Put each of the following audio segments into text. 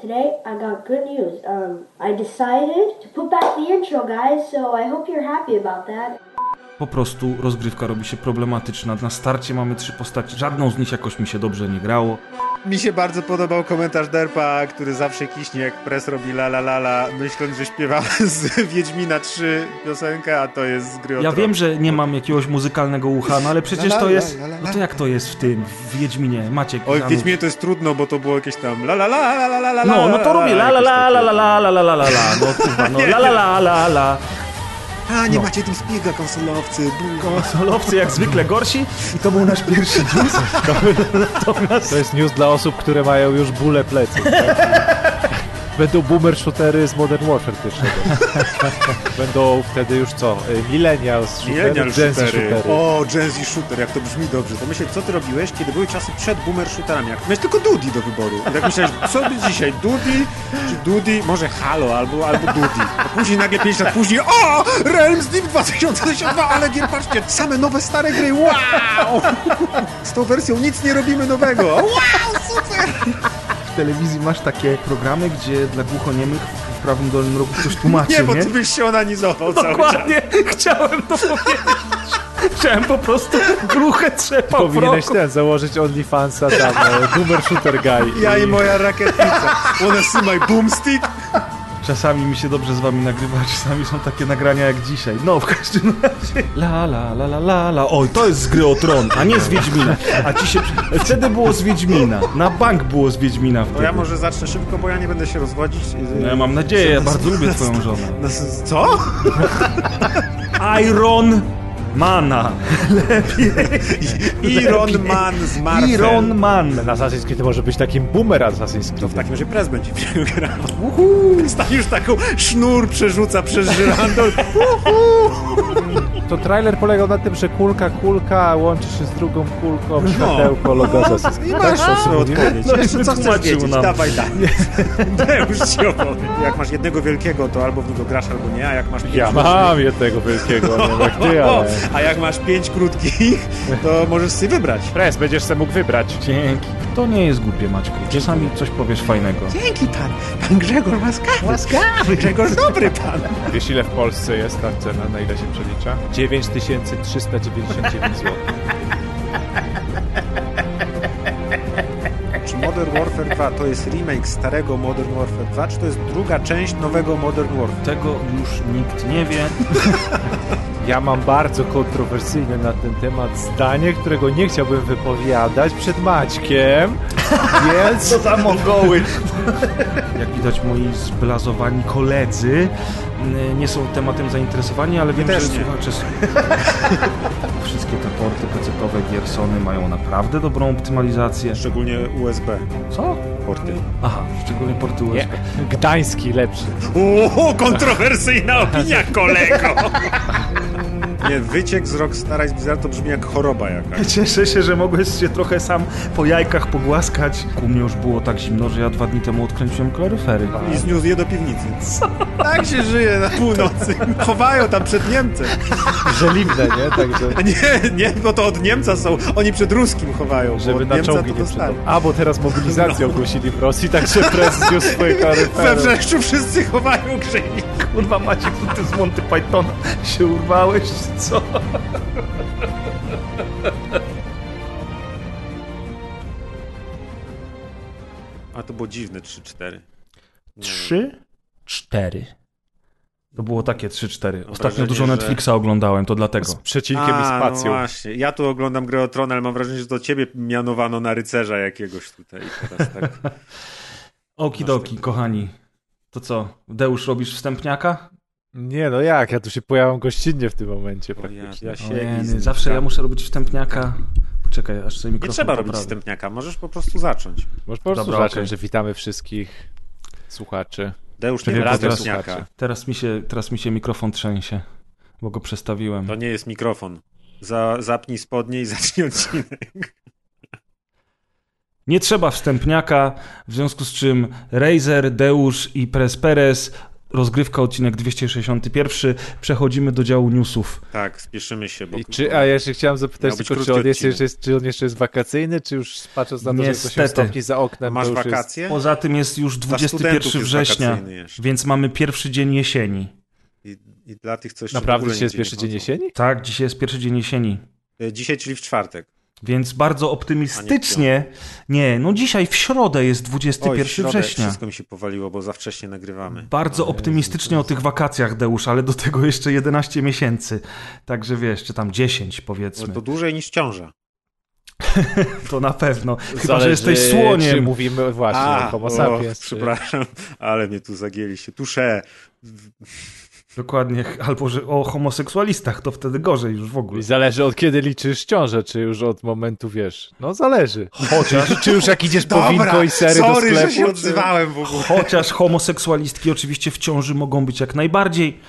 Today I got good news. Um, I decided to put back the intro, guys, so I hope you're happy about that. Po prostu rozgrywka robi się problematyczna. Na starcie mamy trzy postaci, żadną z nich jakoś mi się dobrze nie grało. Mi się bardzo podobał komentarz Derpa, który zawsze kiśnie jak pres robi la la la la, myśląc, że śpiewa z Wiedźmina 3 piosenkę, a to jest z gry Ja wiem, że nie mam jakiegoś muzykalnego ucha, no ale przecież to jest... No to jak to jest w tym, w Wiedźminie? Maciek, Oj, w. Wiedźminie to jest trudno, bo to było jakieś tam la la la la la la la No, no to robię la la la la la la la la la la la No kurwa, no la la la la la A, nie No. macie tym spiega konsolowcy, bungo. Konsolowcy jak zwykle gorsi i to był nasz pierwszy news. Natomiast... To jest news dla osób, które mają już bóle plecy. Tak? Będą boomer shootery z Modern Warfare pierwszego. Będą wtedy już co? Y, Millennials shootery, Millennial Gen Z shootery. shootery. O, Gen Z shooter, jak to brzmi dobrze. Pomyśleć, co ty robiłeś, kiedy były czasy przed boomer shooterami. Jak miałeś tylko Dudi do wyboru. I tak myślałeś, co by dzisiaj, Dudi czy Dudi? Może Halo albo, albo Dudi. A później nagle 5 lat później, o, Realms Deep 2022, ale nie, patrzcie, same nowe, stare gry, wow! Z tą wersją nic nie robimy nowego. Wow, super! W telewizji masz takie programy, gdzie dla głuchoniemych w prawym dolnym rogu ktoś tłumaczy, Nie, bo ty byś się onanizował cały czas. Dokładnie, chciałem to powiedzieć. Chciałem po prostu gruchę trzepał w Powinieneś roku. ten, założyć OnlyFansa tam, e, boomer shooter guy. Ja i moja rakietnica. Wanna see my boomstick? Czasami mi się dobrze z wami nagrywa, czasami są takie nagrania jak dzisiaj. No, w każdym razie. La la la la la la. Oj, to jest z gry o tron, a nie z Wiedźmina. A ci się. Wtedy było z Wiedźmina. Na bank było z Wiedźmina To wtedy. ja może zacznę szybko, bo ja nie będę się rozwodzić. No, ja mam nadzieję, ja bardzo lubię twoją żonę. No, Co? Iron Mana. Iron Man z Marvel. Iron Man. Ten Assassin's Creed może być takim boomer Assassin's To Creed. w takim razie prez będzie grał. Stan już taką sznur przerzuca przez żyrandol. To trailer polegał na tym, że kulka, kulka łączy się z drugą kulką, światełko, logo Assassin's I Creed. masz Tak? swoją odpowiedź. No, Jeszcze co chcesz wiedzieć? nam. Dawaj. Ja już ci opowiem. Jak masz jednego wielkiego, to albo w niego grasz, albo nie, a jak masz Ja mam jednego wielkiego, nie jak ty, ale... A jak masz pięć krótkich, to możesz sobie wybrać. Pres, będziesz sobie mógł wybrać. Dzięki. To nie jest głupie, Maćku. Czasami coś powiesz fajnego. Dzięki pan. Pan Grzegorz łaskawy. Łaskawy. Grzegorz dobry pan. Wiesz ile w Polsce jest ta cena, na ile się przelicza? 9399 zł. Czy Modern Warfare 2 to jest remake starego Modern Warfare 2, czy to jest druga część nowego Modern Warfare? Tego już nikt nie wie. Ja mam bardzo kontrowersyjne na ten temat zdanie, którego nie chciałbym wypowiadać przed Maćkiem, więc... Co za mongoły! Jak widać, moi zblazowani koledzy n- nie są tematem zainteresowani, ale wiem, też że nie. słuchacze są. Wszystkie te porty PC-owe Gearsony mają naprawdę dobrą optymalizację. Szczególnie USB Co? porty. Aha, szczególnie porty USB. Nie, Gdański lepszy. Uuu, kontrowersyjna opinia, kolego! Nie, wyciek z Rockstara i z Blizzard to brzmi jak choroba jakaś. Cieszę się, że mogłeś się trochę sam po jajkach pogłaskać. U mnie już było tak zimno, że ja dwa dni temu odkręciłem kaloryfery. I zniósł je do piwnicy. Tak się żyje na północy. Chowają tam przed Niemcem. Żeliwne, nie? Także... A nie, nie, bo to od Niemca są. Oni przed Ruskim chowają, bo Żeby od na Niemca czołgi to nie dostali. przydał. A, bo teraz mobilizację ogłosili w Rosji, także pres zniósł swoje We kaloryfery. wrzeszczu wszyscy chowają grzejnik. Kurwa Maciek, to ty z Monty Pythona się urwałeś, co? A to było dziwne 3-4. Trzy, cztery. To było takie 3-4. Ostatnio wrażenie, dużo że- Netflixa oglądałem, to dlatego. Z przecinkiem i A, spacją. No właśnie. Ja tu oglądam grę o Tron, ale mam wrażenie, że to ciebie mianowano na rycerza jakiegoś tutaj. Teraz tak. Okidoki, kochani. To co, Deusz, robisz wstępniaka? Nie, no jak? Ja tu się pojawiam gościnnie w tym momencie ja- praktycznie. ja się- Siedzi z zawsze ja muszę robić wstępniaka. Poczekaj, aż sobie Nie mikrofon trzeba robić poprawię. wstępniaka, możesz po prostu zacząć. Może po prostu Dobra, zacząć, okej. że witamy wszystkich słuchaczy. Deusz, nie Wiem, ma teraz. Teraz mi, się, teraz mi się mikrofon trzęsie, bo go przestawiłem. To nie jest mikrofon. Za, zapnij spodnie i zacznij odcinek. Nie trzeba wstępniaka, w związku z czym Razer, Deusz i Pres Perez rozgrywka, odcinek 261. Przechodzimy do działu newsów. Tak, spieszymy się, bo... Czy, a ja jeszcze chciałem zapytać tylko, czy on, jest, odcinek. jeszcze, czy on jeszcze jest wakacyjny, czy już patrząc na to, że jest 8 Niestety. stopni za oknem, Masz wakacje? Poza tym jest już Dla 21 studentów jest września, więc mamy pierwszy dzień jesieni. I, I dla tych, co jest... jeszcze Naprawdę dzisiaj jest pierwszy dzień jesieni? Tak, dzisiaj jest pierwszy dzień jesieni. E, Dzisiaj, czyli w czwartek. Więc bardzo optymistycznie. Nie, no dzisiaj w środę jest 21 Oj, w środę września. wszystko mi się powaliło, bo za wcześnie nagrywamy. Bardzo optymistycznie o tych wakacjach, Deusz, ale do tego jeszcze 11 miesięcy. Także wiesz, czy tam 10 No powiedzmy. to dłużej niż ciąża. To na pewno. Chyba, że Zależy, jesteś Czy słoniem. mówimy właśnie o homo o, sapiens. czy- przepraszam, ale mnie tu zagięliście. Tusze. Dokładnie. Albo że o homoseksualistach, to wtedy gorzej już w ogóle. I zależy od kiedy liczysz ciążę, czy już od momentu, wiesz, no zależy. Chociaż, czy już jak idziesz po winko i sery do sorry, sklepu, że się odzywałem w ogóle. Chociaż homoseksualistki oczywiście w ciąży mogą być jak najbardziej.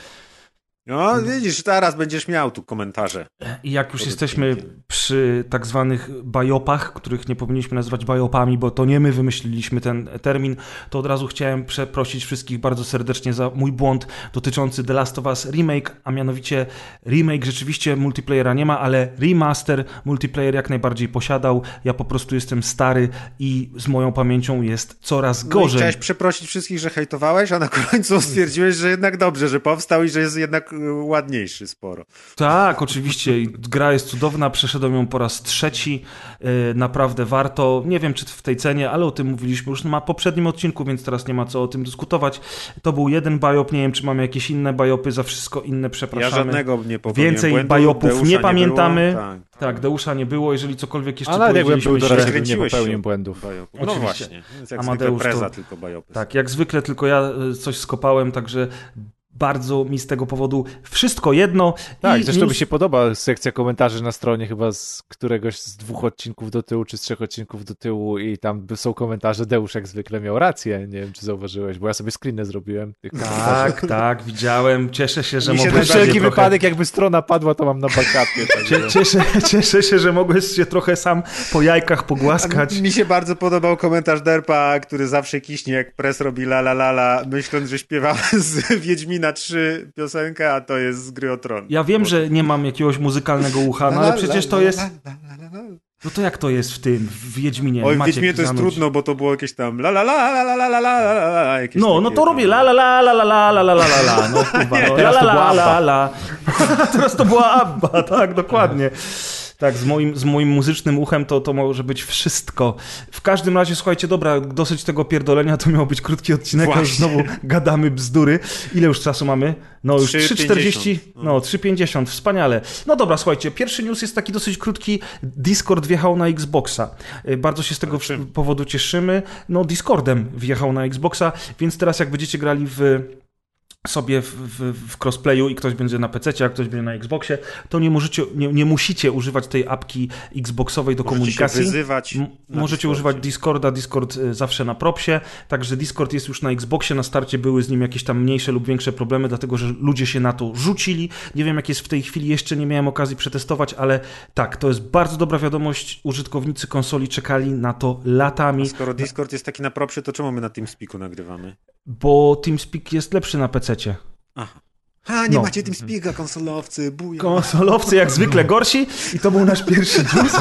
No widzisz, teraz będziesz miał tu komentarze. I jak już jesteśmy przy tak zwanych bajopach, których nie powinniśmy nazywać bajopami, bo to nie my wymyśliliśmy ten termin, to od razu chciałem przeprosić wszystkich bardzo serdecznie za mój błąd dotyczący The Last of Us Remake, a mianowicie remake rzeczywiście multiplayera nie ma, ale remaster multiplayer jak najbardziej posiadał. Ja po prostu jestem stary i z moją pamięcią jest coraz No gorzej. chciałeś przeprosić wszystkich, że hejtowałeś, a na końcu stwierdziłeś, że jednak dobrze, że powstał i że jest jednak ładniejszy sporo. Tak, oczywiście. Gra jest cudowna, przeszedłem ją po raz trzeci. Yy, Naprawdę warto. Nie wiem, czy w tej cenie, ale o tym mówiliśmy już na poprzednim odcinku, więc teraz nie ma co o tym dyskutować. To był jeden biop, nie wiem, czy mamy jakieś inne biopy, za wszystko inne Ja przepraszamy. żadnego nie popełniłem Więcej błędu, bajopów Deusza nie pamiętamy. było, tak. Tak, Deusza nie było, jeżeli cokolwiek jeszcze A nawet jakbym powiedzieliśmy bym nie się. popełnił błędów. Bajopów. No Oczywiście. właśnie, jak Amadeusz to- tylko bajopy. Tak, jak zwykle tylko ja y, coś skopałem, także bardzo mi z tego powodu wszystko jedno. Tak, I zresztą mi się podoba sekcja komentarzy na stronie chyba z któregoś z dwóch odcinków do tyłu, czy z trzech odcinków do tyłu i tam są komentarze, Deusz jak zwykle miał rację, nie wiem czy zauważyłeś, bo ja sobie screeny zrobiłem. Tak, tak, widziałem. Cieszę się, że mogłem Na wszelki trochę- wypadek jakby strona padła, to mam na backupie. Także- Cieszę, cieszę się, że mogłeś się trochę sam po jajkach pogłaskać. Mi się bardzo podobał komentarz Derpa, który zawsze kiśnie jak pres robi la la la la, myśląc, że śpiewa z Wiedźmina 3 piosenkę, a to jest z Gry o Tron. Ja wiem, że nie mam jakiegoś muzykalnego ucha, no ale przecież to jest... No to jak to jest w tym, w Wiedźminie? Oj, w Maciek, Wiedźminie to jest zanuć. trudno, bo to było jakieś tam la la la la la la la la la la jakieś No, no to robię la la la la la la la la la la la no kurwa, no, la la la la la Teraz to była Abba, tak, dokładnie. Tak, z moim, z moim muzycznym uchem to, to może być wszystko. W każdym razie, słuchajcie, dobra, dosyć tego pierdolenia, to miał być krótki odcinek, a już Właśnie. znowu gadamy bzdury. Ile już czasu mamy? No już 3,50. 3,40, no 3,50, wspaniale. No dobra, słuchajcie, pierwszy news jest taki dosyć krótki. Discord wjechał na Xboxa. Y, Bardzo się z tego powodu cieszymy. No Discordem wjechał na Xboxa, więc teraz jak będziecie grali w sobie w, w, w crossplayu i ktoś będzie na PC, a ktoś będzie na Xboxie, to nie możecie, nie, nie musicie używać tej apki Xboxowej do Możecie się komunikacji. wyzywać M- Możecie Discordzie. używać Discorda, Discord y, zawsze na propsie, także Discord jest już na Xboxie, na starcie były z nim jakieś tam mniejsze lub większe problemy, dlatego że ludzie się na to rzucili. Nie wiem jak jest w tej chwili, jeszcze nie miałem okazji przetestować, ale tak, to jest bardzo dobra wiadomość, użytkownicy konsoli czekali na to latami, Skoro Discord jest taki na propsie, to czemu my na TeamSpeaku nagrywamy? Bo TeamSpeak jest lepszy na PC-cie. Aha. A, nie No. macie TeamSpeaka, konsolowcy, buja. Konsolowcy jak zwykle gorsi i to był nasz pierwszy news.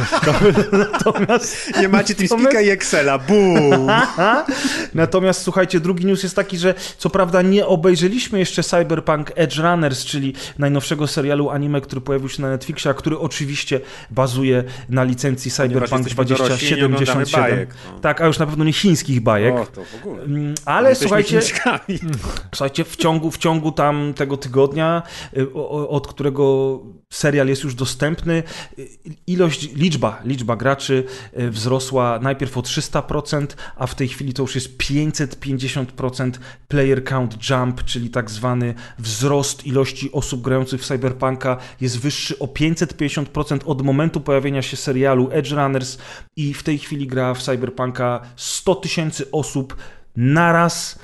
Natomiast Nie macie TeamSpeaka i Excela, boom! Natomiast słuchajcie, drugi news jest taki, że co prawda nie obejrzeliśmy jeszcze Cyberpunk Edge Runners, czyli najnowszego serialu anime, który pojawił się na Netflixie, a który oczywiście bazuje na licencji Cyberpunk jesteśmy dorośli i nie oglądamy 2077. bajek, no. Tak, a już na pewno nie chińskich bajek. O, to w ogóle. Mm, Ale słuchajcie. Słuchajcie, w ciągu, w ciągu tam tego tygodnia, y, o- o- od którego serial jest już dostępny, y, ilość, liczba, liczba graczy y, wzrosła najpierw o 300%, a w tej chwili to już jest 550% player count jump, czyli tak zwany wzrost ilości osób grających w Cyberpunka jest wyższy o 550% od momentu pojawienia się serialu Edge Runners i w tej chwili gra w Cyberpunka 100 tysięcy osób naraz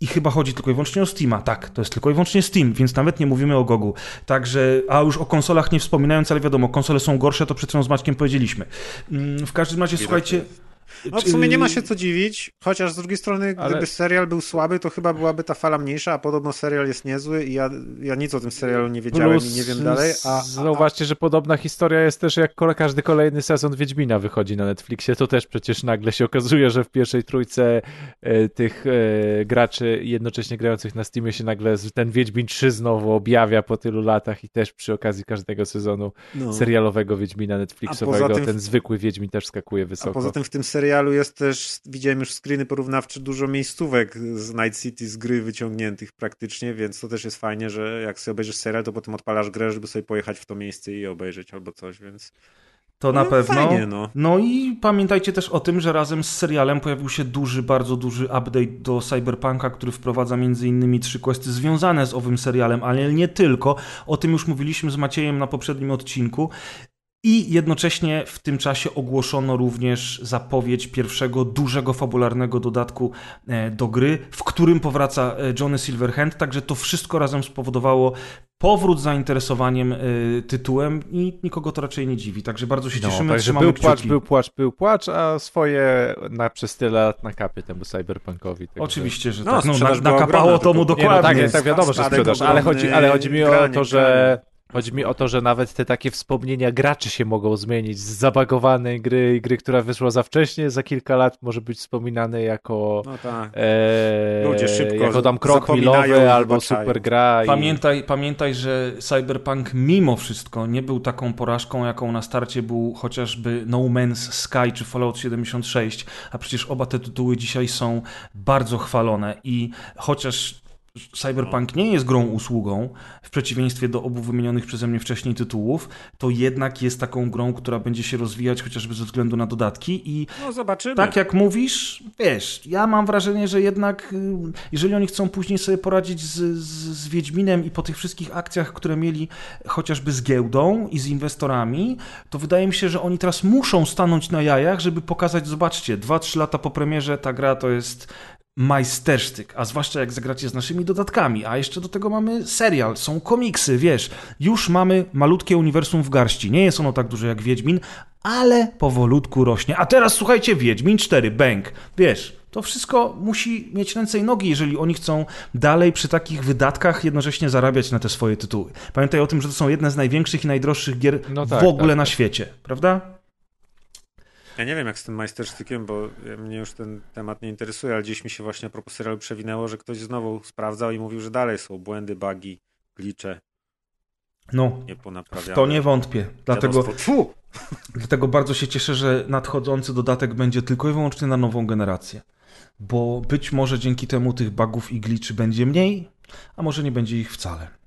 i chyba chodzi tylko i wyłącznie o Steama. Tak, to jest tylko i wyłącznie Steam, więc nawet nie mówimy o Gogu. Także, a już o konsolach nie wspominając, ale wiadomo, konsole są gorsze, to przed chwilą z Maćkiem powiedzieliśmy. Mm, W każdym razie, słuchajcie, No w sumie nie ma się co dziwić, chociaż z drugiej strony, gdyby Ale- serial był słaby, to chyba byłaby ta fala mniejsza, a podobno serial jest niezły i ja, ja nic o tym serialu nie wiedziałem i nie wiem dalej, a, a, Zauważcie, że podobna historia jest też jak każdy kolejny sezon Wiedźmina wychodzi na Netflixie, to też przecież nagle się okazuje, że w pierwszej trójce e, tych e, graczy jednocześnie grających na Steamie się nagle ten Wiedźmin 3 znowu objawia po tylu latach i też przy okazji każdego sezonu no. serialowego Wiedźmina Netflixowego A ten zwykły Wiedźmin też skakuje A wysoko. poza tym w tym serialu jest też, widziałem już screeny porównawcze, dużo miejscówek z Night City z gry wyciągniętych praktycznie, więc to też jest fajnie, że jak sobie obejrzysz serial, to potem odpalasz grę, żeby sobie pojechać w to miejsce i obejrzeć albo coś, więc To na No, pewno. fajnie, no. no i pamiętajcie też o tym, że razem z serialem pojawił się duży, bardzo duży update do Cyberpunka, który wprowadza między innymi trzy questy związane z owym serialem, ale nie tylko. O tym już mówiliśmy z Maciejem na poprzednim odcinku. I jednocześnie w tym czasie ogłoszono również zapowiedź pierwszego dużego fabularnego dodatku e, do gry, w którym powraca e, Johnny Silverhand, także to wszystko razem spowodowało powrót zainteresowaniem e, tytułem i nikogo to raczej nie dziwi, także bardzo się No, cieszymy, także trzymamy był płacz, kciuki. był płacz, był płacz, a swoje na, przez tyle lat nakapie temu cyberpunkowi. Także... Oczywiście, że No, tak. No, na, nakapało to mu tylko- Nie, no dokładnie. tak, tak wiadomo, że sprzedaż, ale chodzi, ale chodzi mi o to, że granie. Chodzi mi o to, że nawet te takie wspomnienia graczy się mogą zmienić z zabagowanej gry i gry, która wyszła za wcześnie, za kilka lat może być wspominane jako no tak. e, Ludzie szybko jako tam krok i milowy albo super gra. I... Pamiętaj, pamiętaj, że Cyberpunk mimo wszystko nie był taką porażką, jaką na starcie był chociażby No Man's Sky czy Fallout 76, a przecież oba te tytuły dzisiaj są bardzo chwalone i chociaż Cyberpunk nie jest grą usługą, w przeciwieństwie do obu wymienionych przeze mnie wcześniej tytułów, to jednak jest taką grą, która będzie się rozwijać chociażby ze względu na dodatki i No zobaczymy. tak jak mówisz, wiesz, ja mam wrażenie, że jednak y, jeżeli oni chcą później sobie poradzić z, z, z Wiedźminem i po tych wszystkich akcjach, które mieli chociażby z giełdą i z inwestorami, to wydaje mi się, że oni teraz muszą stanąć na jajach, żeby pokazać, zobaczcie, 2-3 lata po premierze ta gra to jest majstersztyk, a zwłaszcza jak zagracie z naszymi dodatkami, a jeszcze do tego mamy serial, są komiksy, wiesz, już mamy malutkie uniwersum w garści, nie jest ono tak duże jak Wiedźmin, ale powolutku rośnie. A teraz słuchajcie, Wiedźmin 4, bang, wiesz, to wszystko musi mieć ręce i nogi, jeżeli oni chcą dalej przy takich wydatkach jednocześnie zarabiać na te swoje tytuły. Pamiętaj o tym, że to są jedne z największych i najdroższych gier No w tak, ogóle tak, na tak. świecie, prawda? Ja nie wiem jak z tym majstersztykiem, bo mnie już ten temat nie interesuje, ale gdzieś mi się właśnie a propos serialu przewinęło, że ktoś znowu sprawdzał i mówił, że dalej są błędy, bugi, glicze, No, nie ponaprawiane. to nie wątpię. Dlatego, dlatego bardzo się cieszę, że nadchodzący dodatek będzie tylko i wyłącznie na nową generację. Bo być może dzięki temu tych bugów i gliczy będzie mniej, a może nie będzie ich wcale.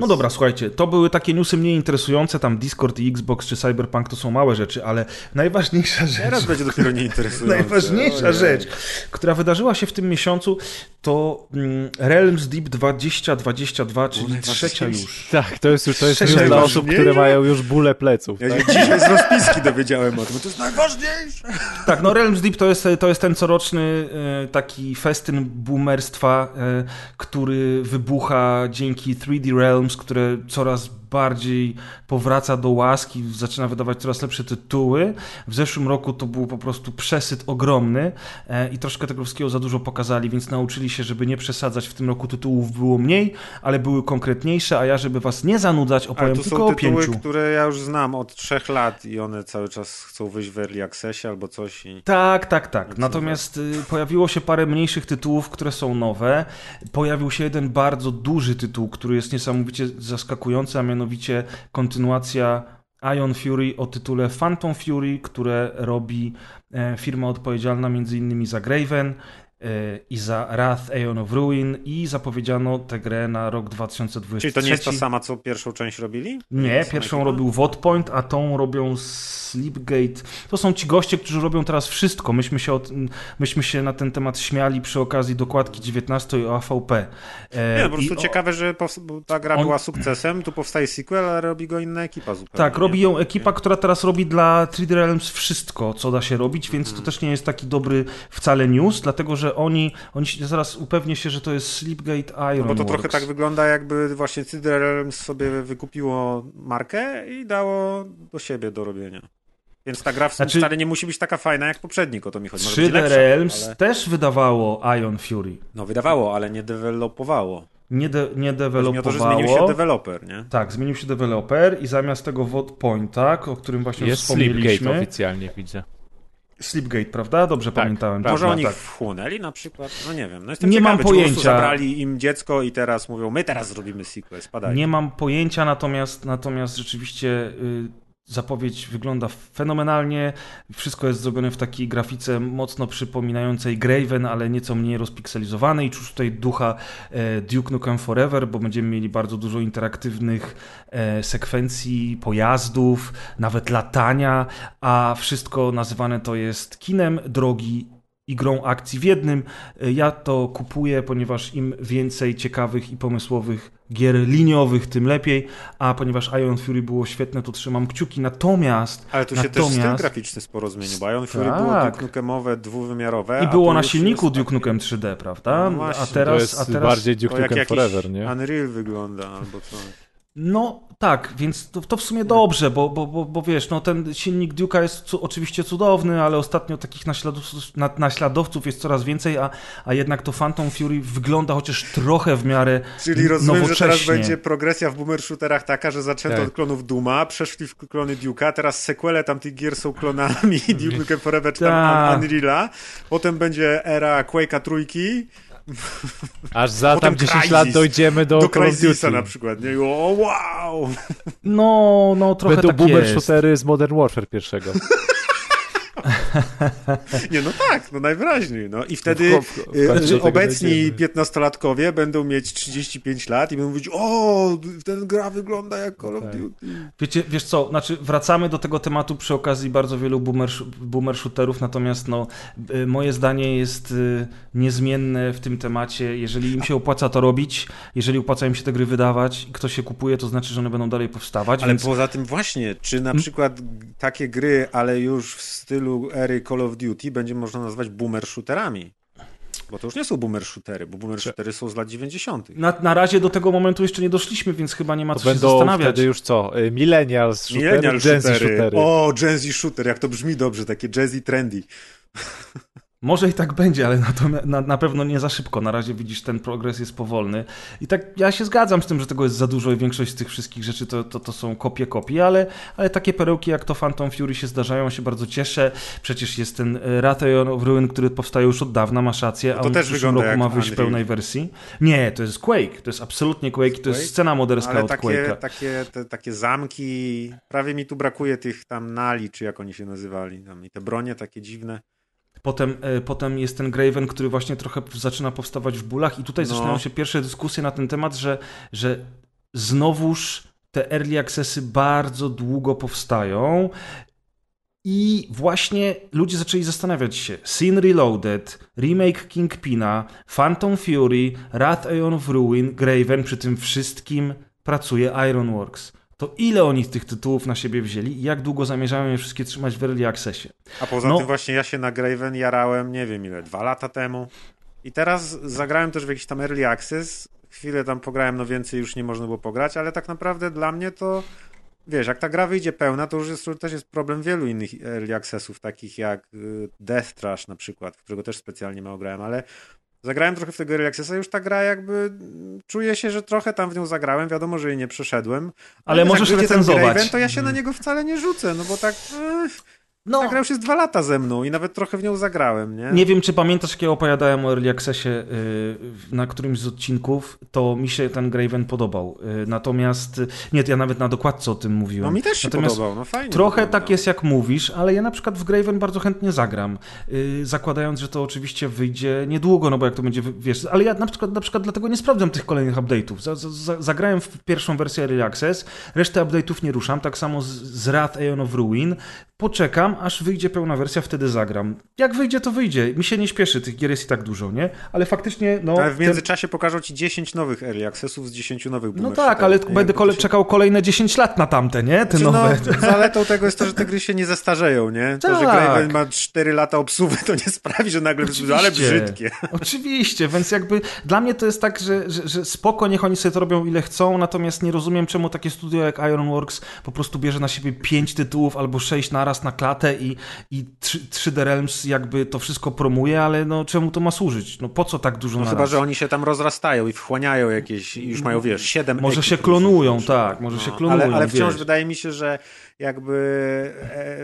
No dobra, słuchajcie, to były takie newsy mniej interesujące, tam Discord i Xbox czy Cyberpunk to są małe rzeczy, ale najważniejsza rzecz... Teraz będzie dopiero nieinteresujące. Najważniejsza Ojej. rzecz, która wydarzyła się w tym miesiącu, to mm, Realms Deep 2022, czyli trzecia już. Tak, to jest już to jest Trzecia news dla już. osób, które mają już bóle pleców. Ja Tak? dzisiaj z rozpiski dowiedziałem o tym, to jest najważniejsze. Tak, no Realms Deep to jest, to jest ten coroczny e, taki festyn boomerstwa, e, który wybucha dzięki 3D Realms, które coraz bardziej powraca do łaski, zaczyna wydawać coraz lepsze tytuły. W zeszłym roku to był po prostu przesyt ogromny e, i troszkę tego wszystkiego za dużo pokazali, więc nauczyli się, żeby nie przesadzać. W tym roku tytułów było mniej, ale były konkretniejsze, a ja, żeby was nie zanudzać, opowiem to tylko są o tytuły, pięciu. które ja już znam od trzech lat i one cały czas chcą wyjść w Early Accessie albo coś i... Tak, tak, tak. Natomiast y, pojawiło się parę mniejszych tytułów, które są nowe. Pojawił się jeden bardzo duży tytuł, który jest niesamowicie zaskakujący, a mianowicie kontynuacja Ion Fury o tytule Phantom Fury, które robi e, firma odpowiedzialna m.in. za Graven i za Wrath Aeon of Ruin i zapowiedziano tę grę na rok 2023. Czyli to nie jest ta sama, co pierwszą część robili? Nie, pierwszą sama robił Wotpoint, a tą robią Sleepgate. To są ci goście, którzy robią teraz wszystko. Myśmy się, od, myśmy się na ten temat śmiali przy okazji dokładki 19 o AVP. E, Nie, po prostu o- ciekawe, że ta gra on- była sukcesem, tu powstaje sequel, ale robi go inna ekipa zupełnie. Tak, nie? robi ją ekipa, która teraz robi dla 3D Realms wszystko, co da się robić, więc Mhm. to też nie jest taki dobry wcale news, dlatego że oni, oni się, zaraz upewnię się, że to jest Sleepgate Iron No bo to trochę tak wygląda, jakby właśnie Realms sobie wykupiło markę i dało do siebie do robienia. Więc ta gra w Znaczy- wcale nie musi być taka fajna jak poprzednik, o to mi chodzi. Może 3D być lepsza, Realms ale... też wydawało Ion Fury. No wydawało, ale nie dewelopowało. Nie, de, nie Chodzi mi o to, że dewelopowało. zmienił się deweloper, nie? Tak, zmienił się deweloper i zamiast tego Vote Pointa, o którym właśnie Jest Slipgate wspomnieliśmy. oficjalnie, widzę. Slipgate, prawda? Dobrze Tak, pamiętałem. tak. Może Dobra, oni tak. wchłonęli na przykład? No nie wiem. No jestem Nie ciekawy, mam czy pojęcia. zabrali im dziecko i teraz mówią, my teraz zrobimy sequel, spadaj. Nie mam pojęcia, natomiast, natomiast rzeczywiście y, zapowiedź wygląda fenomenalnie. Wszystko jest zrobione w takiej grafice mocno przypominającej Graven, ale nieco mniej rozpikselizowanej. Czuć tutaj ducha e, Duke Nukem Forever, bo będziemy mieli bardzo dużo interaktywnych e, sekwencji, pojazdów, nawet latania, a wszystko nazywane to jest kinem drogi i grą akcji w jednym. E, Ja to kupuję, ponieważ im więcej ciekawych i pomysłowych gier liniowych, tym lepiej, a ponieważ Ion Fury było świetne, to trzymam kciuki. Natomiast Ale tu się też styl Natomiast- graficzny sporo zmienił, bo Ion Fury Tak. było Duke Nukemowe, dwuwymiarowe. i było na silniku jest Duke Nukem 3D, prawda? No właśnie, a to teraz, to jest a teraz bardziej Duke jak Nukem Forever, nie? Unreal wygląda albo coś. No tak, więc to, to w sumie dobrze, bo, bo, bo, bo wiesz, no ten silnik Duke'a jest cu, oczywiście cudowny, ale ostatnio takich naśladowców, na, naśladowców jest coraz więcej, a, a jednak to Phantom Fury wygląda chociaż trochę w miarę Czyli rozumiem, że teraz będzie progresja w boomer shooterach taka, że zaczęto Tak. od klonów Duma, przeszli w klony Duke'a, teraz sequele tamtych gier są klonami Duke Nukem Forever czy tam Tak. Unreal'a, potem będzie era Quake'a trójki, Aż za Potem tam 10 Crysis. lat dojdziemy do, do Call of Crysisa Duty. na przykład, nie? O, wow! No, no trochę Będą tak boomer jest. shootery z Modern Warfare pierwszego. Nie, no tak, no najwyraźniej, no. I wtedy ko- w- w y, obecni piętnastolatkowie będą mieć 35 lat i będą mówić, o, ten gra wygląda jak Call of Tak. Duty. Wiecie, wiesz co, znaczy wracamy do tego tematu przy okazji bardzo wielu boomer, boomer shooterów, natomiast no, y, moje zdanie jest y, niezmienne w tym temacie. Jeżeli im się opłaca to robić, jeżeli opłaca im się te gry wydawać i ktoś się kupuje, to znaczy, że one będą dalej powstawać. Ale więc... poza tym właśnie, czy na przykład takie gry, ale już w stylu ery Call of Duty będzie można nazwać boomer shooterami? Bo to już nie są boomer shootery, bo boomer shootery są z lat 90. Na, na razie do tego momentu jeszcze nie doszliśmy, więc chyba nie ma To co się zastanawiać. wtedy już co? Y, Millennials shootery, Millennial Gen Z shootery. shootery. O, Gen Z shooter, jak to brzmi dobrze, takie jazzy trendy. Może i tak będzie, ale natomiast na, na pewno nie za szybko. Na razie widzisz, ten progres jest powolny. I tak ja się zgadzam z tym, że tego jest za dużo i większość z tych wszystkich rzeczy to, to, to są kopie kopie, ale, ale takie perełki jak to Phantom Fury się zdarzają, się bardzo cieszę. Przecież jest ten e, Ratheon of Ruin, który powstaje już od dawna, masz rację, a to on też w przyszłym roku ma wyjść w pełnej wersji. Nie, to jest Quake, to jest absolutnie Quake, to Quake? jest scena moderska Ale od takie, Quake'a. takie, te, takie zamki, prawie mi tu brakuje tych tam nali, czy jak oni się nazywali. Tam, I te bronie takie dziwne. Potem, e, potem jest ten Graven, który właśnie trochę zaczyna powstawać w bólach i tutaj No. zaczynają się pierwsze dyskusje na ten temat, że, że znowuż te early accessy bardzo długo powstają i właśnie ludzie zaczęli zastanawiać się. Sin Reloaded, remake Kingpina, Phantom Fury, Wrath Aeon of Ruin, Graven, przy tym wszystkim pracuje Ironworks. To ile oni tych tytułów na siebie wzięli i jak długo zamierzają je wszystkie trzymać w early accessie? A poza No. tym właśnie ja się na Graven jarałem, nie wiem ile, dwa lata temu. I teraz zagrałem też w jakiś tam early access. Chwilę tam pograłem, no więcej już nie można było pograć, ale tak naprawdę dla mnie to, wiesz, jak ta gra wyjdzie pełna, to już jest, to też jest problem wielu innych early accessów, takich jak y, Death Trash na przykład, którego też specjalnie mało grałem, ale zagrałem trochę w tego accessa, już ta gra jakby, czuję się, że trochę tam w nią zagrałem, wiadomo, że jej nie przeszedłem. Ale możesz jak wyjdzie ten recenzować. Graven, to ja się na niego wcale nie rzucę, no bo tak... No, ta gra już jest dwa lata ze mną i nawet trochę w nią zagrałem, nie? Nie wiem, czy pamiętasz, jak ja opowiadałem o Early Accessie yy, na którymś z odcinków, to mi się ten Graven podobał. Yy, natomiast, yy, nie, ja nawet na dokładce o tym mówiłem. No mi też się Natomiast podobał, no fajnie. Trochę wygląda. tak jest, jak mówisz, ale ja na przykład w Graven bardzo chętnie zagram. Yy, zakładając, że to oczywiście wyjdzie niedługo, no bo jak to będzie, wiesz, ale ja na przykład, na przykład dlatego nie sprawdzam tych kolejnych update'ów. Za, za, zagrałem w pierwszą wersję Early Access, resztę update'ów nie ruszam, tak samo z, z Wrath Aeon of Ruin. Poczekam, aż wyjdzie pełna wersja, wtedy zagram. Jak wyjdzie, to wyjdzie. Mi się nie śpieszy, tych gier jest i tak dużo, nie? Ale faktycznie, no... Ale w międzyczasie pokażą ci 10 nowych early accessów z 10 nowych No tak, ale nie? będę kole- się- czekał kolejne 10 lat na tamte, nie? Te Znaczy, nowe. No, zaletą tego jest to, że te gry się nie zestarzeją, nie? To, że Tak. Graven ma 4 lata obsługi, to nie sprawi, że nagle Oczywiście. ale brzydkie. Oczywiście, więc jakby dla mnie to jest tak, że, że, że spoko, niech oni sobie to robią ile chcą, natomiast nie rozumiem, czemu takie studio jak Ironworks po prostu bierze na siebie pięć tytułów albo sześć naraz naraz na klatę i, i 3, 3D Realms jakby to wszystko promuje, ale no czemu to ma służyć? No po co tak dużo No naraz? chyba, że oni się tam rozrastają i wchłaniają jakieś, już mają, wiesz, siedem Może ekip się klonują, tak, może się klonują, Ale, ale wciąż wiesz. wydaje mi się, że jakby e,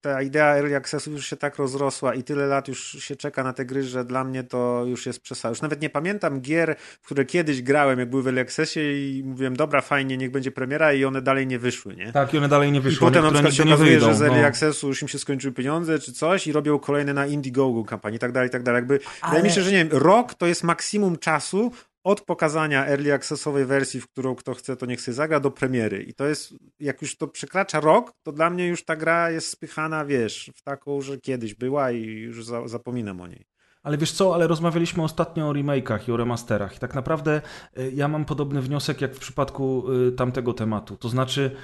ta idea Early Accessu już się tak rozrosła i tyle lat już się czeka na te gry, że dla mnie to już jest przesada. Już nawet nie pamiętam gier, w które kiedyś grałem, jak były w Early Accessie i mówiłem, dobra, fajnie, niech będzie premiera i one dalej nie wyszły, nie? Tak, i one dalej nie I wyszły, potem na przykład się okazuje, wyjdą. że z Early no. Accessu już im się skończyły pieniądze czy coś i robią kolejne na Indiegogo kampanii i tak dalej, i tak dalej. Jakby, Wydaje mi się, że nie wiem, rok to jest maksimum czasu od pokazania Early Accessowej wersji, w którą kto chce, to niech sobie zagra, do premiery. I to jest, jak już to przekracza rok, to dla mnie już ta gra jest spychana, wiesz, w taką, że kiedyś była i już za, zapominam o niej. Ale wiesz co, ale rozmawialiśmy ostatnio o remake'ach i o remasterach. I tak naprawdę y, ja mam podobny wniosek jak w przypadku y, tamtego tematu. To znaczy,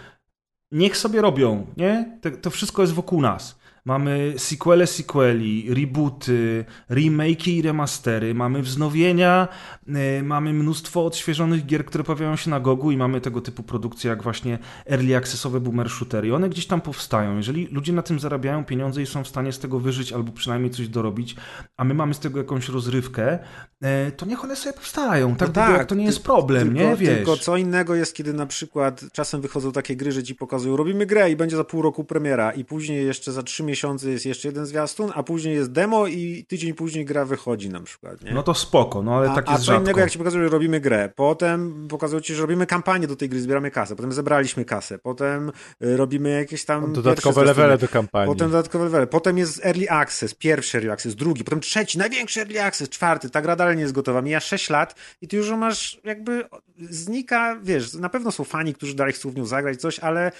niech sobie robią, nie? To wszystko jest wokół nas. Mamy sequele sequeli, rebooty, remake'i i remastery, mamy wznowienia, y, mamy mnóstwo odświeżonych gier, które pojawiają się na Gogu i mamy tego typu produkcje jak właśnie early accessowe boomer shootery. One gdzieś tam powstają. Jeżeli ludzie na tym zarabiają pieniądze i są w stanie z tego wyżyć albo przynajmniej coś dorobić, a my mamy z tego jakąś rozrywkę, e, to niech one sobie powstają. Tak, No jak to nie jest problem, tylko, nie? Wiesz. Tylko co innego jest, kiedy na przykład czasem wychodzą takie gry, że ci pokazują, robimy grę i będzie za pół roku premiera i później jeszcze za trzy miesiące jest jeszcze jeden zwiastun, a później jest demo i tydzień później gra wychodzi na przykład, nie? No to spoko, no ale a, tak a jest co rzadko. innego, jak ci pokazują, że robimy grę, potem pokazują ci, że robimy kampanię do tej gry, zbieramy kasę, potem zebraliśmy kasę, potem y, robimy jakieś tam Dodatkowe levele do kampanii. Potem dodatkowe levele. Potem jest Early Access, pierwszy Early Access, drugi, potem trzeci, największy Early Access, czwarty. Ta gra dalej nie jest gotowa. Mija 6 lat i ty już masz jakby znika, wiesz, na pewno są fani, którzy dalej chcą w nią zagrać coś, ale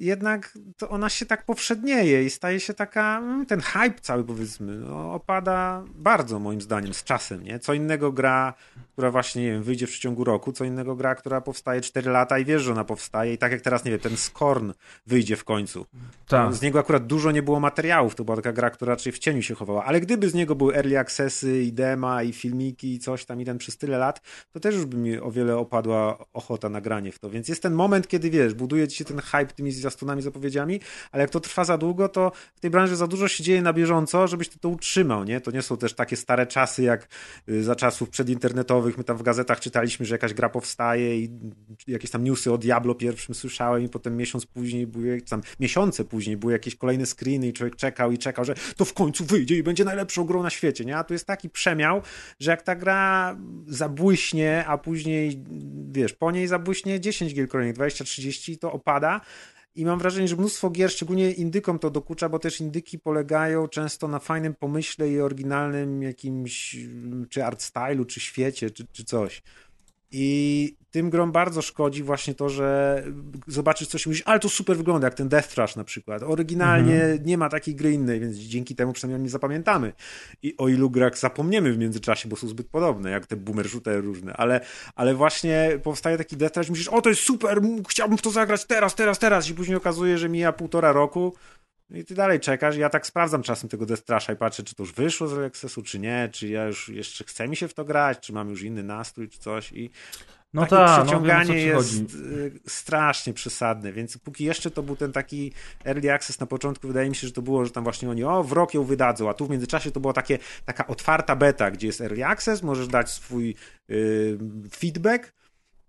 jednak ona się tak powszednieje i staje się taka, mm, ten hype cały powiedzmy, no, opada bardzo moim zdaniem z czasem, nie? Co innego gra, która właśnie, nie wiem, wyjdzie w przeciągu roku, co innego gra, która powstaje 4 lata i wiesz, że ona powstaje i tak jak teraz, nie wiem, ten Skorn wyjdzie w końcu. Tak. Z niego akurat dużo nie było materiałów, to była taka gra, która raczej w cieniu się chowała, ale gdyby z niego były early accessy i dema i filmiki i coś tam i ten przez tyle lat, to też już by mi o wiele opadła ochota na granie w to, więc jest ten moment, kiedy wiesz, buduje ci się ten hype tymi zwiastunami, zapowiedziami, ale jak to trwa za długo, to w tej branży za dużo się dzieje na bieżąco, żebyś ty to utrzymał, nie? To nie są też takie stare czasy, jak y, za czasów przedinternetowych, my tam w gazetach czytaliśmy, że jakaś gra powstaje i jakieś tam newsy o Diablo pierwszym słyszałem i potem miesiąc później były, tam miesiące później były jakieś kolejne screeny i człowiek czekał i czekał, że to w końcu wyjdzie i będzie najlepszą grą na świecie, nie? A tu jest taki przemiał, że jak ta gra zabłyśnie, a później, wiesz, po niej zabłyśnie 10 gier kolejnych, 20-30 to opada, i mam wrażenie, że mnóstwo gier, szczególnie indykom to dokucza, bo też indyki polegają często na fajnym pomyśle i oryginalnym jakimś, czy art stylu, czy świecie, czy, czy coś. I tym grom bardzo szkodzi właśnie to, że zobaczysz coś i mówisz, ale to super wygląda, jak ten Death Trash na przykład. Oryginalnie nie ma takiej gry innej, więc dzięki temu przynajmniej nie zapamiętamy. I o ilu grach zapomniemy w międzyczasie, bo są zbyt podobne, jak te boomer shootery różne. Ale, ale właśnie powstaje taki Death Trash i myślisz, o to jest super, chciałbym w to zagrać teraz, teraz, teraz. I później okazuje, że mija półtora roku i ty dalej czekasz. Ja tak sprawdzam czasem tego Death Trasha i patrzę, czy to już wyszło z Accessu, czy nie, czy ja już jeszcze chce mi się w to grać, czy mam już inny nastrój, czy coś. I No takie tak, no wiem przeciąganie jest y, strasznie przesadne, więc póki jeszcze to był ten taki early access na początku, wydaje mi się, że to było, że tam właśnie oni, o, w rok ją wydadzą, a tu w międzyczasie to była takie, taka otwarta beta, gdzie jest early access, możesz dać swój y, feedback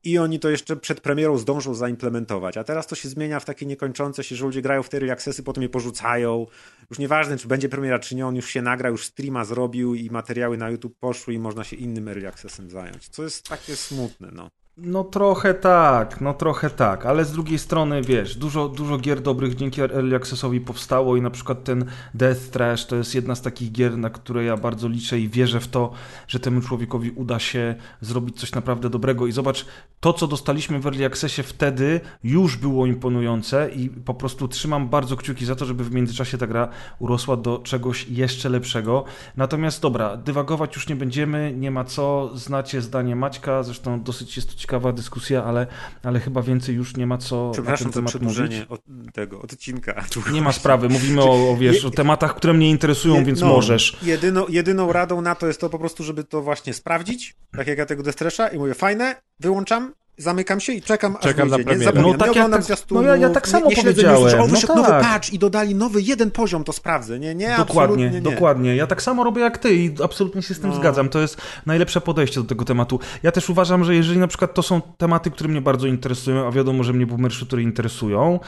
i oni to jeszcze przed premierą zdążą zaimplementować. A teraz to się zmienia w takie niekończące się, że ludzie grają w te early potem je porzucają. Już nieważne, czy będzie premiera, czy nie, on już się nagra, już streama zrobił i materiały na YouTube poszły i można się innym early accessem zająć. Co jest takie smutne, no. No trochę tak, no trochę tak, ale z drugiej strony wiesz, dużo, dużo gier dobrych dzięki Early Accessowi powstało i na przykład ten Death Trash to jest jedna z takich gier, na które ja bardzo liczę i wierzę w to, że temu człowiekowi uda się zrobić coś naprawdę dobrego i zobacz, to co dostaliśmy w Early Accessie wtedy już było imponujące i po prostu trzymam bardzo kciuki za to, żeby w międzyczasie ta gra urosła do czegoś jeszcze lepszego. Natomiast dobra, dywagować już nie będziemy, nie ma co, znacie zdanie Maćka, zresztą dosyć jest to ciekawa dyskusja, ale, ale chyba więcej już nie ma co na ten temat mówić. od tego odcinka. Nie ma sprawy, mówimy o, o, wiesz, o tematach, które mnie interesują, Je- więc no, możesz. Jedyną, jedyną radą na to jest to po prostu, żeby to właśnie sprawdzić, tak jak ja tego Destresza i mówię, fajne, wyłączam Zamykam się i czekam, Czekam aż na wyjdzie. Nie premierę. zapominam, No tak nie oglądam tak- no ja- ja tak samo nie, nie powiedziałem. że o, No wyszedł tak. nowy patch i dodali nowy jeden poziom, to sprawdzę. Nie, nie, Dokładnie, absolutnie nie. dokładnie. Ja tak samo robię jak ty i absolutnie się z tym No. zgadzam. To jest najlepsze podejście do tego tematu. Ja też uważam, że jeżeli na przykład to są tematy, które mnie bardzo interesują, a wiadomo, że mnie boomer shootery interesują,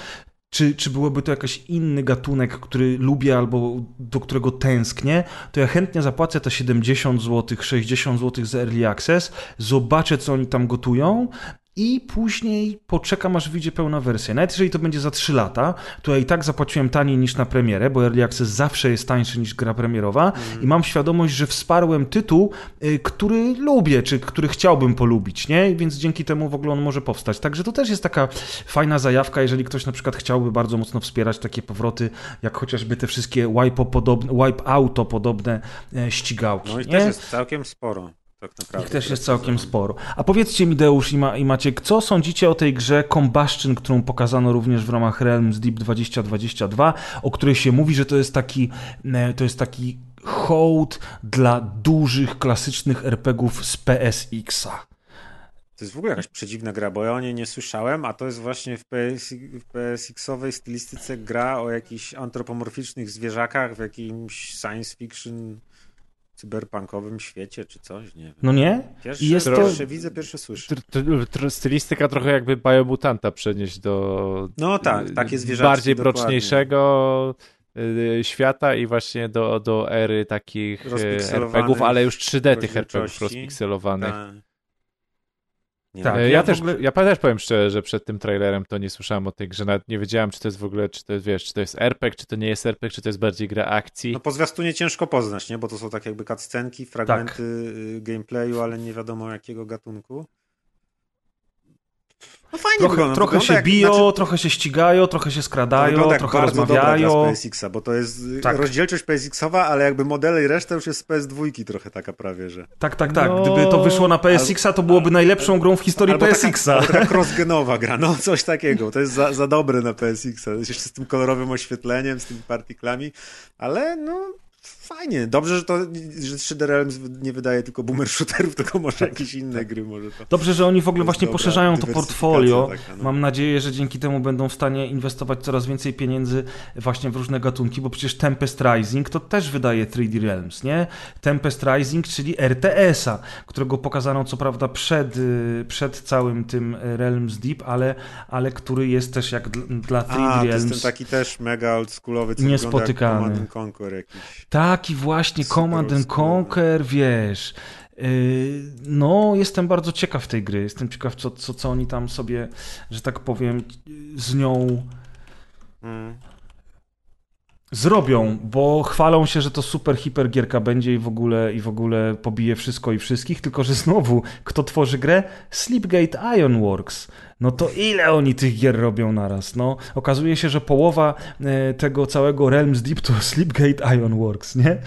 czy, czy byłoby to jakiś inny gatunek, który lubię albo do którego tęsknię, to ja chętnie zapłacę te 70 zł, 60 zł za Early Access, zobaczę, co oni tam gotują i później poczekam, aż wyjdzie pełna wersja. Nawet jeżeli to będzie za 3 lata, to ja i tak zapłaciłem taniej niż na premierę, bo Early Access zawsze jest tańszy niż gra premierowa i mam świadomość, że wsparłem tytuł, y, który lubię, czy który chciałbym polubić, nie? Więc dzięki temu w ogóle on może powstać. Także to też jest taka fajna zajawka, jeżeli ktoś na przykład chciałby bardzo mocno wspierać takie powroty, jak chociażby te wszystkie wipe, podobne, wipe auto podobne ścigałki. No i nie? też jest całkiem sporo. Tak naprawdę. Ich też jest całkiem sporo. A powiedzcie mi, Deusz i, Ma i Maciek, co sądzicie o tej grze Combustion, którą pokazano również w ramach Realms Deep 2022, o której się mówi, że to jest taki, e, to jest taki hołd dla dużych, klasycznych RPGów z PSX-a. To jest w ogóle jakaś przedziwna gra, bo ja o niej nie słyszałem, a to jest właśnie w, PS, w PSX-owej stylistyce gra o jakichś antropomorficznych zwierzakach w jakimś science fiction cyberpunkowym świecie czy coś, nie wiem. No nie? Pierwsze, I jest to- pierwsze widzę, pierwsze słyszę. Tr- tr- tr- stylistyka trochę jakby biomutanta przenieść do No tak, y, takie zwierzaczki, bardziej dokładnie. mroczniejszego y, świata i właśnie do, do ery takich y, RPGów, ale już 3D tych RPGów rozpikselowanych. Tak. Nie Tak. wiem. Ja też, ogóle- ja też powiem szczerze, że przed tym trailerem to nie słyszałem o tej grze, nawet nie wiedziałem, czy to jest w ogóle, czy to jest, wiesz, czy to jest RPG, czy to nie jest RPG, czy to jest bardziej gra akcji. No po zwiastunie ciężko poznać, nie? Bo to są tak jakby cutscenki, fragmenty Tak. y, gameplayu, ale nie wiadomo jakiego gatunku. No fajnie Trochę, wygląda. trochę wygląda się jak, biją, znaczy, trochę się ścigają, trochę się skradają, trochę bardzo dobra rozmawiają. z PSX-a, bo to jest y, Tak. rozdzielczość PSX-owa, ale jakby modele i reszta już jest z PS2 trochę taka prawie, że. Tak, tak, tak. No, Gdyby to wyszło na PSX-a, to byłoby najlepszą grą w historii Albo taka, PSX-a. albo taka crossgenowa gra, no coś takiego. To jest za, za dobre na PSX-a. Jeszcze z tym kolorowym oświetleniem, z tymi partiklami, ale no fajnie. Dobrze, że to że 3D Realms nie wydaje tylko boomer shooterów, tylko może jakieś inne gry może to. Dobrze, że oni w ogóle właśnie dobra poszerzają to portfolio. taka, no. Mam nadzieję, że dzięki temu będą w stanie inwestować coraz więcej pieniędzy właśnie w różne gatunki, bo przecież Tempest Rising to też wydaje 3D Realms, nie? Tempest Rising, czyli RTS-a, którego pokazano co prawda przed, y, przed całym tym Realms Deep, ale, ale który jest też jak dla, dla 3D A, to Realms. jest ten taki też mega oldschoolowy, co Niespotykany. wygląda jak Command Conquer jakiś. Taki właśnie Super Command and. Conquer, wiesz. Yy, No, jestem bardzo ciekaw tej gry. Jestem ciekaw, co, co, co oni tam sobie, że tak powiem, z nią Mm. Zrobią, bo chwalą się, że to super hiper gierka będzie i w ogóle i w ogóle pobije wszystko i wszystkich, tylko że znowu, kto tworzy grę? Sleepgate Ironworks. No to ile oni tych gier robią naraz? No, okazuje się, że połowa e, tego całego Realms Deep to Sleepgate Ironworks, nie?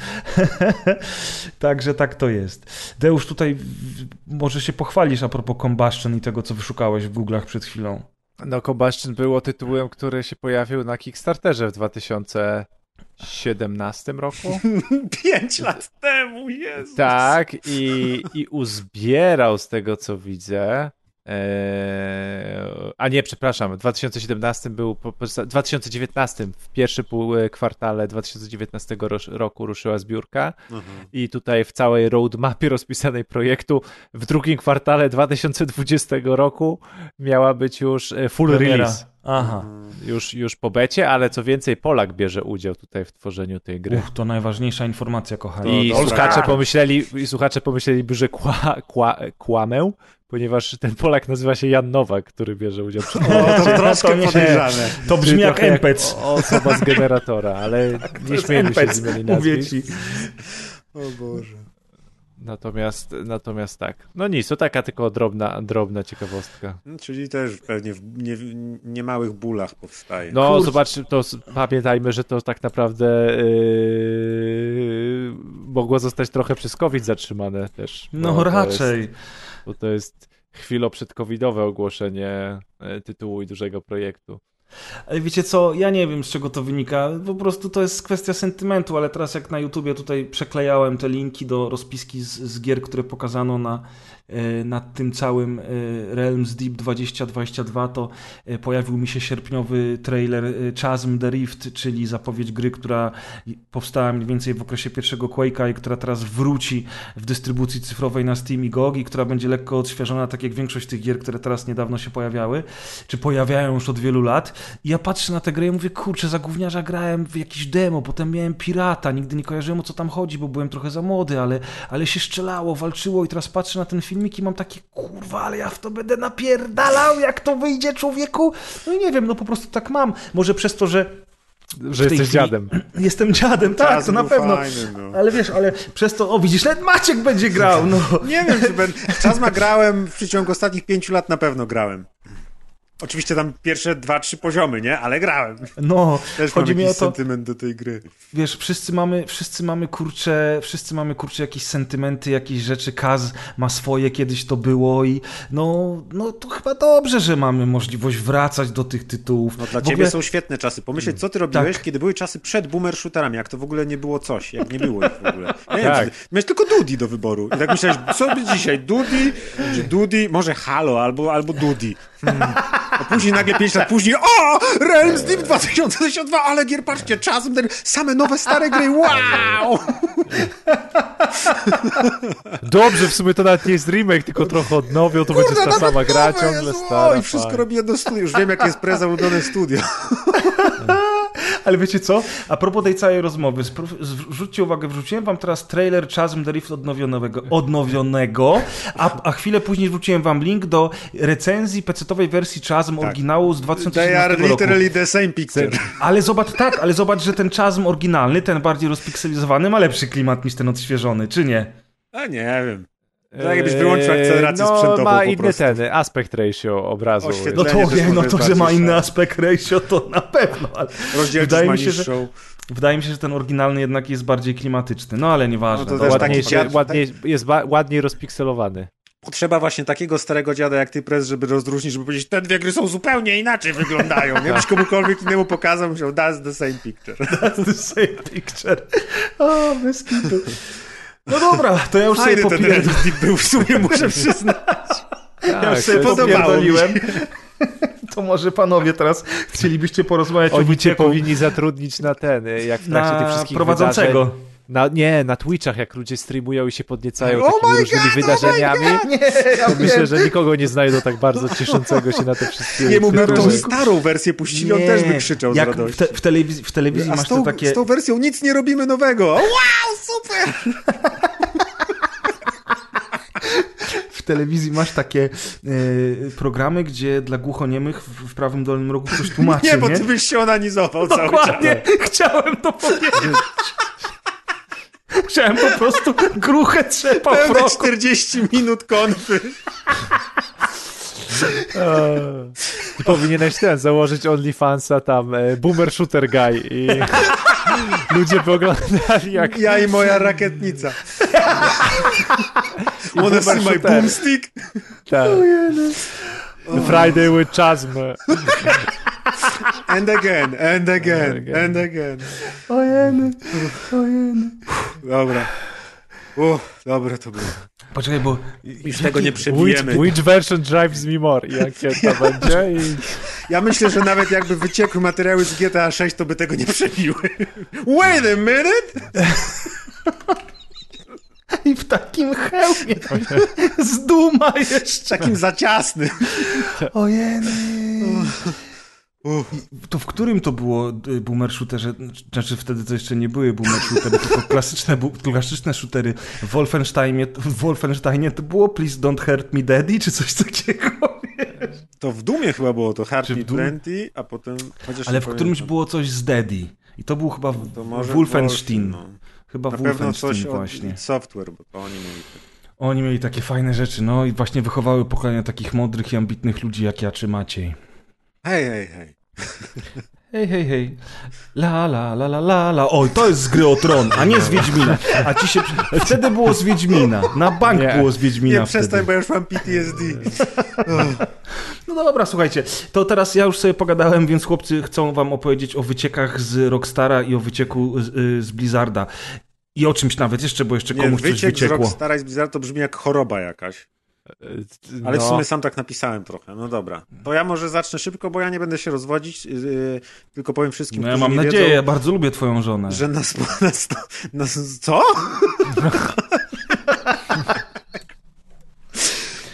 Także tak to jest. Deusz, tutaj może się pochwalisz a propos Combustion i tego, co wyszukałeś w Google'ach przed chwilą. No, Combustion było tytułem, który się pojawił na Kickstarterze w 2017 roku. Pięć lat temu, Jezus. Tak, i, i uzbierał z tego, co widzę. Eee, a nie, przepraszam, w 2017 był, po, po, w 2019, w pierwszym pół e, kwartale 2019 rosz- roku ruszyła zbiórka Mhm. i tutaj w całej roadmapie rozpisanej projektu w drugim kwartale 2020 roku miała być już e, full Premiera. release. Aha. Już, już po becie, ale co więcej, Polak bierze udział tutaj w tworzeniu tej gry. Uch, to najważniejsza informacja, kochani. I To dobra. słuchacze pomyśleli, i słuchacze pomyśleliby, że kła, kła, kłamę, ponieważ ten Polak nazywa się Jan Nowak, który bierze udział w O, to troszkę To nie- podejrzane. To brzmi jak NPC. o- Osoba z generatora, ale nie śmiejmy się z imienia i Mówię nazwisk. O Boże. Natomiast, natomiast tak. No nic, to taka tylko drobna, drobna ciekawostka. No, czyli też pewnie w nie, niemałych bólach powstaje. No, Kurczę. zobacz, to pamiętajmy, że to tak naprawdę yy, mogło zostać trochę przez COVID zatrzymane też. No raczej. Jest, bo to jest chwiloprzedcovidowe ogłoszenie e, tytułu i dużego projektu. Ale wiecie co, ja nie wiem z czego to wynika, po prostu to jest kwestia sentymentu, ale teraz jak na YouTubie tutaj przeklejałem te linki do rozpiski z, z gier, które pokazano na, e, nad tym całym e, Realms Deep 2022, to e, pojawił mi się sierpniowy trailer Chasm The Rift, czyli zapowiedź gry, która powstała mniej więcej w okresie pierwszego Quake'a i która teraz wróci w dystrybucji cyfrowej na Steam i GOG i która będzie lekko odświeżona, tak jak większość tych gier, które teraz niedawno się pojawiały, czy pojawiają już od wielu lat. I ja patrzę na tę grę i mówię, kurczę, za gówniarza grałem w jakiś demo, potem miałem pirata, nigdy nie kojarzyłem o co tam chodzi, bo byłem trochę za młody, ale, ale się strzelało, walczyło i teraz patrzę na ten filmik i mam takie, kurwa, ale ja w to będę napierdalał, jak to wyjdzie człowieku. No i nie wiem, no po prostu tak mam. Może przez to, że Że jesteś chwili- dziadem. Jestem dziadem, tak, Czas to na pewno. fajny, no. Ale wiesz, ale przez to, o widzisz, nawet Maciek będzie grał, no. Nie wiem, czy ben... Czasma grałem w przeciągu ostatnich pięciu lat na pewno grałem. Oczywiście tam pierwsze dwa, trzy poziomy, nie? Ale grałem. No, Też mam chodzi mi o to, sentyment do tej gry. wiesz, wszyscy mamy, wszyscy mamy kurcze, wszyscy mamy kurcze jakieś sentymenty, jakieś rzeczy, Kaz ma swoje, kiedyś to było i no, no to chyba dobrze, że mamy możliwość wracać do tych tytułów. No dla W ciebie ogóle- są świetne czasy. Pomyśleć, co ty robiłeś, Tak. kiedy były czasy przed boomer shooterami, jak to w ogóle nie było coś, jak nie było ich w ogóle. Nie Tak. wiem, miałeś tylko Dudi do wyboru. I tak myślałeś, co by dzisiaj, Dudi, czy Dudi, może Halo, albo, albo Dudi. Hmm. A później nagle pięć lat później, o! Realms Deep 2022, ale gier, patrzcie, czasem ten, same nowe, stare gry, wow! Dobrze, w sumie to nawet nie jest remake, tylko trochę odnowią, to będzie ta sama gra, ciągle Jezu, stara. Oj, wszystko fajnie. robi jedno studio. Już wiem, jakie jest preza ulubione studio. Ale wiecie co? A propos tej całej rozmowy, zwróćcie uwagę, wrzuciłem wam teraz trailer Chasm The Rift odnowionego, odnowionego a, a chwilę później wrzuciłem wam link do recenzji pecetowej wersji Chasm oryginału z They are 2017 roku. literally the same picture. Ale zobacz, tak, ale zobacz, że ten Chasm oryginalny, ten bardziej rozpikselizowany, ma lepszy klimat niż ten odświeżony, czy nie? A nie wiem. Tak jakbyś wyłączył akcelerację no, sprzętową ma po inny prostu. ten, aspect ratio obrazu. No to, no to, że ma inny aspekt ratio, to na pewno. Wydaje ma mi się, że, wydaje mi się, że ten oryginalny jednak jest bardziej klimatyczny. No ale nieważne. No to też tak- Ładniej, taki- się, ładniej, jest ładniej rozpikselowany. Potrzeba właśnie takiego starego dziada jak ty, Prez, żeby rozróżnić, żeby powiedzieć, te dwie gry są zupełnie inaczej wyglądają. Nie byś komukolwiek innemu pokazał, myślał, that's the same picture. That's the same picture. O, bez kitu. No dobra, to ja już sobie Fajny ten popierdolę. Był w sumie, muszę przyznać. Ja już Tak, sobie popierdoliłem. To może panowie teraz chcielibyście porozmawiać o Oni cię wycieku powinni zatrudnić na ten, jak w trakcie tych na wszystkich prowadzącego. wydarzeń. Na, nie, na Twitchach, jak ludzie streamują i się podniecają Oh takimi różnymi God, wydarzeniami. Nie, ja to myślę, że nikogo nie znajdą tak bardzo cieszącego się na te wszystkie Jemu by tą starą wersję puścili, on też by krzyczał z Jak w, radości. te, w telewizji, w telewizji A masz z tą, te takie... z tą wersją nic nie robimy nowego. Wow, super! W telewizji masz takie e, programy, gdzie dla głuchoniemych w, w prawym dolnym rogu ktoś tłumaczy, Nie, bo nie? ty byś się onanizował cały czas. Dokładnie, chciałem to powiedzieć. Chciałem po prostu gruchę trzepał w Pełne roku. 40 minut konfy. I powinieneś ten, założyć OnlyFansa tam, e, Boomer Shooter Guy i ludzie by oglądali jak Ja i moja rakietnica. Wanna see my boomstick? ten, Friday with Chasm. And again, and again, and again. Ojeny, ojeny. Dobra. Uff, dobre to było. Poczekaj, bo... Już tego nie Which, przebijemy. which version drives me more? I Jakie to będzie? I Ja myślę, że nawet jakby wyciekły materiały z GTA 6, to by tego nie przebiły. Wait a minute! I w takim hełmie z duma jeszcze. Takim za ciasnym. To w którym to było y, boomer shooterze? Znaczy wtedy to jeszcze nie były boomer shootery, tylko klasyczne, klasyczne shootery. W Wolfensteinie, w Wolfensteinie to było Please Don't Hurt Me Daddy, czy coś takiego? To w Dumie chyba było to w Me? 20, a potem... Ale w którymś było coś z Daddy. I to był chyba To Wolfenstein. Wolfen, no. Chyba Na pewno coś Wolfenstein od właśnie. id Software, bo to oni mieli... Oni mieli takie fajne rzeczy, no i właśnie wychowały pokolenia takich mądrych i ambitnych ludzi jak ja czy Maciej. Hej, hej, hej. Hej, hej, hej. La, la, la, la, la, la. Oj, to jest z gry o tron, a nie z Wiedźmina. A ci się... Wtedy było z Wiedźmina. Na bank Nie. było z Wiedźmina Nie, wtedy. przestań, bo ja już mam PTSD. No dobra, słuchajcie, to teraz ja już sobie pogadałem, więc chłopcy chcą wam opowiedzieć o wyciekach z Rockstara i o wycieku z, y, z Blizzarda. I o czymś nawet jeszcze, bo jeszcze Nie, komuś coś wyciek z wyciekło. Rockstara i z Blizzard to brzmi jak choroba jakaś. Ale w No. sumie sam tak napisałem trochę. No dobra. To ja może zacznę szybko, bo ja nie będę się rozwodzić, yy, tylko powiem wszystkim, No ja mam nadzieję, wiedzą, ja bardzo lubię twoją żonę. że na, spo, na, sto, na co?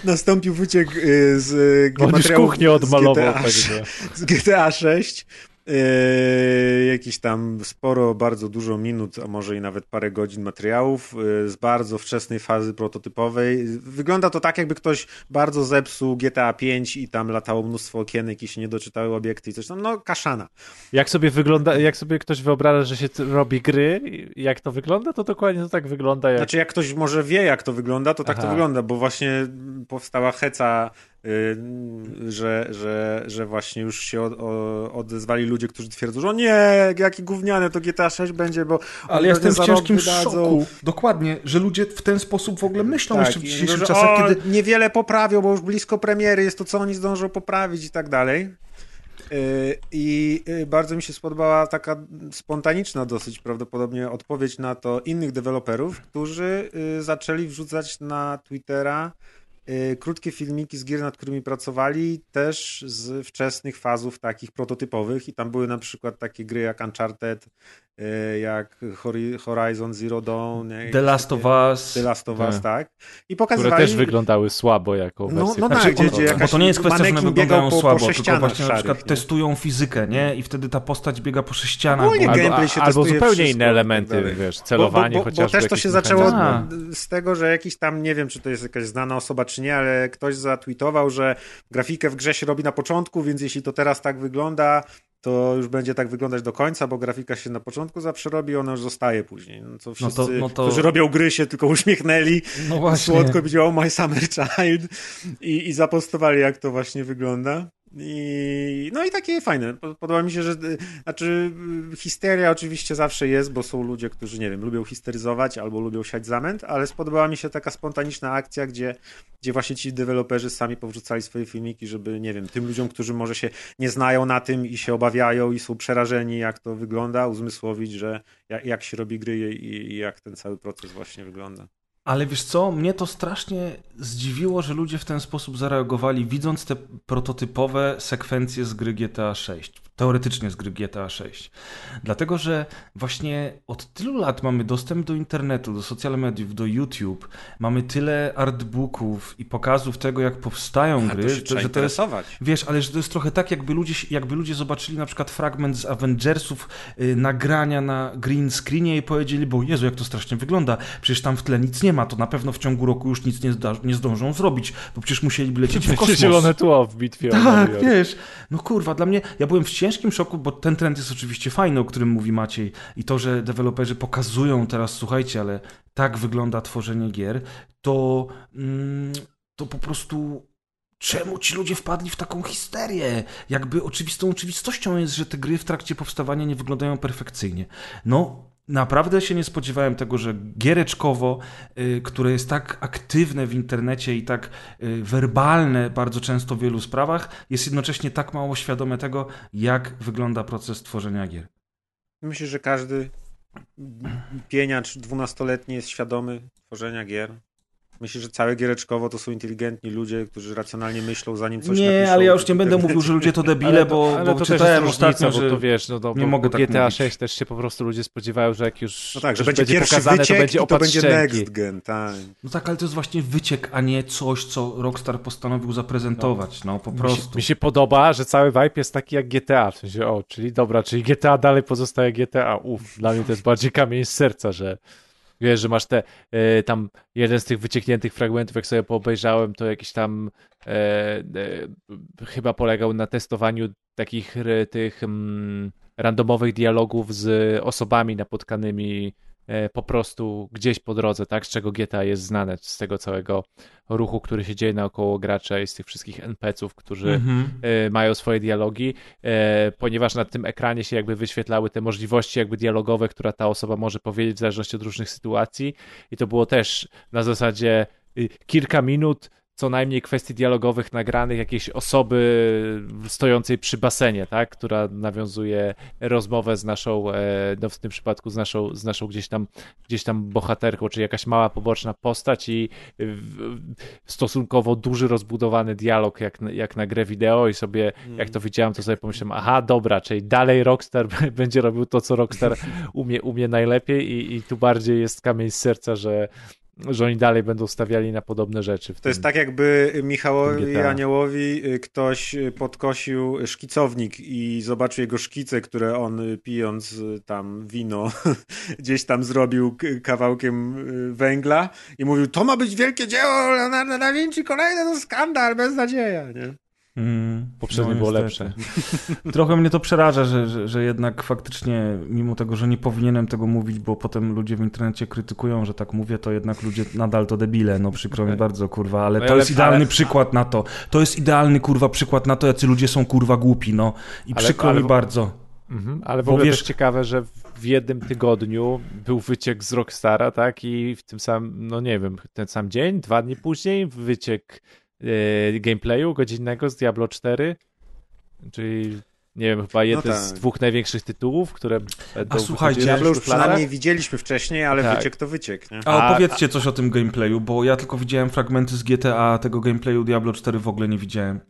Nastąpił wyciek yy, z już materiałów tak, kuchnię z odmalował, GTA, także... z GTA 6. Yy, jakiś tam sporo, bardzo dużo minut, a może i nawet parę godzin materiałów yy, z bardzo wczesnej fazy prototypowej. Wygląda to tak, jakby ktoś bardzo zepsuł GTA 5 i tam latało mnóstwo okienek i się nie doczytały obiekty i coś tam. No, kaszana. Jak sobie wygląda, jak sobie ktoś wyobraża, że się robi gry, jak to wygląda, to dokładnie to tak wygląda jak... Znaczy, jak ktoś może wie, jak to wygląda, to tak to Aha. wygląda, bo właśnie powstała heca, że, że, że właśnie już się od, o, odezwali ludzie, którzy twierdzą, że o nie, jaki gówniane to GTA 6 będzie, bo Ale ja jestem w ciężkim wydadzą. szoku. Dokładnie, że ludzie w ten sposób w ogóle myślą Tak, jeszcze w i dzisiejszych że, czasach, o, kiedy... niewiele poprawią, bo już blisko premiery jest to, co oni zdążą poprawić i tak dalej. Yy, I yy, bardzo mi się spodobała taka spontaniczna dosyć prawdopodobnie odpowiedź na to innych deweloperów, którzy zaczęli wrzucać na Twittera krótkie filmiki z gier, nad którymi pracowali, też z wczesnych fazów takich prototypowych i tam były na przykład takie gry jak Uncharted, jak Hori- Horizon Zero Dawn, The Last of Us. The Last of Us, Tak. tak. I które pokazywali... też wyglądały słabo jako No- wersje no tak, kontrolowe. gdzie- gdzie Bo jakaś to nie jest kwestia, że one wyglądają po- po słabo, tylko sześcianach właśnie na przykład nie? testują fizykę, nie? I wtedy ta postać biega po sześcianach. Ogólnie bo- gameplay się albo zupełnie inne tak elementy, dalej. wiesz, Bo, celowanie bo, bo, bo chociażby. też to się zaczęło mechanizmy. z tego, że jakiś tam, nie wiem, czy to jest jakaś znana osoba, czy nie, ale ktoś zatweetował, że grafikę w grze się robi na początku, więc jeśli to teraz tak wygląda, to już będzie tak wyglądać do końca, bo grafika się na początku zawsze robi, ona już zostaje później. No to wszyscy, no to- którzy robią gry, się tylko uśmiechnęli, No słodko powiedział oh my summer child i, i zapostowali, jak to właśnie wygląda. I, no i takie fajne. Po- Podoba mi się, że znaczy histeria oczywiście zawsze jest, bo są ludzie, którzy, nie wiem, lubią histeryzować albo lubią siać zamęt, ale spodobała mi się taka spontaniczna akcja, gdzie, gdzie właśnie ci deweloperzy sami powrzucali swoje filmiki, żeby, nie wiem, tym ludziom, którzy może się nie znają na tym i się obawiają i są przerażeni, jak to wygląda, uzmysłowić, że jak, jak się robi gry i, i jak ten cały proces właśnie wygląda. Ale wiesz co, mnie to strasznie zdziwiło, że ludzie w ten sposób zareagowali, widząc te prototypowe sekwencje z gry GTA 6. Teoretycznie z gry GTA 6. Dlatego, że właśnie od tylu lat mamy dostęp do internetu, do social mediów, do YouTube. Mamy tyle artbooków i pokazów tego, jak powstają A gry, to się że, że to jest interesować. Wiesz, ale że to jest trochę tak, jakby ludzie, jakby ludzie zobaczyli na przykład fragment z Avengersów, y, nagrania na green screenie i powiedzieli, bo Jezu, jak to strasznie wygląda, przecież tam w tle nic nie ma, to na pewno w ciągu roku już nic nie, zda, nie zdążą zrobić, bo przecież musieliby lecieć w kosmos. zielone tło w bitwie Tak, wiesz, no kurwa, dla mnie, ja byłem w ciężkim szoku, bo ten trend jest oczywiście fajny, o którym mówi Maciej i to, że deweloperzy pokazują teraz, słuchajcie, ale tak wygląda tworzenie gier, to, mm, to po prostu czemu ci ludzie wpadli w taką histerię? Jakby oczywistą oczywistością jest, że te gry w trakcie powstawania nie wyglądają perfekcyjnie. No, naprawdę się nie spodziewałem tego, że giereczkowo, y, które jest tak aktywne w internecie i tak y, werbalne bardzo często w wielu sprawach, jest jednocześnie tak mało świadome tego, jak wygląda proces tworzenia gier. Myślę, że każdy pieniacz dwunastoletni jest świadomy tworzenia gier. Myślę, że całe giereczkowo to są inteligentni ludzie, którzy racjonalnie myślą, zanim coś Nie, napiszą. ale ja już nie będę mówił, że ludzie to debile, Ale, bo, to, ale bo to też czytałem ostatnio, że to wiesz, no, to, nie mogę tak GTA mówić. 6 też się po prostu ludzie spodziewają, że jak już No tak, że będzie pierwszy pokazane, wyciek to będzie to będzie next gen, tak. No tak, ale to jest właśnie wyciek, a nie coś, co Rockstar postanowił zaprezentować, no, po Mi się, prostu. mi się podoba, że cały vibe jest taki jak GTA, w sensie, o, czyli dobra, czyli GTA dalej pozostaje GTA, uff, dla mnie to jest bardziej kamień z serca, że wiesz, że masz te, e, tam jeden z tych wyciekniętych fragmentów, jak sobie poobejrzałem, to jakiś tam e, e, chyba polegał na testowaniu takich tych mm, randomowych dialogów z osobami napotkanymi po prostu gdzieś po drodze, tak, z czego GTA jest znane, z tego całego ruchu, który się dzieje naokoło gracza i z tych wszystkich NPC-ów, którzy Mhm. e, mają swoje dialogi, e, ponieważ na tym ekranie się jakby wyświetlały te możliwości jakby dialogowe, która ta osoba może powiedzieć w zależności od różnych sytuacji i to było też na zasadzie y, kilka minut co najmniej kwestii dialogowych nagranych jakiejś osoby stojącej przy basenie, tak, która nawiązuje rozmowę z naszą, e, no w tym przypadku z naszą, z naszą gdzieś tam, gdzieś tam bohaterką, czy jakaś mała poboczna postać i stosunkowo duży, rozbudowany dialog jak, na- jak na grę wideo i sobie, jak to widziałem, to sobie pomyślałem, aha, dobra, czyli dalej Rockstar będzie robił to, co Rockstar umie, umie najlepiej i, i tu bardziej jest kamień z serca, że że oni dalej będą stawiali na podobne rzeczy. To jest tak, jakby Michałowi. Aniołowi y, ktoś y, podkosił szkicownik i zobaczył jego szkice, które on y, pijąc tam wino gdzieś tam zrobił kawałkiem węgla i mówił, to ma być wielkie dzieło Leonardo da Vinci, kolejne to skandal, beznadzieja, nie? Mm, Poprzednie było lepsze. Trochę mnie to przeraża, że, że, że jednak faktycznie, mimo tego, że nie powinienem tego mówić, bo potem ludzie w internecie krytykują, że tak mówię, to jednak ludzie nadal to debile, no przykro mi bardzo, kurwa, ale No to ale- jest idealny ale- przykład na to. To jest idealny, kurwa, przykład na to, jacy ludzie są, kurwa, głupi, no. I Ale- przykro ale- mi bardzo. Mhm, ale w ogóle wiesz- też ciekawe, że w jednym tygodniu był wyciek z Rockstara, tak? I w tym samym, no nie wiem, ten sam dzień, dwa dni później wyciek gameplayu godzinnego z Diablo 4, czyli nie wiem, chyba jeden z tak. dwóch największych tytułów, które będą A słuchajcie, Diablo już przynajmniej widzieliśmy wcześniej, ale Tak. wyciek to wyciek, nie? A A- opowiedzcie coś o tym gameplayu, bo ja tylko widziałem fragmenty z GTA, tego gameplayu Diablo 4 w ogóle nie widziałem.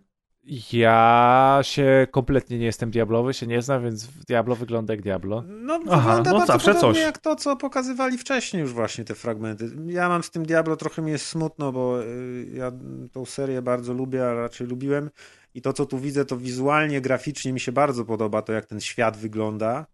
Ja się kompletnie nie jestem Diablowy, się nie znam, więc Diablo wygląda jak Diablo. No, Aha, wygląda no bardzo zawsze podobnie coś. jak to, co pokazywali wcześniej już właśnie te fragmenty. Ja mam z tym Diablo trochę mi jest smutno, bo y, ja tą serię bardzo lubię, a raczej lubiłem. I to, co tu widzę, to wizualnie, graficznie mi się bardzo podoba, to jak ten świat wygląda,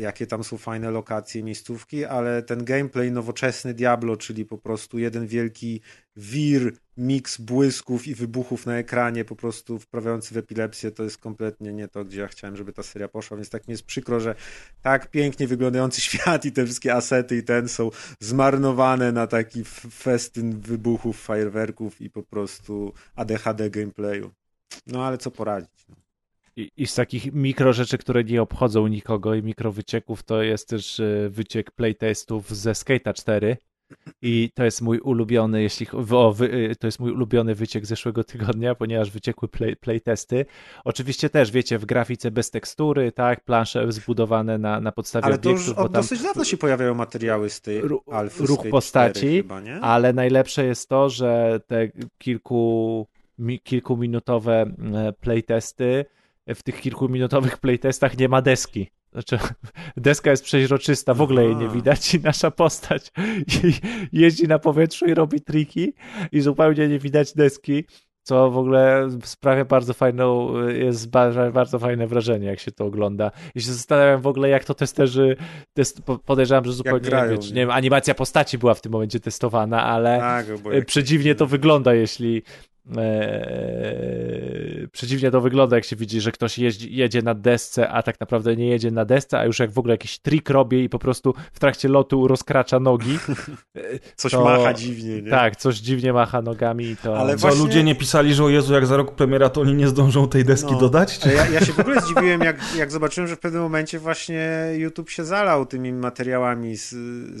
jakie tam są fajne lokacje, miejscówki, ale ten gameplay nowoczesny Diablo, czyli po prostu jeden wielki wir, miks błysków i wybuchów na ekranie, po prostu wprawiający w epilepsję, to jest kompletnie nie to, gdzie ja chciałem, żeby ta seria poszła, więc tak mi jest przykro, że tak pięknie wyglądający świat i te wszystkie asety i ten są zmarnowane na taki festyn wybuchów, fajerwerków i po prostu ADHD gameplayu. No ale co poradzić? No. I, I z takich mikro rzeczy, które nie obchodzą nikogo i mikro wycieków, to jest też e, wyciek playtestów ze Skate'a 4. I to jest mój ulubiony, jeśli o, wy, e, to jest mój ulubiony wyciek zeszłego tygodnia, ponieważ wyciekły play, playtesty. Oczywiście też, wiecie, w grafice bez tekstury, tak, plansze zbudowane na, na podstawie Ale to już obiektów, bo od dosyć dawno się pojawiają materiały z tej Ru- alfy. ruch Skate postaci, 4 chyba, ale najlepsze jest to, że te kilku, mi, kilkuminutowe e, playtesty, w tych kilkuminutowych playtestach nie ma deski. Znaczy, deska jest przeźroczysta, w ogóle jej nie widać i nasza postać jeździ na powietrzu i robi triki i zupełnie nie widać deski, co w ogóle sprawia bardzo fajną, jest ba- bardzo fajne wrażenie, jak się to ogląda. I się zastanawiam w ogóle, jak to testerzy, test, po- podejrzewam, że zupełnie, grają, nie? wiem, animacja postaci była w tym momencie testowana, ale Tak, bo e, jak... przedziwnie to wygląda, jeśli e, przeciwnie to wygląda, jak się widzi, że ktoś jeździ, jedzie na desce, a tak naprawdę nie jedzie na desce, a już jak w ogóle jakiś trik robi i po prostu w trakcie lotu rozkracza nogi. coś to- macha dziwnie, nie? Tak, coś dziwnie macha nogami i to... Ale Co, właśnie- ludzie nie pisali, że o Jezu, jak za rok premiera, to oni nie zdążą tej deski No. dodać? Czy... Ja, ja się w ogóle zdziwiłem, jak, jak zobaczyłem, że w pewnym momencie właśnie YouTube się zalał tymi materiałami z,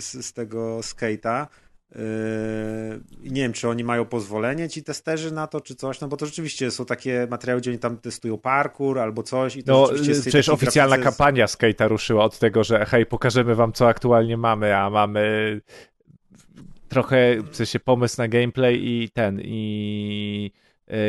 z, z tego skate'a. Yy, i nie wiem, czy oni mają pozwolenie, ci testerzy na to, czy coś, no bo to rzeczywiście są takie materiały, gdzie oni tam testują parkour albo coś i to No, przecież oficjalna kampania Skate'a ruszyła od tego, że hej, pokażemy wam, co aktualnie mamy, a mamy trochę, w sensie pomysł na gameplay i ten, i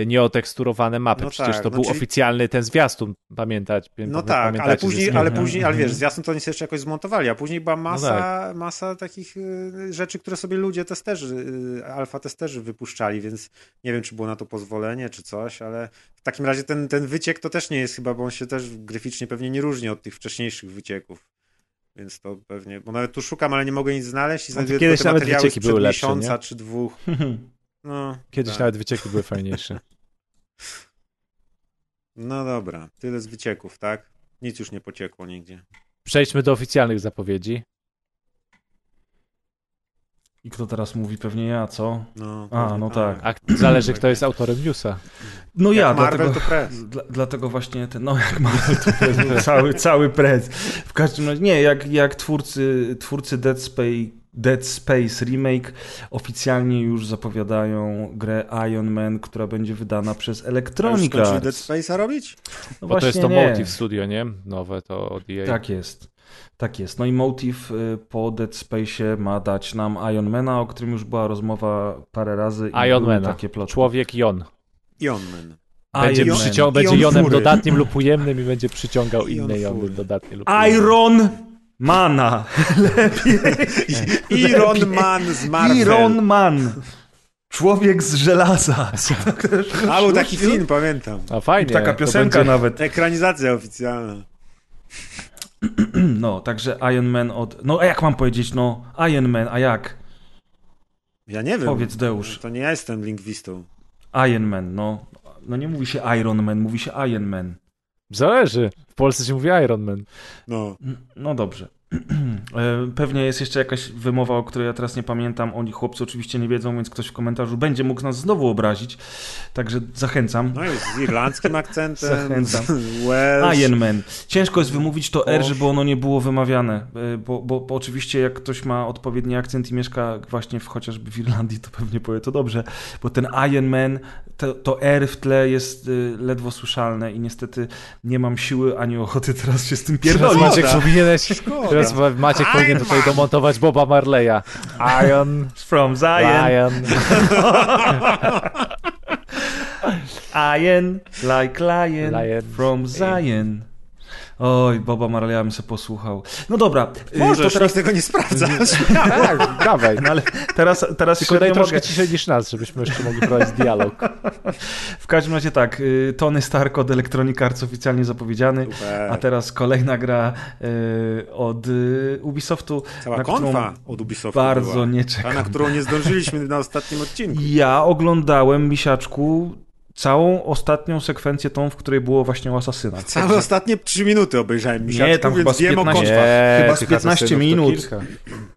nieoteksturowane mapy. No Przecież tak, to no był czyli- oficjalny ten zwiastun, pamiętać. No tak, ale później, ale Mhm, później, ale wiesz, mhm. zwiastun to oni sobie jeszcze jakoś zmontowali, a później była masa, No tak. masa takich y, rzeczy, które sobie ludzie testerzy, y, alfa testerzy wypuszczali, więc nie wiem, czy było na to pozwolenie, czy coś, ale w takim razie ten, ten wyciek to też nie jest chyba, bo on się też graficznie pewnie nie różni od tych wcześniejszych wycieków. Więc to pewnie, bo nawet tu szukam, ale nie mogę nic znaleźć i znajduję kiedyś tylko te nawet materiały sprzed były lepsze, miesiąca nie? czy dwóch. No, Kiedyś tak. nawet wycieki były fajniejsze. No dobra, tyle z wycieków, tak? Nic już nie pociekło nigdzie. Przejdźmy do oficjalnych zapowiedzi. I kto teraz mówi? Pewnie ja, co? No, A, no tak. A zależy, kto jest autorem newsa. No ja, Jak Marvel dlatego, to press. dla, dlatego właśnie ten, no jak Marvel to prez, cały, cały prez. W każdym razie, nie, jak, jak twórcy, twórcy Dead, Space, Dead Space Remake oficjalnie już zapowiadają grę Iron Man, która będzie wydana przez Electronic Skończyli Dead Arts. Space'a robić? No Bo to jest to nie. Motive Studio, nie? Nowe to od EA. Tak jest. Tak jest. No i Motive y, po Dead Space ma dać nam Ironmana, o którym już była rozmowa parę razy. i Iron były Man. takie plotki. Człowiek Jon. Ion Man. Będzie, Iron przycią- Man. będzie Ion Jonem dodatnim lub ujemnym i będzie przyciągał Ion inne Jony dodatnie lub ujemne. Iron Mana. Iron Man z Marvel. Iron Man. Człowiek z żelaza. A, był taki film, pamiętam. A fajnie. Taka piosenka będzie- nawet. Ekranizacja oficjalna. No, także Iron Man od... No, a jak mam powiedzieć? No, Iron Man, a jak? Ja nie wiem. Powiedz, Deusz. To nie ja jestem lingwistą. Iron Man, no. No nie mówi się Iron Man, mówi się Iron Man. Zależy. W Polsce się mówi Iron Man. No. No dobrze. E, Pewnie jest jeszcze jakaś wymowa, o której ja teraz nie pamiętam. Oni chłopcy oczywiście nie wiedzą, więc ktoś w komentarzu będzie mógł nas znowu obrazić. Także zachęcam. No jest z irlandzkim akcentem. Zachęcam. Welsh. Iron Man. Ciężko jest wymówić to R, żeby ono nie było wymawiane. E, Bo, bo, bo oczywiście jak ktoś ma odpowiedni akcent i mieszka właśnie w, chociażby w Irlandii, to pewnie powie to dobrze. Bo ten Iron Man, to, to R w tle jest y, ledwo słyszalne i niestety nie mam siły ani ochoty teraz się z tym pierdolić. Maciek powinieneś, Szkoda. Teraz Maciek powinien tutaj domontować Boba Marleya. Iron, From Zion. Lion. Iron, like lion, Lion. from Zion. Oj, Boba Marleya bym sobie posłuchał. No dobra, y, Możesz, to teraz... tego nie sprawdza. Tak, dawaj. No ale teraz, teraz Tylko daj troszkę mogę. ciszej niż nas, żebyśmy jeszcze mogli prowadzić dialog. W każdym razie tak, y, Tony Stark od Electronic Arts oficjalnie zapowiedziany, Super. a teraz kolejna gra y, od Ubisoftu, Cała na którą konfa od Ubisoftu bardzo była. nie Ta, czekam. na którą nie zdążyliśmy na ostatnim odcinku. Ja oglądałem, Misiaczku, całą ostatnią sekwencję tą, w której było właśnie o asasynach. Całe ostatnie 3 minuty obejrzałem misiaczku, Nie, tam chyba z wiem o 15. konfach. Nie, Chyba z tych 15 asasynów to minut.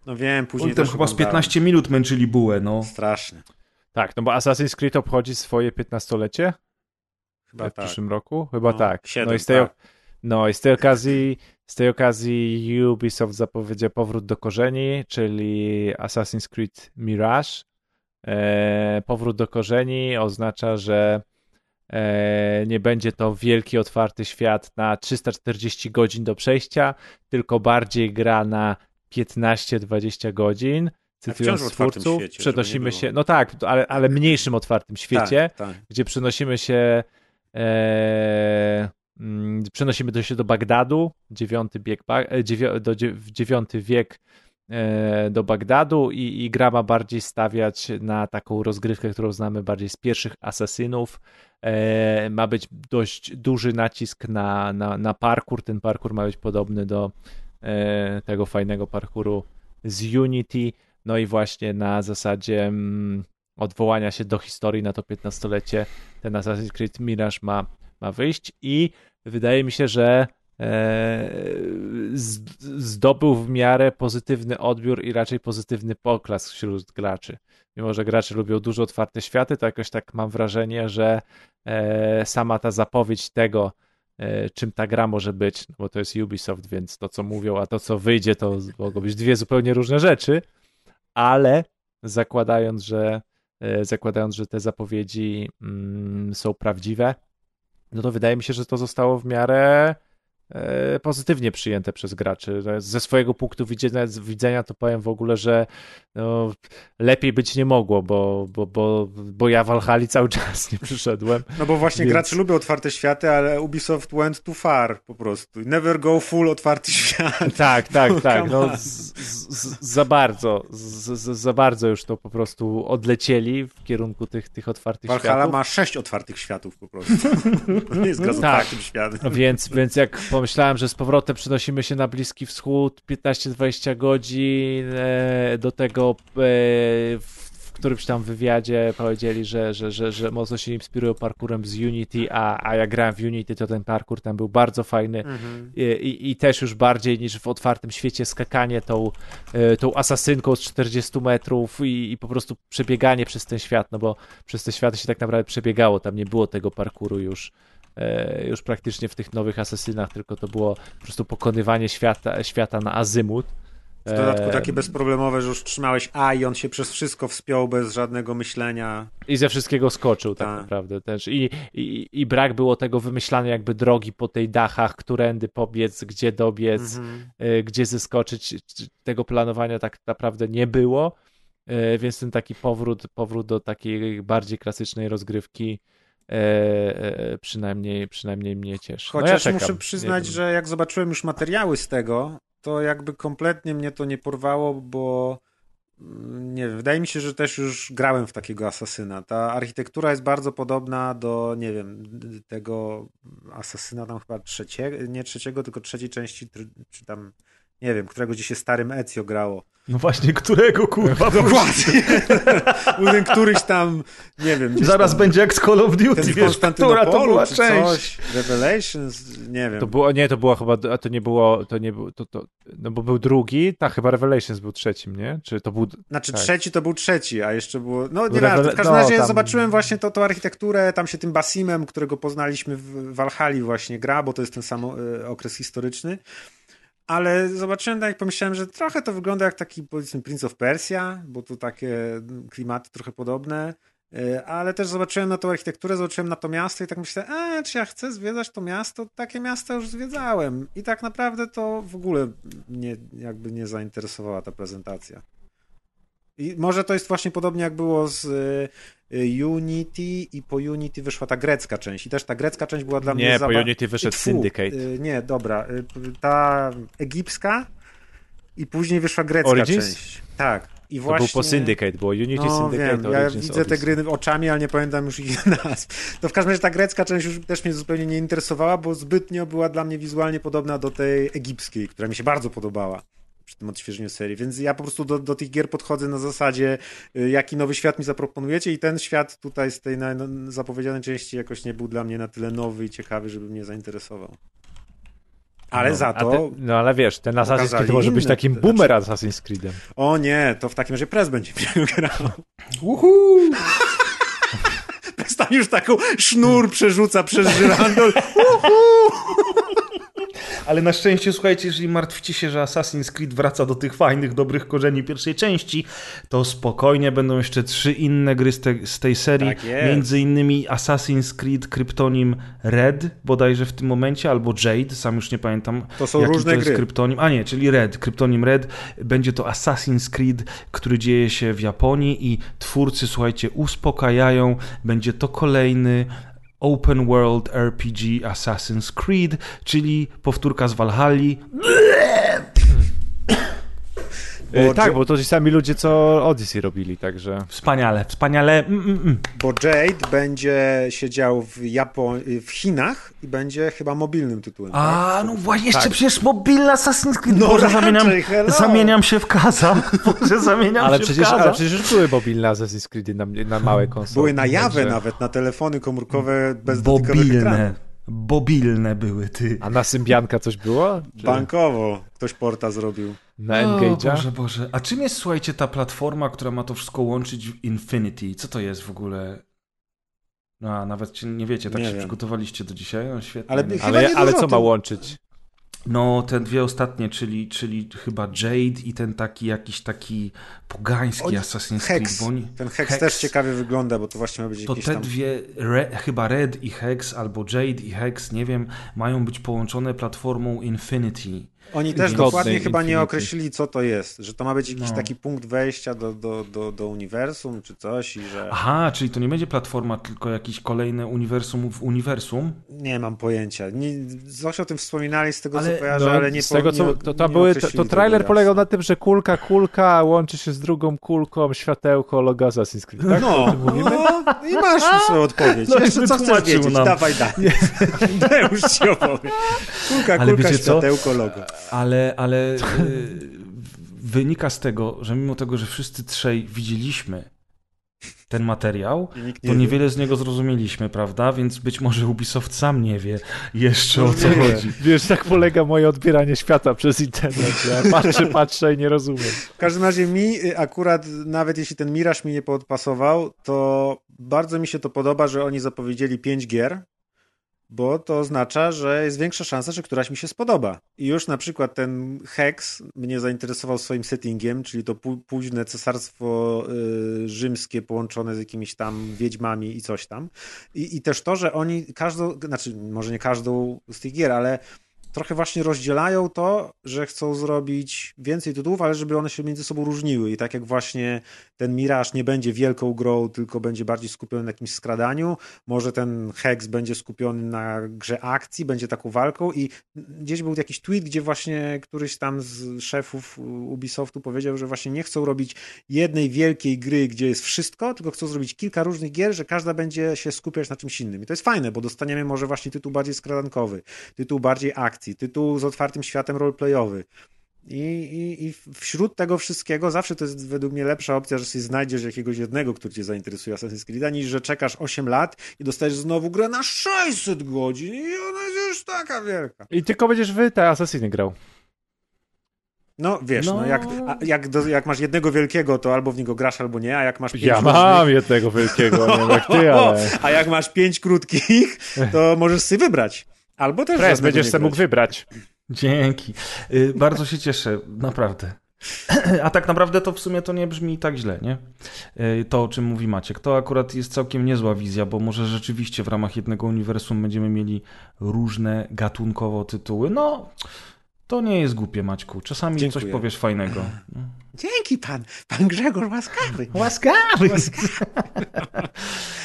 No wiem, później Oni tam też chyba z oglądałem. 15 minut męczyli bułę, no. Straszne. Tak, no bo Assassin's Creed obchodzi swoje 15-lecie Chyba w tak. przyszłym roku. Chyba No, tak. siedem, no, i z tej, tak. no i z tej okazji z tej okazji Ubisoft zapowiedział powrót do korzeni, czyli Assassin's Creed Mirage. E, powrót do korzeni oznacza, że nie będzie to wielki, otwarty świat na 340 godzin do przejścia, tylko bardziej gra na 15-20 godzin. Cytując w otwartym twórców, świecie, przenosimy się, no tak, ale, ale mniejszym otwartym świecie, Tak, tak. gdzie przenosimy się e, mm, przenosimy to się do Bagdadu, dziewiąty bieg, e, dziewią, do, dziewiąty wiek e, do Bagdadu i, i gra ma bardziej stawiać na taką rozgrywkę, którą znamy bardziej z pierwszych asasynów. E, ma być dość duży nacisk na, na, na parkour. Ten parkour ma być podobny do e, tego fajnego parkouru z Unity. No i właśnie na zasadzie mm, odwołania się do historii na to 15-lecie ten Assassin's Creed Mirage ma, ma wyjść i wydaje mi się, że e, zdobył w miarę pozytywny odbiór i raczej pozytywny poklask wśród graczy. Mimo, że gracze lubią dużo otwarte światy, to jakoś tak mam wrażenie, że e, sama ta zapowiedź tego, e, czym ta gra może być, no bo to jest Ubisoft, więc to co mówią, a to co wyjdzie, to mogą być dwie zupełnie różne rzeczy, ale zakładając, że e, zakładając, że te zapowiedzi mm, są prawdziwe, no to wydaje mi się, że to zostało w miarę e, pozytywnie przyjęte przez graczy. No, Ze swojego punktu widzenia, to powiem w ogóle, że no, lepiej być nie mogło, bo, bo, bo, bo ja Walhali cały czas nie przyszedłem. No bo właśnie Więc- gracze lubią otwarte światy, ale Ubisoft went too far po prostu. Never go full otwarty świat. Tak, tak, tak. No, z, z, za bardzo, z, za bardzo już to po prostu odlecieli w kierunku tych, tych otwartych Valhalla światów. ma sześć otwartych światów po prostu. To nie jest gra z Tak. otwartym światem. Więc, więc jak pomyślałem, że z powrotem przenosimy się na Bliski Wschód, 15-20 godzin, e, do tego e, w, którymś tam wywiadzie powiedzieli, że, że, że, że mocno się inspirują parkurem z Unity, a, a jak grałem w Unity, to ten parkur tam był bardzo fajny Mhm. i, i, też już bardziej niż w otwartym świecie skakanie tą, e, tą asasynką z 40 metrów i, i po prostu przebieganie przez ten świat, no bo przez te światy się tak naprawdę przebiegało, tam nie było tego parkuru już już praktycznie w tych nowych asasynach, tylko to było po prostu pokonywanie świata, świata na azymut W dodatku E, takie bezproblemowe, że już trzymałeś A i on się przez wszystko wspiął bez żadnego myślenia. I ze wszystkiego skoczył tak Tak. naprawdę też. I, i, I brak było tego wymyślania jakby drogi po tej dachach, którędy pobiec, gdzie dobiec, Mhm. y, gdzie zeskoczyć. Czy- Tego planowania tak naprawdę nie było, więc ten taki powrót, powrót do takiej bardziej klasycznej rozgrywki e, e, przynajmniej, przynajmniej mnie cieszy. No ja Chociaż czekam. muszę przyznać, że jak zobaczyłem już materiały z tego, to jakby kompletnie mnie to nie porwało, bo mm, nie wiem, wydaje mi się, że też już grałem w takiego asasyna. Ta architektura jest bardzo podobna do, nie wiem, tego asasyna tam chyba trzeciego, nie trzeciego, tylko trzeciej części, czy tam, nie wiem, którego gdzieś się starym Ezio grało. No właśnie, którego kurwa? Dokładnie. Był ten któryś tam, nie wiem. Zaraz tam, będzie jak z Call of Duty, ten wiesz, która to była czy część. coś, Revelations, nie wiem. To było, nie, to była chyba, a to nie było, to nie było, to, to, no bo był drugi, tak, chyba Revelations był trzecim, nie? Czy to był, Znaczy Tak. trzeci to był trzeci, a jeszcze było. No nie ważne. W każdym no, razie tam- zobaczyłem właśnie to, tą architekturę, tam się tym Basimem, którego poznaliśmy w Walhali właśnie gra, bo to jest ten sam e, okres historyczny. Ale zobaczyłem tak, jak pomyślałem, że trochę to wygląda jak taki powiedzmy Prince of Persia, bo tu takie klimaty trochę podobne. E, Ale też zobaczyłem na tą architekturę, zobaczyłem na to miasto i tak myślę, a czy ja chcę zwiedzać to miasto? Takie miasta już zwiedzałem. I tak naprawdę to w ogóle mnie jakby nie zainteresowała ta prezentacja. I może to jest właśnie podobnie jak było z y, Unity i po Unity wyszła ta grecka część. I też ta grecka część była dla mnie nie, po zaba- Unity wyszedł Tfu, Syndicate. y, nie, dobra. y, Ta egipska i później wyszła grecka Origins? część. Tak. I To właśnie... był po Syndicate, było Unity, No Syndicate, wiem, ja Origins, widzę te Odyssey. gry oczami, ale nie pamiętam już ich nazw. To w każdym razie ta grecka część już też mnie zupełnie nie interesowała, bo zbytnio była dla mnie wizualnie podobna do tej egipskiej, która mi się bardzo podobała przy tym odświeżeniu serii, więc ja po prostu do, do tych gier podchodzę na zasadzie, y, jaki nowy świat mi zaproponujecie i ten świat tutaj z tej na, zapowiedzianej części jakoś nie był dla mnie na tyle nowy i ciekawy, żeby mnie zainteresował. Ale no, za to, Ty, no ale wiesz, ten Assassin's Creed może być takim znaczy- boomer Assassin's Creedem. o nie, to w takim razie Prez będzie mnie grał. Uhu! Tam już taką sznur przerzuca przez żyrandol. Ale na szczęście, słuchajcie, jeżeli martwicie się, że Assassin's Creed wraca do tych fajnych, dobrych korzeni pierwszej części, to spokojnie będą jeszcze trzy inne gry z, te, z tej serii. Tak. Między innymi Assassin's Creed kryptonim Red, bodajże w tym momencie, albo Jade, sam już nie pamiętam. To są jaki różne to jest gry. kryptonim. A nie, czyli Red, kryptonim Red. Będzie to Assassin's Creed, który dzieje się w Japonii i twórcy, słuchajcie, uspokajają. Będzie to kolejny Open World RPG Assassin's Creed, czyli powtórka z Valhalli. E, Bo tak, J- bo to ci sami ludzie, co Odyssey robili, także... Wspaniale, wspaniale. Mm, mm, mm. Bo Jade będzie siedział w, Japo- w Chinach i będzie chyba mobilnym tytułem. tak? A, no właśnie, jeszcze Tak. przecież mobilny Assassin's Creed. No Boże, raczej, zamieniam, hello. zamieniam się w kaza. Boże, zamieniam Ale się przecież, w kaza. ale przecież były mobilne Assassin's Creedy na, na małe konsole. Były na jawę także- nawet, na telefony komórkowe bez dotykowego ekranu. Bobilne. Bobilne były, ty. A na Symbianka coś było? Czy Bankowo ktoś porta zrobił. Na O, Engage'a? Boże, Boże. A czym jest, słuchajcie, ta platforma, która ma to wszystko łączyć w Infinity? Co to jest w ogóle? No, a nawet nie wiecie, tak Nie się wiem. przygotowaliście do dzisiaj? No, świetnie. Ale no. Ale, nie ale co ma łączyć? No, te dwie ostatnie, czyli, czyli chyba Jade i ten taki jakiś taki pogański Oni- Assassin's Hex. Creed. Oni, Ten Hex, też ciekawie wygląda, bo to właśnie ma być To jakiś te tam... dwie, re, chyba Red i Hex, albo Jade i Hex, nie wiem, mają być połączone platformą Infinity. Oni też dokładnie chyba nie określili, co to jest. Że to ma być jakiś No. taki punkt wejścia do, do, do, do uniwersum, czy coś i że... Aha, czyli to nie będzie platforma, tylko jakieś kolejne uniwersum w uniwersum? Nie mam pojęcia. Nie, coś o tym wspominali z tego, Ale- co kojarzę, No, ale nie z tego co, nie, to, to, były, to, to trailer polegał na tym, że kulka, kulka łączy się z drugą kulką, światełko, logo Assassin's Creed. Tak? No, no, i masz swoją odpowiedź. No Jeszcze co chcesz wiedzieć? nam. Dawaj dalej. Już ci opowiem. Kulka, Ale kulka, światełko, logo. Ale, ale y, wynika z tego, że mimo tego, że wszyscy trzej widzieliśmy ten materiał, nikt to nie wie. niewiele z niego zrozumieliśmy, prawda? Więc być może Ubisoft sam nie wie jeszcze o co chodzi. Wiesz, tak polega moje odbieranie świata przez internet. Ja patrzę, patrzę i nie rozumiem. W każdym razie mi akurat, nawet jeśli ten Miraż mi nie podpasował, to bardzo mi się to podoba, że oni zapowiedzieli pięć gier, bo to oznacza, że jest większa szansa, że któraś mi się spodoba. I już na przykład ten Hex mnie zainteresował swoim settingiem, czyli to pó- późne cesarstwo y, rzymskie połączone z jakimiś tam wiedźmami i coś tam. I, I też to, że oni każdą, znaczy może nie każdą z tych gier, ale trochę właśnie rozdzielają to, że chcą zrobić więcej tytułów, ale żeby one się między sobą różniły. I tak jak właśnie ten Mirage nie będzie wielką grą, tylko będzie bardziej skupiony na jakimś skradaniu, może ten Hex będzie skupiony na grze akcji, będzie taką walką i gdzieś był jakiś tweet, gdzie właśnie któryś tam z szefów Ubisoftu powiedział, że właśnie nie chcą robić jednej wielkiej gry, gdzie jest wszystko, tylko chcą zrobić kilka różnych gier, że każda będzie się skupiać na czymś innym. I to jest fajne, bo dostaniemy może właśnie tytuł bardziej skradankowy, tytuł bardziej akcji, tytuł z otwartym światem roleplayowy. I, i, I wśród tego wszystkiego zawsze to jest według mnie lepsza opcja, że sobie znajdziesz jakiegoś jednego, który cię zainteresuje Assassin's Creed'a, niż że czekasz 8 lat i dostajesz znowu grę na 600 godzin i ona jest już taka wielka. I tylko będziesz wy te Assassiny grał. No wiesz, no, No. jak, a, jak, do, jak masz jednego wielkiego, to albo w niego grasz, albo nie, a jak masz pięć Ja różnych, mam jednego wielkiego, nie wiem jak ty, ale... a jak masz pięć krótkich, to możesz sobie wybrać. Albo też żadnego będziesz sobie mógł wybrać. Dzięki. Y, Bardzo się cieszę, naprawdę. A tak naprawdę to w sumie to nie brzmi tak źle, nie? Y, To, o czym mówi Maciek. To akurat jest całkiem niezła wizja, bo może rzeczywiście w ramach jednego uniwersum będziemy mieli różne gatunkowo tytuły. No, to nie jest głupie, Maćku. Czasami Dziękuję. coś powiesz fajnego. Dzięki pan, pan Grzegorz łaskawy. Łaskawy! No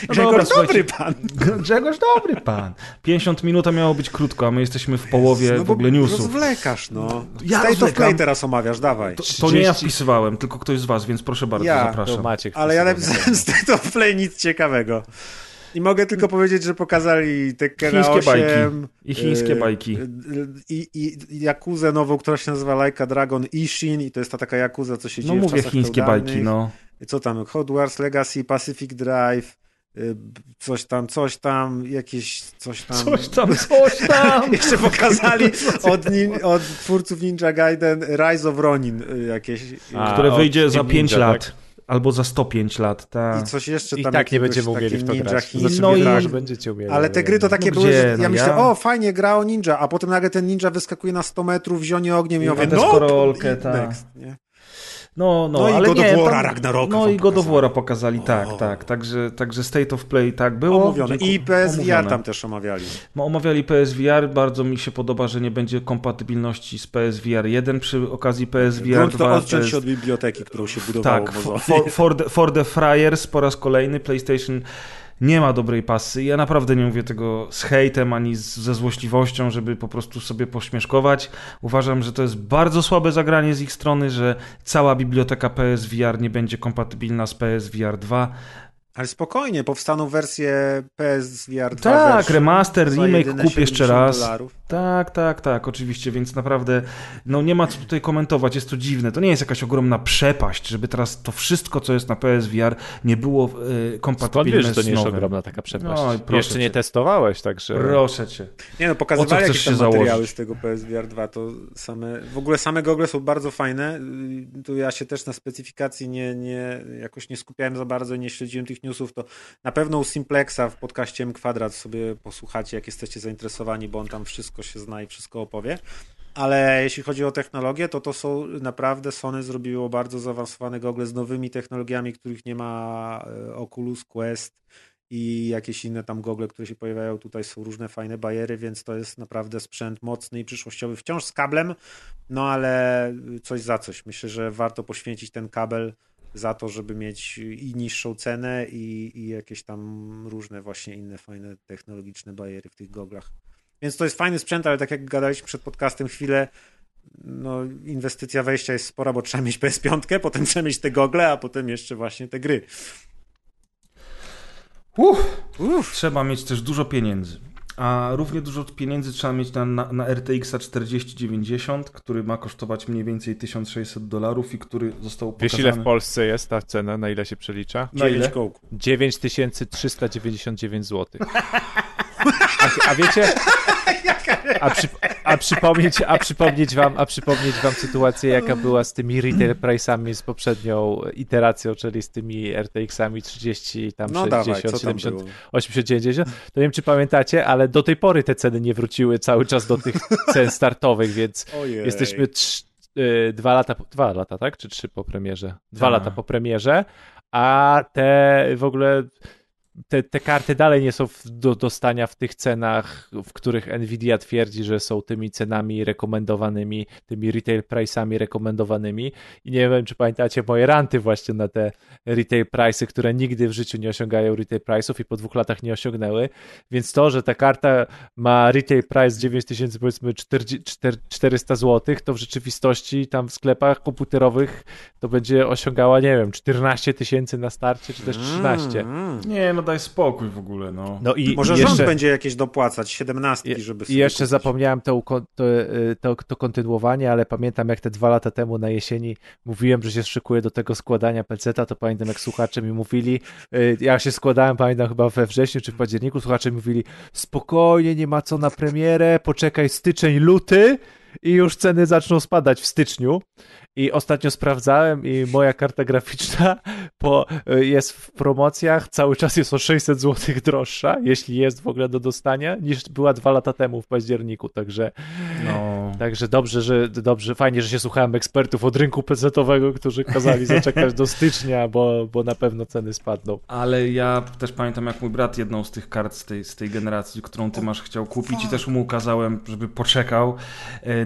Grzegorz dobra, dobry pan. Grzegorz dobry pan. 50 minut to miało być krótko, a my jesteśmy w połowie No w ogóle newsów. rozwlekasz, no. Ja State of. Play teraz omawiasz, dawaj. To, to nie ja 30 wpisywałem, tylko ktoś z was, więc proszę bardzo, Ja, To zapraszam. Maciek. Ale ja napisałem. State of Play nic ciekawego. I mogę tylko powiedzieć, że pokazali Tekkena Chińskie 8. bajki. I chińskie e, bajki. e, I, i, i Jakuzę nową, która się nazywa Like a Dragon Ishin i to jest ta taka Jakuza, co się No dzieje w mówię czasach chińskie feudalnych. bajki, no. Co tam? Hot Wars Legacy, Pacific Drive, y, coś tam, coś tam, jakieś coś tam. Coś tam, coś tam. Jeszcze pokazali od, nin, od twórców Ninja Gaiden Rise of Ronin y, jakieś. y, A, Które wyjdzie za Team 5 Ninja, lat. tak? Albo za 105 lat, tak. I coś jeszcze I tam. tak nie będziemy umieli w to ninja grać. Znaczy, No i- tak. że będziecie umieli. Ale te gry to takie No były, gdzie, że no ja myślę, ja? o fajnie, gra o ninja, a potem nagle ten ninja wyskakuje na 100 metrów, wzionie ogniem i I mówię, no, deskorolkę, i tak. next, nie? No, no, No i ale God of nie, War'a tam- Ragnaroka No i God of. War'a pokazali, tak, O. tak. Także, także State of Play tak było. Omówione. I. PSVR Omówione. tam też omawiali. No, omawiali PSVR, bardzo mi się podoba, że nie będzie kompatybilności z PSVR 1 przy okazji PSVR Grunt 2. to odciąć jest- się od biblioteki, którą się budowało. Tak, mozowi. for, for, the, for the Friars po raz kolejny PlayStation nie ma dobrej pasy. Ja naprawdę nie mówię tego z hejtem ani z, ze złośliwością, żeby po prostu sobie pośmieszkować. Uważam, że to jest bardzo słabe zagranie z ich strony, że cała biblioteka PSVR nie będzie kompatybilna z PSVR 2. Ale spokojnie, powstaną wersje PSVR 2 Tak, remaster, remake kup jeszcze 70 raz. dolarów. Tak, tak, tak, oczywiście, więc naprawdę no nie ma co tutaj komentować, jest to dziwne. To nie jest jakaś ogromna przepaść, żeby teraz to wszystko, co jest na PSVR nie było Skąd kompatybilne wiesz, że to nie jest ogromna taka przepaść? No Jeszcze nie cię. testowałeś, także... Proszę cię. Nie no, pokazywali chcesz jakieś się tam materiały założyć? z tego PSVR 2, to same, w ogóle same gogle są bardzo fajne. Y, Tu ja się też na specyfikacji nie, nie, jakoś nie skupiałem za bardzo, nie śledziłem tych newsów, to na pewno u Simplexa w podcaście M Kwadrat sobie posłuchacie, jak jesteście zainteresowani, bo on tam wszystko się zna i wszystko opowie. Ale jeśli chodzi o technologię, to to są naprawdę Sony zrobiło bardzo zaawansowane gogle z nowymi technologiami, których nie ma e, Oculus Quest i jakieś inne tam gogle, które się pojawiają. Tutaj są różne fajne bajery, więc to jest naprawdę sprzęt mocny i przyszłościowy. Wciąż z kablem, no ale coś za coś. Myślę, że warto poświęcić ten kabel za to, żeby mieć i niższą cenę i, i jakieś tam różne właśnie inne fajne technologiczne bajery w tych goglach. Więc to jest fajny sprzęt, ale tak jak gadaliśmy przed podcastem chwilę, no inwestycja wejścia jest spora, bo trzeba mieć PS5, potem trzeba mieć te gogle, a potem jeszcze właśnie te gry. Uff, Uff. trzeba mieć też dużo pieniędzy. A równie dużo pieniędzy trzeba mieć na, na, na RTX 4090, który ma kosztować mniej więcej 1600 dolarów i który został Wiesz pokazany... ile w Polsce jest ta cena, na ile się przelicza? Na ile? 9 kołków. 9399 zł. A, a wiecie, a, przy, a, przypomnieć, a, przypomnieć wam, a przypomnieć wam sytuację, jaka była z tymi retail price'ami z poprzednią iteracją, czyli z tymi RTX-ami 30, tam No 60, dawaj, co tam 70, było? 80, 90. To nie wiem, czy pamiętacie, ale do tej pory te ceny nie wróciły cały czas do tych cen startowych, więc Ojej. jesteśmy trz, y, dwa lata, dwa lata, tak? Czy trzy po premierze? Dwa Tak. lata po premierze, a te w ogóle te, te karty dalej nie są do dostania w tych cenach, w których Nvidia twierdzi, że są tymi cenami rekomendowanymi, tymi retail price'ami rekomendowanymi. I nie wiem, czy pamiętacie moje ranty właśnie na te retail price'y, które nigdy w życiu nie osiągają retail price'ów i po dwóch latach nie osiągnęły. Więc to, że ta karta ma retail price 9000, powiedzmy 40, 400 zł, to w rzeczywistości tam w sklepach komputerowych to będzie osiągała, nie wiem, 14 tysięcy na starcie, czy też 13. Mm. Nie, no daj spokój w ogóle, no. No i Może i rząd jeszcze, będzie jakieś dopłacać, 17, i- żeby I jeszcze kupić. zapomniałem to, to, y, to, to kontynuowanie, ale pamiętam jak te dwa lata temu na jesieni mówiłem, że się szykuję do tego składania peceta, to pamiętam jak słuchacze mi mówili, y, ja się składałem, pamiętam chyba we wrześniu czy w październiku, słuchacze mi mówili spokojnie, nie ma co na premierę, poczekaj styczeń, luty i już ceny zaczną spadać w styczniu. I ostatnio sprawdzałem i moja karta graficzna po, y, jest w promocjach, cały czas jest o 600 zł droższa, jeśli jest w ogóle do dostania, niż była dwa lata temu w październiku, także, no. także dobrze, że dobrze, fajnie, że się słuchałem ekspertów od rynku PC-owego, którzy kazali zaczekać do stycznia, bo, bo na pewno ceny spadną. Ale ja też pamiętam, jak mój brat jedną z tych kart z tej, z tej generacji, którą ty masz, chciał kupić i też mu ukazałem, żeby poczekał.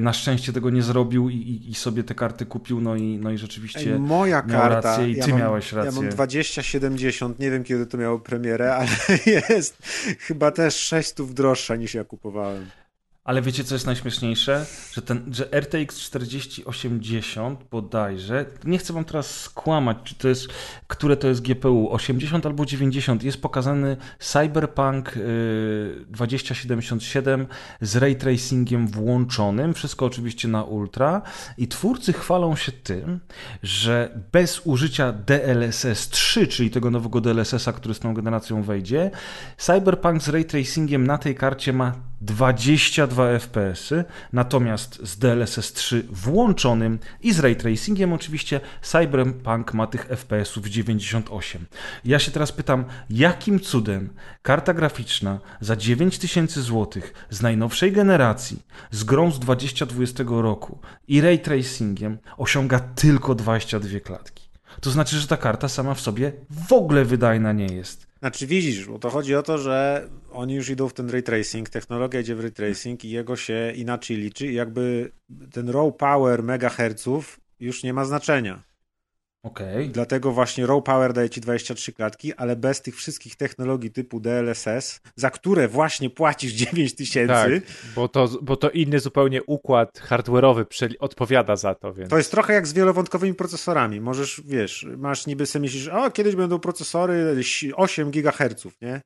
Na szczęście tego nie zrobił i, i, i sobie te karty kupił, no i, no i rzeczywiście Ej, moja miał karta. rację i ja ty mam, miałeś Ja rację. mam 2070, nie wiem kiedy to miało premierę, ale jest chyba też 600 droższa niż ja kupowałem. Ale wiecie, co jest najśmieszniejsze? Że, ten, że RTX 4080 bodajże, nie chcę wam teraz skłamać, czy to jest, które to jest GPU, 80 albo 90, jest pokazany Cyberpunk y, 2077 z ray tracingiem włączonym, wszystko oczywiście na ultra. I twórcy chwalą się tym, że bez użycia DLSS 3, czyli tego nowego DLSS-a, który z tą generacją wejdzie, Cyberpunk z ray tracingiem na tej karcie ma 22 FPS-y, natomiast z DLSS 3 włączonym i z ray tracingiem oczywiście Cyberpunk ma tych FPS-ów 98. Ja się teraz pytam, jakim cudem karta graficzna za 9000 zł z najnowszej generacji, z grą z 2020 roku i ray tracingiem osiąga tylko 22 klatki. To znaczy, że ta karta sama w sobie w ogóle wydajna nie jest. Znaczy widzisz, bo to chodzi o to, że oni już idą w ten ray tracing, technologia idzie w ray tracing i jego się inaczej liczy i jakby ten raw power megaherców już nie ma znaczenia. Okej. Dlatego właśnie raw power daje ci 23 klatki, ale bez tych wszystkich technologii typu DLSS, za które właśnie płacisz 9000, Tak, bo to, bo to inny zupełnie układ hardware'owy odpowiada za to, więc... To jest trochę jak z wielowątkowymi procesorami. Możesz, wiesz, masz niby sobie myślisz, o, kiedyś będą procesory 8 GHz, nie?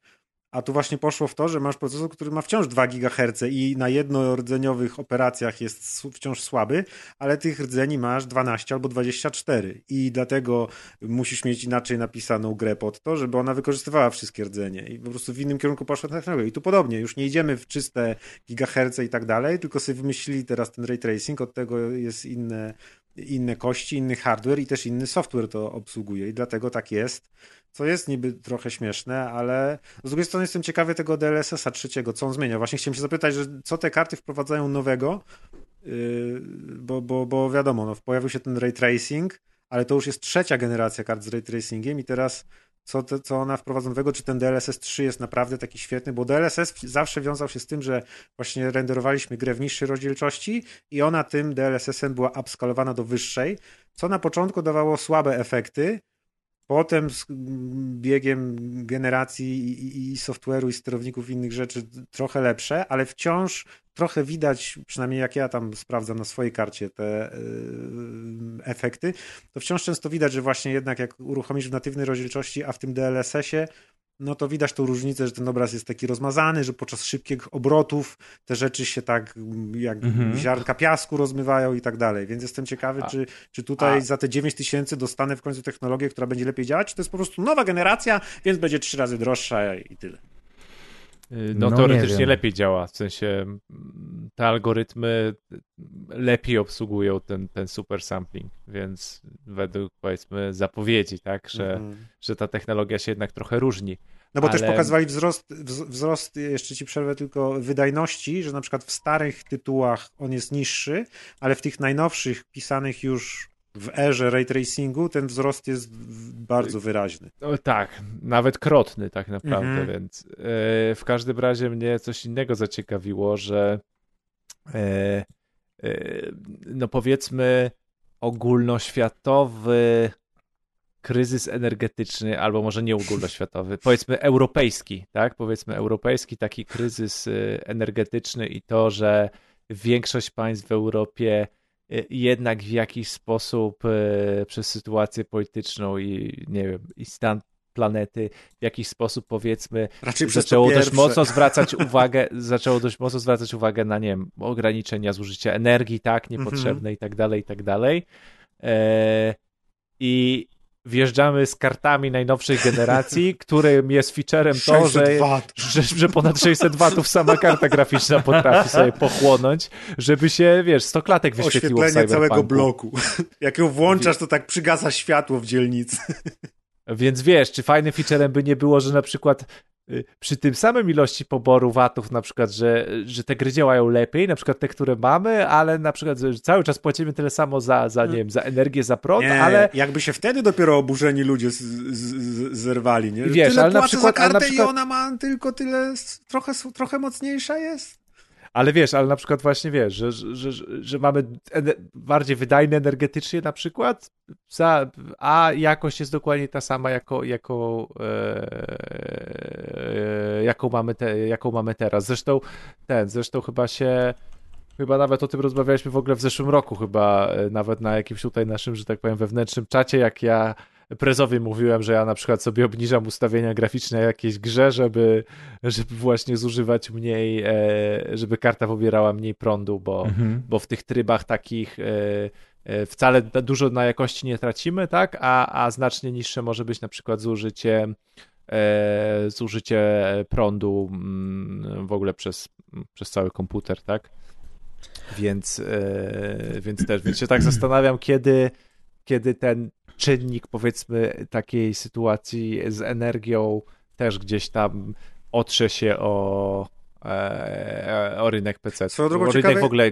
A tu właśnie poszło w to, że masz procesor, który ma wciąż 2 GHz i na jednorodzeniowych operacjach jest wciąż słaby, ale tych rdzeni masz 12 albo 24 i dlatego musisz mieć inaczej napisaną grę pod to, żeby ona wykorzystywała wszystkie rdzenie. I po prostu w innym kierunku poszła technologia. I tu podobnie, już nie idziemy w czyste gigaherce i tak dalej, tylko sobie wymyślili teraz ten ray tracing, od tego jest inne inne kości, inny hardware i też inny software to obsługuje. I dlatego tak jest, co jest niby trochę śmieszne, ale z drugiej strony jestem ciekawy tego DLSS-a trzeciego, co on zmienia. Właśnie chciałem się zapytać, że co te karty wprowadzają nowego, yy, bo, bo, bo wiadomo, no, pojawił się ten ray tracing, ale to już jest trzecia generacja kart z ray tracingiem i teraz co, te, co ona wprowadza nowego, czy ten DLSS 3 jest naprawdę taki świetny, bo DLSS zawsze wiązał się z tym, że właśnie renderowaliśmy grę w niższej rozdzielczości i ona tym DLSS-em była upskalowana do wyższej, co na początku dawało słabe efekty, potem z biegiem generacji i, i, software'u i sterowników i innych rzeczy trochę lepsze, ale wciąż trochę widać, przynajmniej jak ja tam sprawdzam na swojej karcie te yy, efekty, to wciąż często widać, że właśnie jednak jak uruchomisz w natywnej rozdzielczości, a w tym DLSS-ie, no to widać tą różnicę, że ten obraz jest taki rozmazany, że podczas szybkich obrotów te rzeczy się tak jak Mhm. ziarnka piasku rozmywają i tak dalej. Więc jestem ciekawy, A- czy, czy tutaj a- za te 9000 dostanę w końcu technologię, która będzie lepiej działać, czy to jest po prostu nowa generacja, więc będzie trzy razy droższa i tyle. Y, No No, nie teoretycznie lepiej działa, w sensie mm, te algorytmy lepiej obsługują ten, ten super sampling, więc według powiedzmy zapowiedzi, tak, że, Mhm. że ta technologia się jednak trochę różni. No bo też Ale- pokazywali wzrost, wz- wzrost, jeszcze ci przerwę tylko, wydajności, że na przykład w starych tytułach on jest niższy, ale w tych najnowszych, pisanych już w erze ray tracingu, ten wzrost jest bardzo wyraźny. No, tak, nawet krotny tak naprawdę, Mhm. więc e, w każdym razie mnie coś innego zaciekawiło, że no powiedzmy ogólnoświatowy kryzys energetyczny, albo może nie ogólnoświatowy, powiedzmy europejski, tak? Powiedzmy europejski taki kryzys e, energetyczny i to, że większość państw w Europie e, jednak w jakiś sposób e, przez sytuację polityczną i nie wiem, i stan planety w jakiś sposób powiedzmy Raczej zaczęło dość mocno zwracać uwagę, zaczęło dość mocno zwracać uwagę na nie wiem, ograniczenia zużycia energii, tak, niepotrzebne i tak dalej, i tak dalej. E, I wjeżdżamy z kartami najnowszej generacji, którym jest featurem to, 600 że że, że ponad 600 watów sama karta graficzna potrafi sobie pochłonąć, żeby się, wiesz, 100 klatek wyświetliło w Oświetlenie całego bloku. Jak ją włączasz, to tak przygasa światło w dzielnicy. Więc wiesz, czy fajnym featurem by nie było, że na przykład y, przy tym samym ilości poboru watów, na przykład, że, że te gry działają lepiej, na przykład te, które mamy, ale na przykład że cały czas płacimy tyle samo za, za nie wiem, za energię, za prąd, Nie, ale jakby się wtedy dopiero oburzeni ludzie z, z, z, zerwali, nie? Że Wiesz, tyle ale na przykład- za ale na kartę przykład- i ona ma tylko tyle, trochę, trochę mocniejsza jest. Ale wiesz, ale na przykład właśnie wiesz, że, że, że, że mamy bardziej wydajne energetycznie na przykład, za, a jakość jest dokładnie ta sama, jako, jako, e, jaką, mamy te, jaką mamy teraz. Zresztą ten, zresztą chyba się Chyba nawet o tym rozmawialiśmy w ogóle w zeszłym roku, chyba e, nawet na jakimś tutaj naszym, że tak powiem, wewnętrznym czacie, jak ja prezowi mówiłem, że ja na przykład sobie obniżam ustawienia graficzne jakiejś grze, żeby, żeby właśnie zużywać mniej, e, żeby karta pobierała mniej prądu, bo, Mhm. bo w tych trybach takich e, e, wcale dużo na jakości nie tracimy, tak? A, a znacznie niższe może być na przykład zużycie, zużycie prądu mm, w ogóle przez, przez cały komputer, tak? Więc, więc też, więc się tak zastanawiam, kiedy, kiedy ten czynnik, powiedzmy, takiej sytuacji z energią też gdzieś tam otrze się o, e, o rynek PC. Swoją O drogą rynek ciekawe- w ogóle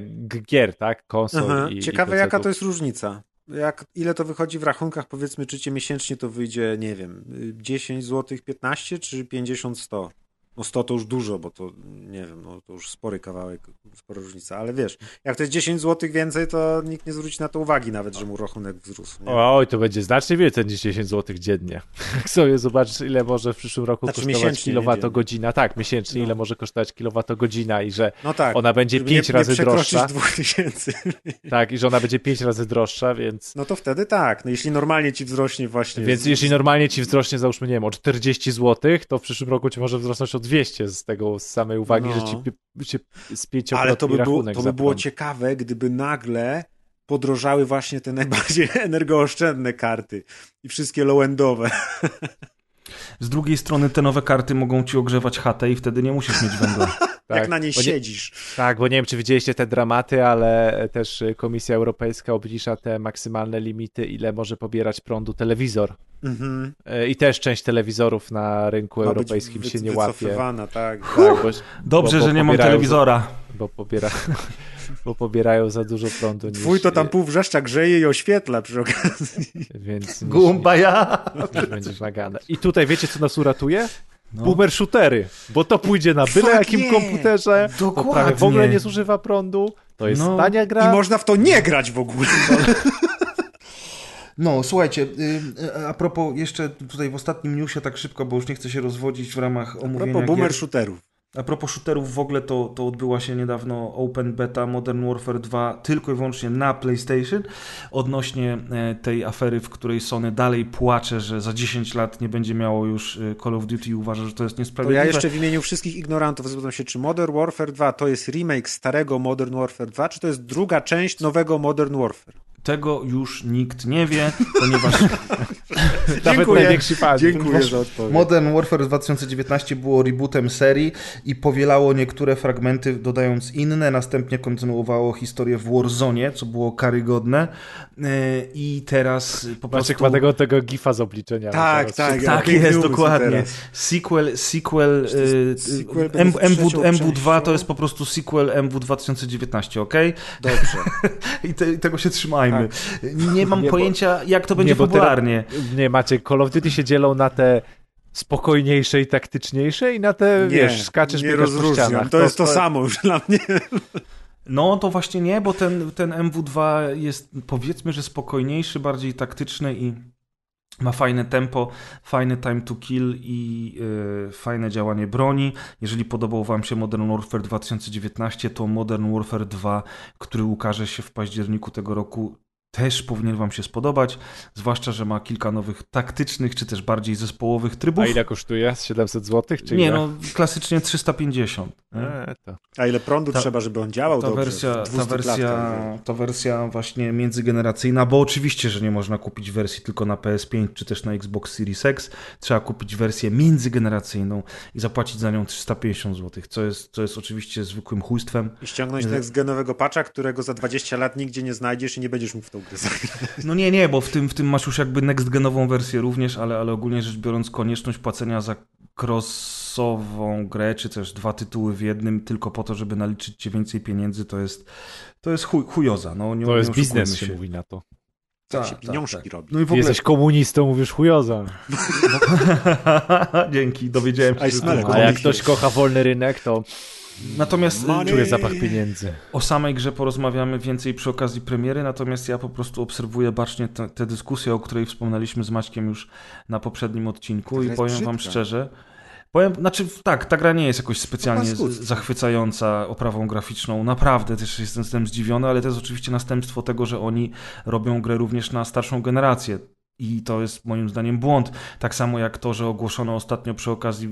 gier, tak? Konsol Aha. i Ciekawe, i jaka to jest różnica. Jak, ile to wychodzi w rachunkach, powiedzmy, czy cię miesięcznie to wyjdzie, nie wiem, y, 10 zł 15 czy 50 100? No 100 to już dużo, bo to, nie wiem, no to już spory kawałek, spora różnica, ale wiesz, jak to jest 10 zł więcej, to nikt nie zwróci na to uwagi nawet, że mu rachunek wzrósł. Nie? Oj, to będzie znacznie więcej niż 10 zł dziennie. Jak sobie zobaczysz, ile może w przyszłym roku Znaczy kosztować kilowatogodzina. Tak, miesięcznie, No. ile może kosztować kilowatogodzina i że No tak. ona będzie żeby 5 nie, razy nie droższa. 2000. Tak, i że ona będzie 5 razy droższa, więc. No to wtedy tak, no jeśli normalnie ci wzrośnie właśnie... Więc z- jeśli normalnie ci wzrośnie, załóżmy, nie wiem, o 40 zł, to w przyszłym roku ci może wzrosnąć o 200 z tego z samej uwagi, No. że ci się z Ale to by, było, to by było ciekawe, gdyby nagle podrożały właśnie te najbardziej energooszczędne karty i wszystkie low-endowe. Z drugiej strony te nowe karty mogą ci ogrzewać chatę i wtedy nie musisz mieć węgla. jak na niej nie- siedzisz. Tak, bo nie wiem, czy widzieliście te dramaty, ale też y, Komisja Europejska obniża te maksymalne limity, ile może pobierać prądu telewizor. Mhm. Y, I też część telewizorów na rynku Ma europejskim wy- się nie łapie. tak. Tak, bo, Dobrze, bo, bo że nie mam telewizora. Za, bo, pobiera, bo pobierają za dużo prądu. Niż, Twój to tam pół wrzeszcza grzeje i oświetla przy okazji. Więc niż, Gumba ja! niż będziesz nagane. I tutaj wiecie, co nas uratuje? No. Boomer shootery, bo to pójdzie na byle Fuck jakim yeah. komputerze, prawie w ogóle Dokładnie. nie zużywa prądu, to jest No. tania I gra. można w to nie grać w ogóle. No, słuchajcie, y, y, a propos jeszcze tutaj w ostatnim newsie tak szybko, bo już nie chcę się rozwodzić w ramach A omówienia propos boomer gier. shooterów. A propos shooterów w ogóle, to, to odbyła się niedawno Open Beta Modern Warfare 2 tylko i wyłącznie na PlayStation odnośnie e, tej afery, w której Sony dalej płacze, że za 10 lat nie będzie miało już e, Call of Duty i uważa, że to jest To niesprawiedliwe. ja jeszcze w imieniu wszystkich ignorantów zapytam się, czy Modern Warfare 2 to jest remake starego Modern Warfare 2, czy to jest druga część nowego Modern Warfare? Tego już nikt nie wie, ponieważ Nawet Dziękuję. najwięksi fani. Dziękuję za odpowiedź. Modern Warfare 2019 było rebootem serii i powielało niektóre fragmenty, dodając inne. Następnie kontynuowało historię w Warzone, co było karygodne. Yy, I teraz po prostu... Maciek ma tego, tego gifa z obliczenia. Tak, tak. Tak jest, dokładnie. Sequel, sequel, to jest y, sequel M, z MW, trzecią MW2 to częścią? jest po prostu sequel MW 2019, ok? Dobrze. I, te, i tego się trzymajmy. Nie mam Nie, bo- pojęcia, jak to będzie Nie, bo popularnie. Teraz, nie, Maciek, Call of Duty się dzielą na te spokojniejsze i taktyczniejsze i na te, wiesz, skaczesz, nie biegasz po ścianach. To jest to samo już dla mnie. No to właśnie nie, bo ten, ten MW2 jest powiedzmy, że spokojniejszy, bardziej taktyczny i ma fajne tempo, fajny time to kill i yy, fajne działanie broni. Jeżeli podobał Wam się Modern Warfare 2019, to Modern Warfare 2, który ukaże się w październiku tego roku, też powinien Wam się spodobać, zwłaszcza, że ma kilka nowych taktycznych, czy też bardziej zespołowych trybów. A ile kosztuje? Z 700 zł? Czy Nie, ile? no klasycznie 350. nie? E, to. A ile prądu Ta- trzeba, żeby on działał ta dobrze? wersja, w ta 200 wersja, klatkach. ta wersja właśnie międzygeneracyjna, bo oczywiście, że nie można kupić wersji tylko na PS5 czy też na Xbox Series X. Trzeba kupić wersję międzygeneracyjną i zapłacić za nią 350 zł, co jest, co jest oczywiście zwykłym chujstwem. I ściągnąć next genowego patcha, którego za 20 lat nigdzie nie znajdziesz i nie będziesz mógł w tą zagrać. No nie, nie, bo w tym, w tym masz już jakby next genową wersję również, ale, ale ogólnie rzecz biorąc konieczność płacenia za crossową grę, czy też dwa tytuły w jednym, tylko po to, żeby naliczyć ci więcej pieniędzy, to jest, to jest chuj, chujoza. No, nie, to nie jest biznes, się mówi na to. Tak Tak, się tak, pieniążki tak. robi. No i w ogóle... jesteś komunistą, mówisz chujoza. Dzięki, dowiedziałem się. A jak ktoś kocha wolny rynek, to Natomiast Money. y, czuje zapach pieniędzy. o samej grze porozmawiamy więcej przy okazji premiery, natomiast ja po prostu obserwuję bacznie te dyskusje, o której wspomnieliśmy z Maćkiem już na poprzednim odcinku i powiem wam brzydka. szczerze, Powiem, znaczy tak, ta gra nie jest jakoś specjalnie z- zachwycająca oprawą graficzną. Naprawdę też jestem, jestem zdziwiony, ale to jest oczywiście następstwo tego, że oni robią grę również na starszą generację. I to jest moim zdaniem błąd. Tak samo jak to, że ogłoszono ostatnio przy okazji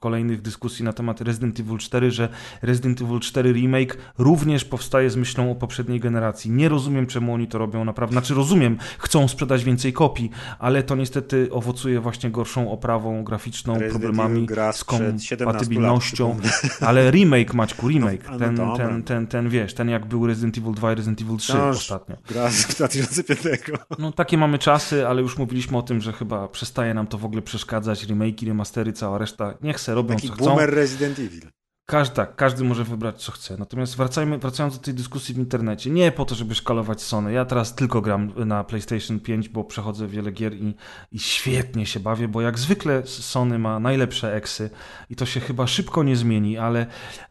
kolejnych dyskusji na temat Resident Evil 4, że Resident Evil 4 Remake również powstaje z myślą o poprzedniej generacji. Nie rozumiem, czemu oni to robią naprawdę. Znaczy rozumiem, chcą sprzedać więcej kopii, ale to niestety owocuje właśnie gorszą oprawą graficzną, Resident problemami z sprzed 17 kompatybilnością. Ale remake, Maćku, remake. No, no ten, dobra. ten, ten, ten, wiesz, ten jak był Resident Evil 2 i Resident Evil 3 No, ostatnio. Gra z 2005. No takie mamy czasy, ale już mówiliśmy o tym, że chyba przestaje nam to w ogóle przeszkadzać. Remake'i, remastery, cała reszta. Niech se robią Taki co chcą. boomer Resident Evil. Każdy, tak, każdy może wybrać co chce. Natomiast wracajmy, wracając do tej dyskusji w internecie. Nie po to, żeby szkalować Sony. Ja teraz tylko gram na PlayStation 5, bo przechodzę wiele gier i, i świetnie się bawię, bo jak zwykle Sony ma najlepsze eksy i to się chyba szybko nie zmieni, ale,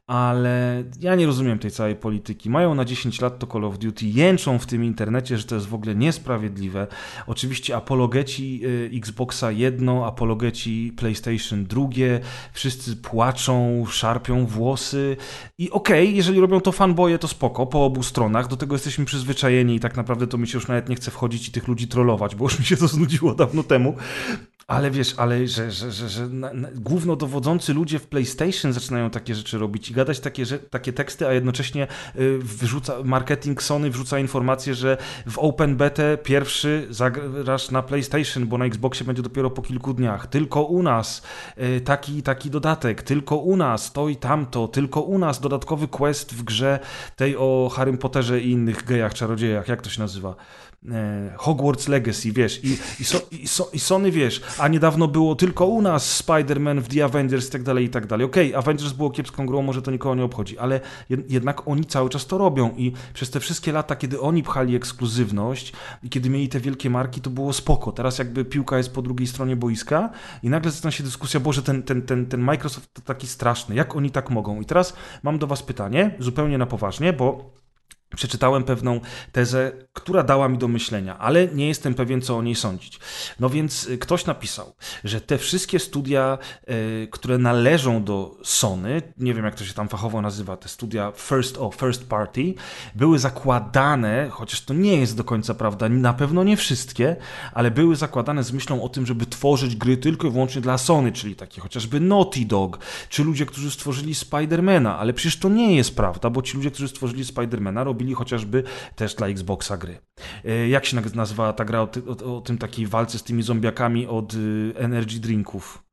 ale ja nie rozumiem tej całej polityki. Mają na 10 lat to Call of Duty, jęczą w tym internecie, że to jest w ogóle niesprawiedliwe. Oczywiście apologeci y, Xboxa jedno, apologeci PlayStation drugie, wszyscy płaczą, szarpią włosy i okej, jeżeli robią to fanboje, to spoko, po obu stronach, do tego jesteśmy przyzwyczajeni i tak naprawdę to mi się już nawet nie chce wchodzić i tych ludzi trollować, bo już mi się to znudziło dawno temu. Ale wiesz, ale że, że, że, że na, na, głównodowodzący ludzie w PlayStation zaczynają takie rzeczy robić i gadać takie, że, takie teksty, a jednocześnie y, wrzuca, marketing Sony wrzuca informację, że w Open Beta pierwszy zagrasz na PlayStation, bo na Xboxie będzie dopiero po kilku dniach. Tylko u nas y, taki taki dodatek, tylko u nas to i tamto, tylko u nas dodatkowy quest w grze tej o Harrym Potterze i innych gejach, czarodziejach, jak to się nazywa? E, Hogwarts Legacy, wiesz, i, i, so, i, so, i Sony, wiesz, a niedawno było tylko u nas Spider-Man w The Avengers i tak dalej, i tak dalej. Okej, Avengers było kiepską grą, może to nikogo nie obchodzi, ale jed, jednak oni cały czas to robią i przez te wszystkie lata, kiedy oni pchali ekskluzywność i kiedy mieli te wielkie marki, to było spoko. Teraz jakby piłka jest po drugiej stronie boiska i nagle zaczyna się dyskusja, Boże, ten, ten, ten, ten Microsoft to taki straszny, jak oni tak mogą? I teraz mam do was pytanie, zupełnie na poważnie, bo przeczytałem pewną tezę, która dała mi do myślenia, ale nie jestem pewien, co o niej sądzić. No więc y, ktoś napisał, że te wszystkie studia, y, które należą do Sony, nie wiem jak to się tam fachowo nazywa, te studia first, o, first party, były zakładane, chociaż to nie jest do końca prawda, na pewno nie wszystkie, ale były zakładane z myślą o tym, żeby tworzyć gry tylko i wyłącznie dla Sony, czyli takie chociażby Naughty Dog, czy ludzie, którzy stworzyli Spidermana, ale przecież to nie jest prawda, bo ci ludzie, którzy stworzyli Spidermana, robili robili chociażby też dla Xboxa gry. E, Jak się nazywała ta gra o, ty, o, o tym takiej walce z tymi zombiakami od y, energy drinków?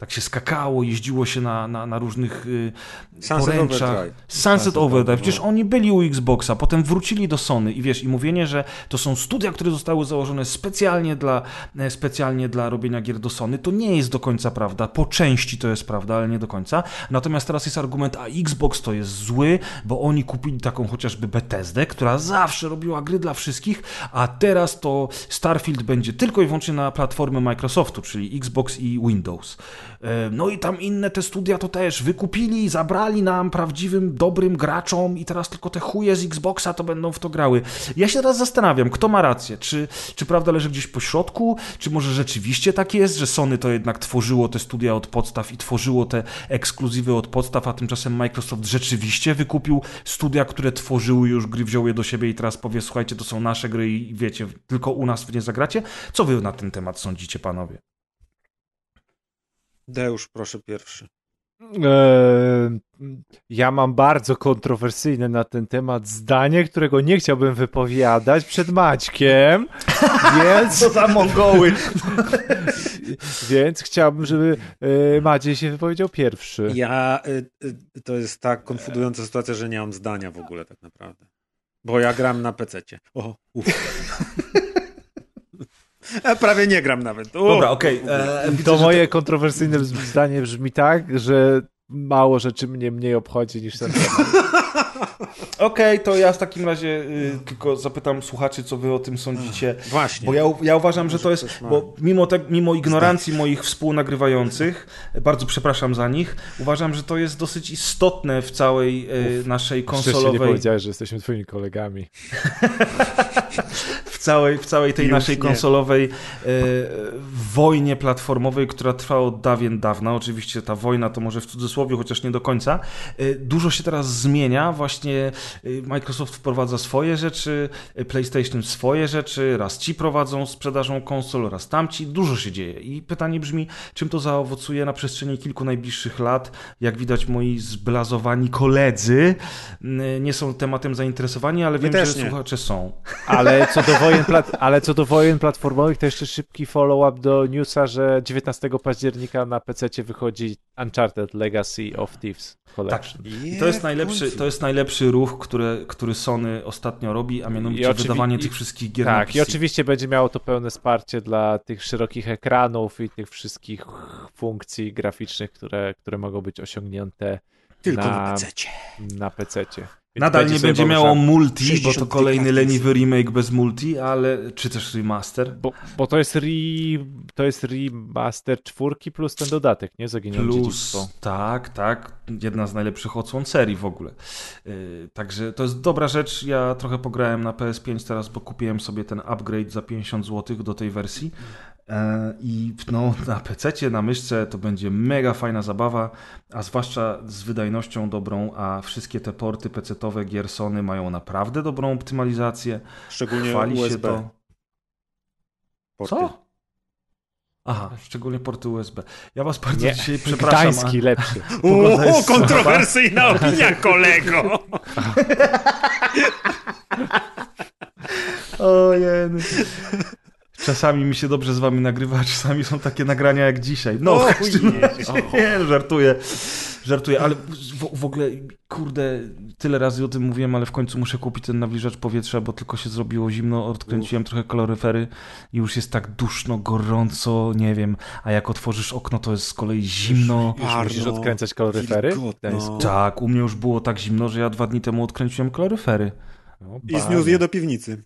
Tak się skakało, jeździło się na, na, na różnych y, Sunset poręczach. Overdrive. Sunset, Sunset Overdrive. Przecież oni byli u Xboxa, potem wrócili do Sony i wiesz, i mówienie, że to są studia, które zostały założone specjalnie dla, e, specjalnie dla robienia gier do Sony, to nie jest do końca prawda. Po części to jest prawda, ale nie do końca. Natomiast teraz jest argument, a Xbox to jest zły, bo oni kupili taką chociażby Bethesdę, która zawsze robiła gry dla wszystkich, a teraz to Starfield będzie tylko i wyłącznie na platformę Microsoftu, czyli Xbox i Windows. E, No i tam inne te studia to też wykupili, zabrali nam prawdziwym, dobrym graczom i teraz tylko te chuje z Xboxa to będą w to grały. Ja się teraz zastanawiam, kto ma rację. Czy, czy prawda leży gdzieś po środku? Czy może rzeczywiście tak jest, że Sony to jednak tworzyło te studia od podstaw i tworzyło te ekskluzywy od podstaw, a tymczasem Microsoft rzeczywiście wykupił studia, które tworzyły już gry, wziął je do siebie i teraz powie, słuchajcie, to są nasze gry i wiecie, tylko u nas w nie zagracie? Co wy na ten temat sądzicie, panowie? Deusz, proszę pierwszy. Eee, ja mam bardzo kontrowersyjne na ten temat zdanie, którego nie chciałbym wypowiadać przed Maćkiem, więc, Co za Mongoły! więc chciałbym, żeby e, Maciej się wypowiedział pierwszy. Ja, y, to jest tak konfudująca sytuacja, że nie mam zdania w ogóle tak naprawdę. Bo ja gram na PC-cie. O, uff. Ja prawie nie gram nawet. O, Dobra, okej. e, widzę, To moje kontrowersyjne zdanie brzmi tak, że mało rzeczy mnie mniej obchodzi niż ten. Okej, to ja w takim razie y, tylko zapytam słuchaczy, co wy o tym sądzicie. Właśnie. Bo ja, u- ja uważam, że to jest, bo mimo, te, mimo ignorancji moich współnagrywających, bardzo przepraszam za nich, uważam, że to jest dosyć istotne w całej y, naszej Wcześniej nie konsolowej, powiedziałeś, że jesteśmy twoimi kolegami. w całej, w całej tej Już naszej nie. konsolowej y, wojnie platformowej, która trwa od dawien dawna. Oczywiście ta wojna to może w cudzysłowie, chociaż nie do końca. Y, dużo się teraz zmienia. Właśnie y, Microsoft wprowadza swoje rzeczy, y, PlayStation swoje rzeczy, raz ci prowadzą sprzedażą konsol, raz tamci. Dużo się dzieje. I pytanie brzmi, czym to zaowocuje na przestrzeni kilku najbliższych lat. Jak widać, moi zblazowani koledzy nie są tematem zainteresowani, ale wiem, też że nie. słuchacze są. Ale co do wojen, plat- ale co do wojen platformowych, to jeszcze szybki follow-up do newsa, że 19 października na PC wychodzi Uncharted Legacy of Thieves Collection. I to jest najlepszy, to jest najlepszy ruch, który, który Sony ostatnio robi, a mianowicie oczywi- wydawanie i- tych wszystkich gier na Tak, PC. i oczywiście będzie miało to pełne wsparcie dla tych szerokich ekranów i tych wszystkich funkcji graficznych, które, które mogą być osiągnięte Tylko na, na- PC-cie. na PC-cie. Nadal nie będzie miało multi, bo to 60 kolejny leniwy remake bez multi, ale czy też remaster. Bo, bo to jest re, to jest remaster czwórki plus ten dodatek, nie? Zaginione Plus, dziedzictwo. tak, tak, jedna z najlepszych odsłon serii w ogóle. Yy, także to jest dobra rzecz. Ja trochę pograłem na PS5 teraz, bo kupiłem sobie ten upgrade za 50 zł do tej wersji. Yy, I no, na PC, na myszce to będzie mega fajna zabawa, a zwłaszcza z wydajnością dobrą, a wszystkie te porty PC-owe gier Sony mają naprawdę dobrą optymalizację. Szczególnie Chwali się USB. to. porty. Co? Aha, szczególnie porty USB. Ja was bardzo Nie, dzisiaj przepraszam. Gdański lepszy. O, jest słaba. kontrowersyjna opinia, kolego! Ojej. Czasami mi się dobrze z wami nagrywa, a czasami są takie nagrania jak dzisiaj. No, O, w każdym Jezu. razie, nie, żartuję. Żartuję, ale w, w ogóle, kurde, tyle razy o tym mówiłem, ale w końcu muszę kupić ten nawilżacz powietrza, bo tylko się zrobiło zimno, odkręciłem trochę kaloryfery i już jest tak duszno, gorąco, nie wiem, a jak otworzysz okno, to jest z kolei zimno. Już Parno, musisz odkręcać kaloryfery? Tak, u mnie już było tak zimno, że ja dwa dni temu odkręciłem kaloryfery. No, I bardzo. zniósł je do piwnicy.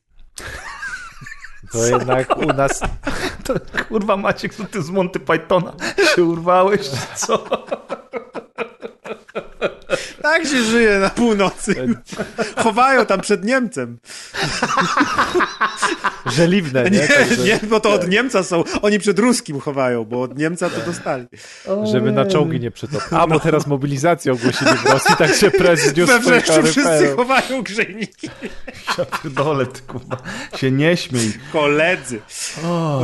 To jednak u nas To, kurwa Maciek, co ty z Monty Pythona się urwałeś, co? Tak się żyje na północy. Chowają tam przed Niemcem. żeliwne, nie? Nie, Także, nie, bo to od Niemca są. Oni przed Ruskim chowają, bo od Niemca to dostali. Żeby na czołgi nie przytopić. A, bo teraz mobilizację ogłosili w Rosji, tak się prez zniósł We wreszcie wszyscy chowają grzejniki. Ja pierdolę, ty kurwa, się nie śmiej. Koledzy. O,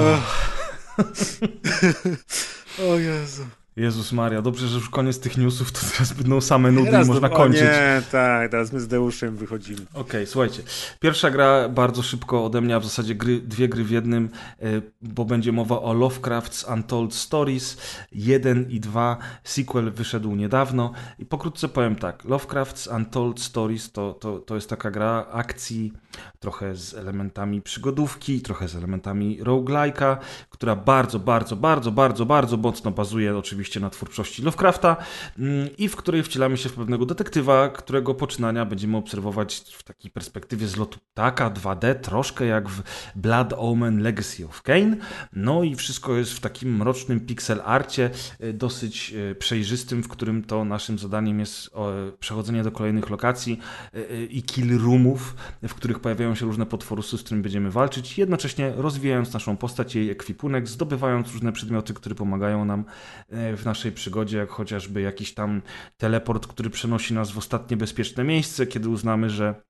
O Jezu. Jezus Maria, dobrze, że już koniec tych newsów, to teraz będą same nudy Teraz i można do- kończyć. Nie, tak, teraz my z Deuszem wychodzimy. Okej, słuchajcie. Pierwsza gra bardzo szybko ode mnie, a w zasadzie gry, dwie gry w jednym, e, bo będzie mowa o Lovecraft's Untold Stories 1 i 2. Sequel wyszedł niedawno i pokrótce powiem tak. Lovecraft's Untold Stories to, to, to jest taka gra akcji, trochę z elementami przygodówki, trochę z elementami roguelike'a, która bardzo, bardzo, bardzo, bardzo, bardzo mocno bazuje oczywiście na twórczości Lovecrafta mm, i w której wcielamy się w pewnego detektywa, którego poczynania będziemy obserwować w takiej perspektywie z lotu ptaka 2D, troszkę jak w Blood Omen Legacy of Kain. No i wszystko jest w takim mrocznym pixel arcie, e, dosyć e, przejrzystym, w którym to naszym zadaniem jest o, przechodzenie do kolejnych lokacji e, e, i kill roomów, w których pojawiają się różne potworusy, z którymi będziemy walczyć, jednocześnie rozwijając naszą postać, jej ekwipunek, zdobywając różne przedmioty, które pomagają nam e, w naszej przygodzie, jak chociażby jakiś tam teleport, który przenosi nas w ostatnie bezpieczne miejsce, kiedy uznamy, że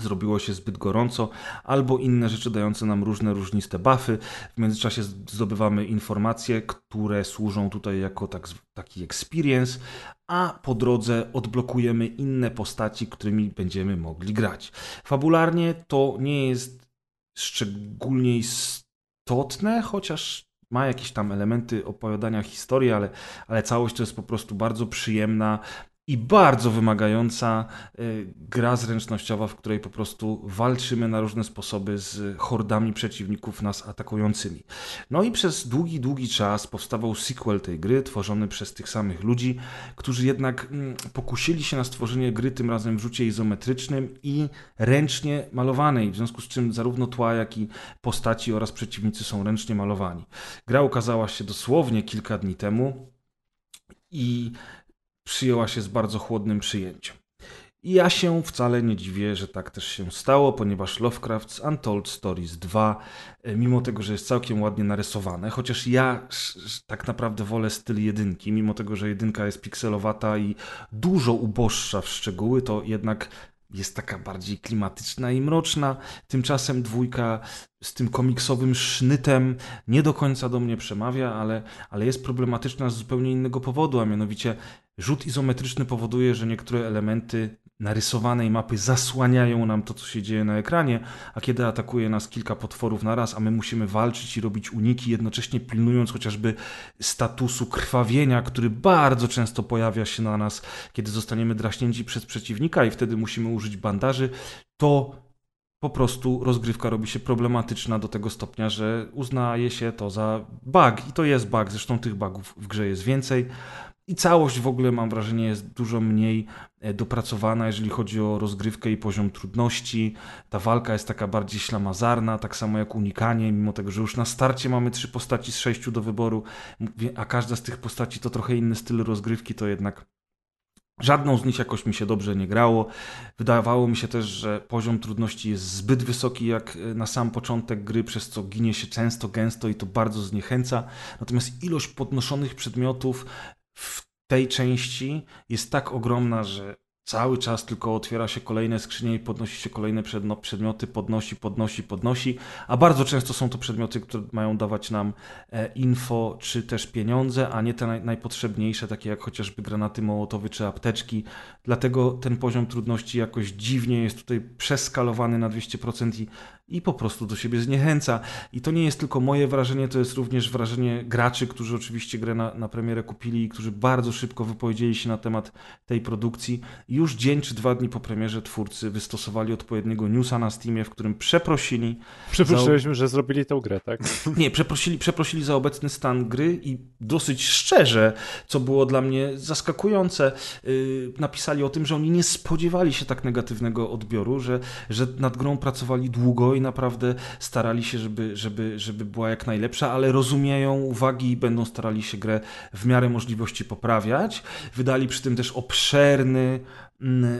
zrobiło się zbyt gorąco, albo inne rzeczy dające nam różne różniste buffy. W międzyczasie zdobywamy informacje, które służą tutaj jako tak, taki experience, a po drodze odblokujemy inne postaci, którymi będziemy mogli grać. Fabularnie to nie jest szczególnie istotne, chociaż ma jakieś tam elementy opowiadania historii, ale, ale całość to jest po prostu bardzo przyjemna i bardzo wymagająca y, gra zręcznościowa, w której po prostu walczymy na różne sposoby z hordami przeciwników nas atakującymi. No i przez długi, długi czas powstawał sequel tej gry, tworzony przez tych samych ludzi, którzy jednak mm, pokusili się na stworzenie gry tym razem w rzucie izometrycznym i ręcznie malowanej, w związku z czym zarówno tła, jak i postaci oraz przeciwnicy są ręcznie malowani. Gra ukazała się dosłownie kilka dni temu i przyjęła się z bardzo chłodnym przyjęciem. I ja się wcale nie dziwię, że tak też się stało, ponieważ Lovecraft's Untold Stories 2, e, mimo tego, że jest całkiem ładnie narysowane, chociaż ja tak naprawdę wolę styl jedynki, mimo tego, że jedynka jest pikselowata i dużo uboższa w szczegóły, to jednak jest taka bardziej klimatyczna i mroczna. Tymczasem dwójka z tym komiksowym sznytem nie do końca do mnie przemawia, ale, ale jest problematyczna z zupełnie innego powodu, a mianowicie rzut izometryczny powoduje, że niektóre elementy narysowanej mapy zasłaniają nam to, co się dzieje na ekranie, a kiedy atakuje nas kilka potworów na raz, a my musimy walczyć i robić uniki, jednocześnie pilnując chociażby statusu krwawienia, który bardzo często pojawia się na nas, kiedy zostaniemy draśnięci przez przeciwnika i wtedy musimy użyć bandaży, to po prostu rozgrywka robi się problematyczna do tego stopnia, że uznaje się to za bug. I to jest bug, zresztą tych bugów w grze jest więcej. I całość w ogóle mam wrażenie jest dużo mniej e, dopracowana, jeżeli chodzi o rozgrywkę i poziom trudności. Ta walka jest taka bardziej ślamazarna, tak samo jak unikanie, mimo tego, że już na starcie mamy trzy postaci z sześciu do wyboru, a każda z tych postaci to trochę inny styl rozgrywki, to jednak Żadną z nich jakoś mi się dobrze nie grało. Wydawało mi się też, że poziom trudności jest zbyt wysoki jak e, na sam początek gry, przez co ginie się często, gęsto i to bardzo zniechęca. Natomiast ilość podnoszonych przedmiotów w tej części jest tak ogromna, że cały czas tylko otwiera się kolejne skrzynie i podnosi się kolejne przedmioty, podnosi, podnosi, podnosi, a bardzo często są to przedmioty, które mają dawać nam e, info czy też pieniądze, a nie te naj- najpotrzebniejsze, takie jak chociażby granaty mołotowy czy apteczki. Dlatego ten poziom trudności jakoś dziwnie jest tutaj przeskalowany na 200% i, i po prostu do siebie zniechęca. I to nie jest tylko moje wrażenie, to jest również wrażenie graczy, którzy oczywiście grę na, na premierę kupili i którzy bardzo szybko wypowiedzieli się na temat tej produkcji. Już dzień czy dwa dni po premierze twórcy wystosowali odpowiedniego newsa na Steamie, w którym przeprosili Przypuszczaliśmy, że zrobili tą grę, tak? nie, przeprosili, przeprosili za obecny stan gry i dosyć szczerze, co było dla mnie zaskakujące, yy, napisali o tym, że oni nie spodziewali się tak negatywnego odbioru, że, że nad grą pracowali długo i naprawdę starali się, żeby, żeby, żeby była jak najlepsza, ale rozumieją uwagi i będą starali się grę w miarę możliwości poprawiać. Wydali przy tym też obszerny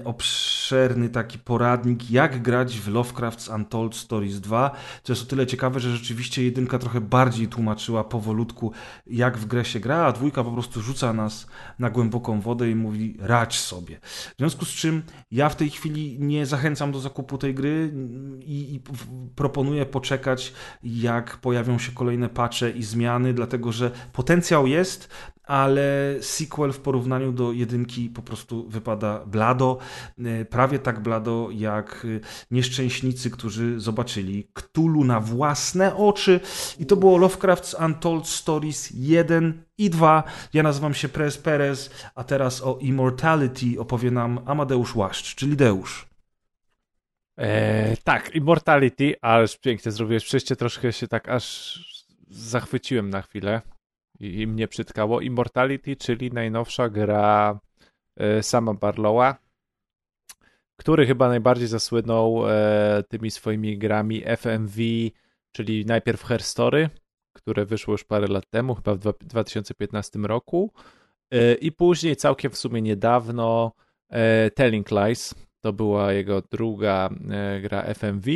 obszerny taki poradnik, jak grać w Lovecraft's Untold Stories 2, co jest o tyle ciekawe, że rzeczywiście jedynka trochę bardziej tłumaczyła powolutku, jak w grę się gra, a dwójka po prostu rzuca nas na głęboką wodę i mówi radź sobie. W związku z czym ja w tej chwili nie zachęcam do zakupu tej gry i, i proponuję poczekać, jak pojawią się kolejne patche i zmiany, dlatego że potencjał jest, ale sequel w porównaniu do jedynki po prostu wypada blado, e, prawie tak blado jak e, nieszczęśnicy, którzy zobaczyli Cthulhu na własne oczy i to było Lovecraft's Untold Stories 1 i 2. Ja nazywam się Prez Perez, a teraz o Immortality opowie nam Amadeusz Łaszcz, czyli Deusz. Eee, tak, Immortality, ależ pięknie zrobiłeś przejście, troszkę się tak aż zachwyciłem na chwilę i, i mnie przytkało. Immortality, czyli najnowsza gra sama Barlowa, który chyba najbardziej zasłynął e, tymi swoimi grami FMV, czyli najpierw Her Story, które wyszło już parę lat temu, chyba w 2015 roku, e, i później całkiem w sumie niedawno e, Telling Lies, to była jego druga e, gra FMV.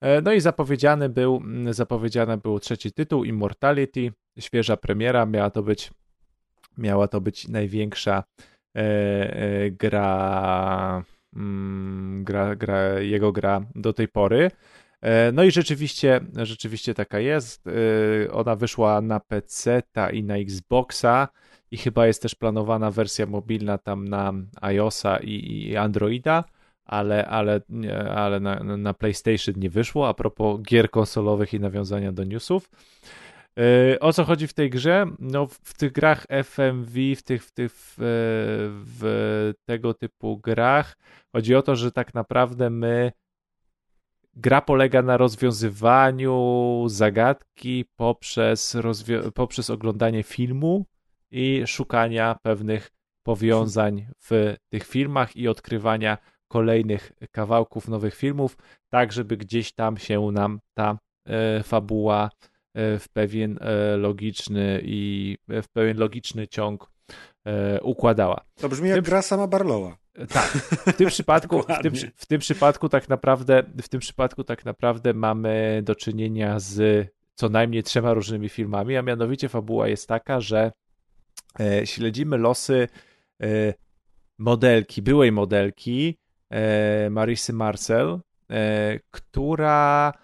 E, no i zapowiedziany był, zapowiedziany był trzeci tytuł, Immortality, świeża premiera, miała to być, miała to być największa e, e, gra, mm, gra, gra, jego gra do tej pory. E, no i rzeczywiście, rzeczywiście taka jest. E, ona wyszła na PC i na Xboxa i chyba jest też planowana wersja mobilna tam na iOSa i, i Androida ale, ale, ale na, na PlayStation nie wyszło. A propos gier konsolowych i nawiązania do newsów. Yy, o co chodzi w tej grze? No, w tych grach FMV, w tych, w tych w, w tego typu grach chodzi o to, że tak naprawdę my gra polega na rozwiązywaniu zagadki poprzez, poprzez oglądanie filmu i szukania pewnych powiązań w tych filmach i odkrywania kolejnych kawałków nowych filmów, tak żeby gdzieś tam się nam ta e, fabuła e, w pewien e, logiczny i w pewien logiczny ciąg układała. To brzmi jak tym, gra sama Barlowa. Tak. W tym przypadku, w tym, w tym przypadku tak naprawdę, w tym przypadku tak naprawdę mamy do czynienia z co najmniej trzema różnymi filmami, a mianowicie fabuła jest taka, że śledzimy losy modelki, byłej modelki, E, Marisy Marcel, e, która e,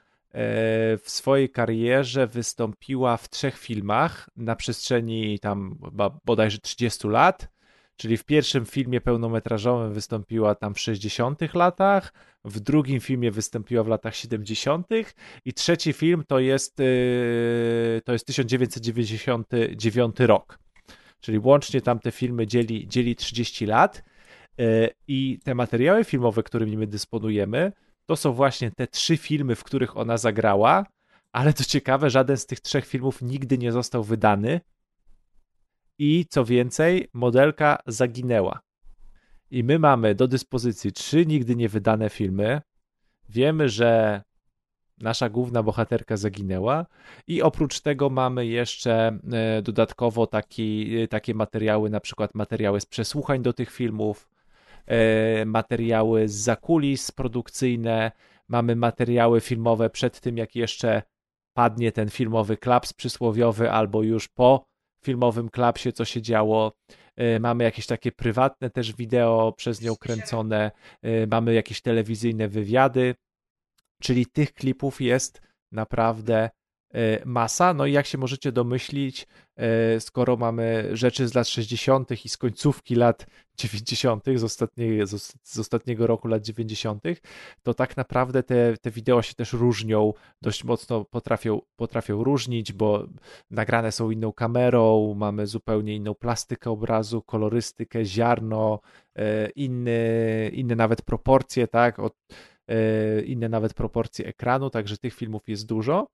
w swojej karierze wystąpiła w trzech filmach na przestrzeni tam bodajże 30 lat. Czyli w pierwszym filmie pełnometrażowym wystąpiła tam w 60 latach, w drugim filmie wystąpiła w latach 70. i trzeci film to jest, to jest 1999 rok. Czyli łącznie tam te filmy dzieli, dzieli 30 lat. E, I te materiały filmowe, którymi my dysponujemy, to są właśnie te trzy filmy, w których ona zagrała, ale co ciekawe, żaden z tych trzech filmów nigdy nie został wydany. I co więcej, modelka zaginęła. I my mamy do dyspozycji trzy nigdy nie wydane filmy. Wiemy, że nasza główna bohaterka zaginęła, i oprócz tego mamy jeszcze e, dodatkowo taki, takie materiały, na przykład materiały z przesłuchań do tych filmów, E, materiały z zakulis produkcyjne, mamy materiały filmowe przed tym, jak jeszcze padnie ten filmowy klaps przysłowiowy, albo już po filmowym klapsie, co się działo. E, mamy jakieś takie prywatne też wideo przez nią kręcone, e, mamy jakieś telewizyjne wywiady, czyli tych klipów jest naprawdę E, masa. No i jak się możecie domyślić, e, skoro mamy rzeczy z lat 60. i z końcówki lat 90., z, z ostatniego roku lat 90., to tak naprawdę te, te wideo się też różnią, dość mocno potrafią, potrafią różnić, bo nagrane są inną kamerą, mamy zupełnie inną plastykę obrazu, kolorystykę, ziarno, e, inny, inne nawet proporcje, tak? Od, E, inne nawet proporcje ekranu, także tych filmów jest dużo.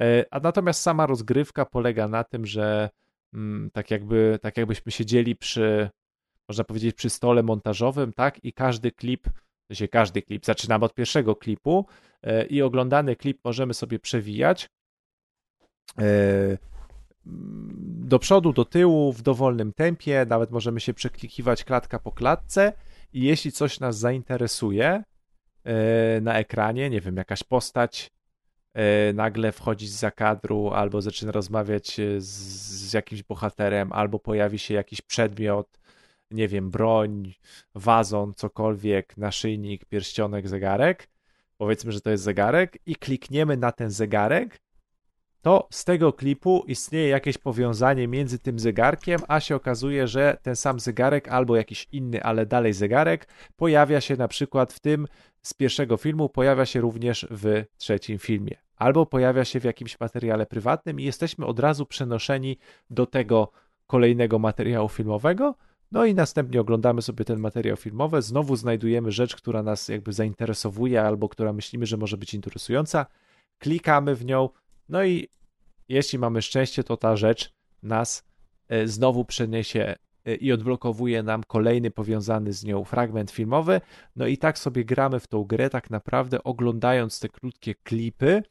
E, a natomiast sama rozgrywka polega na tym, że mm, tak jakby, tak jakbyśmy siedzieli przy, można powiedzieć, przy stole montażowym, tak, i każdy klip, się każdy klip, zaczynamy od pierwszego klipu e, i oglądany klip możemy sobie przewijać do przodu, do tyłu w dowolnym tempie, nawet możemy się przeklikiwać klatka po klatce i jeśli coś nas zainteresuje e, na ekranie, nie wiem, jakaś postać e, nagle wchodzi z zakadru albo zaczyna rozmawiać e, z, z jakimś bohaterem, albo pojawi się jakiś przedmiot, nie wiem, broń, wazon, cokolwiek, naszyjnik, pierścionek, zegarek, powiedzmy, że to jest zegarek i klikniemy na ten zegarek, to z tego klipu istnieje jakieś powiązanie między tym zegarkiem, a się okazuje, że ten sam zegarek albo jakiś inny, ale dalej zegarek pojawia się na przykład w tym z pierwszego filmu, pojawia się również w trzecim filmie. Albo pojawia się w jakimś materiale prywatnym i jesteśmy od razu przenoszeni do tego kolejnego materiału filmowego, no i następnie oglądamy sobie ten materiał filmowy, znowu znajdujemy rzecz, która nas jakby zainteresowuje albo która myślimy, że może być interesująca, klikamy w nią, no i jeśli mamy szczęście, to ta rzecz nas e, znowu przeniesie i odblokowuje nam kolejny powiązany z nią fragment filmowy. No i tak sobie gramy w tą grę, tak naprawdę oglądając te krótkie klipy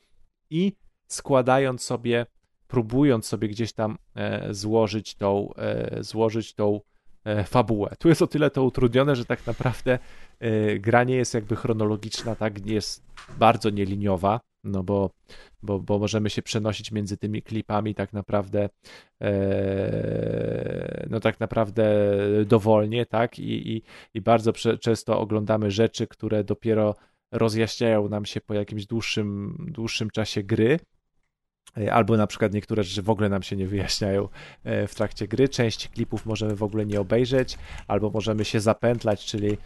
i składając sobie, próbując sobie gdzieś tam e, złożyć tą, złożyć tą fabułę. Tu jest o tyle to utrudnione, że tak naprawdę gra nie jest jakby chronologiczna, tak, jest bardzo nieliniowa no bo, bo, bo możemy się przenosić między tymi klipami tak naprawdę e, no tak naprawdę dowolnie, tak, i, i, i bardzo prze, często oglądamy rzeczy, które dopiero rozjaśniają nam się po jakimś dłuższym, dłuższym czasie gry, e, albo na przykład niektóre rzeczy w ogóle nam się nie wyjaśniają e, w trakcie gry. Część klipów możemy w ogóle nie obejrzeć, albo możemy się zapętlać, czyli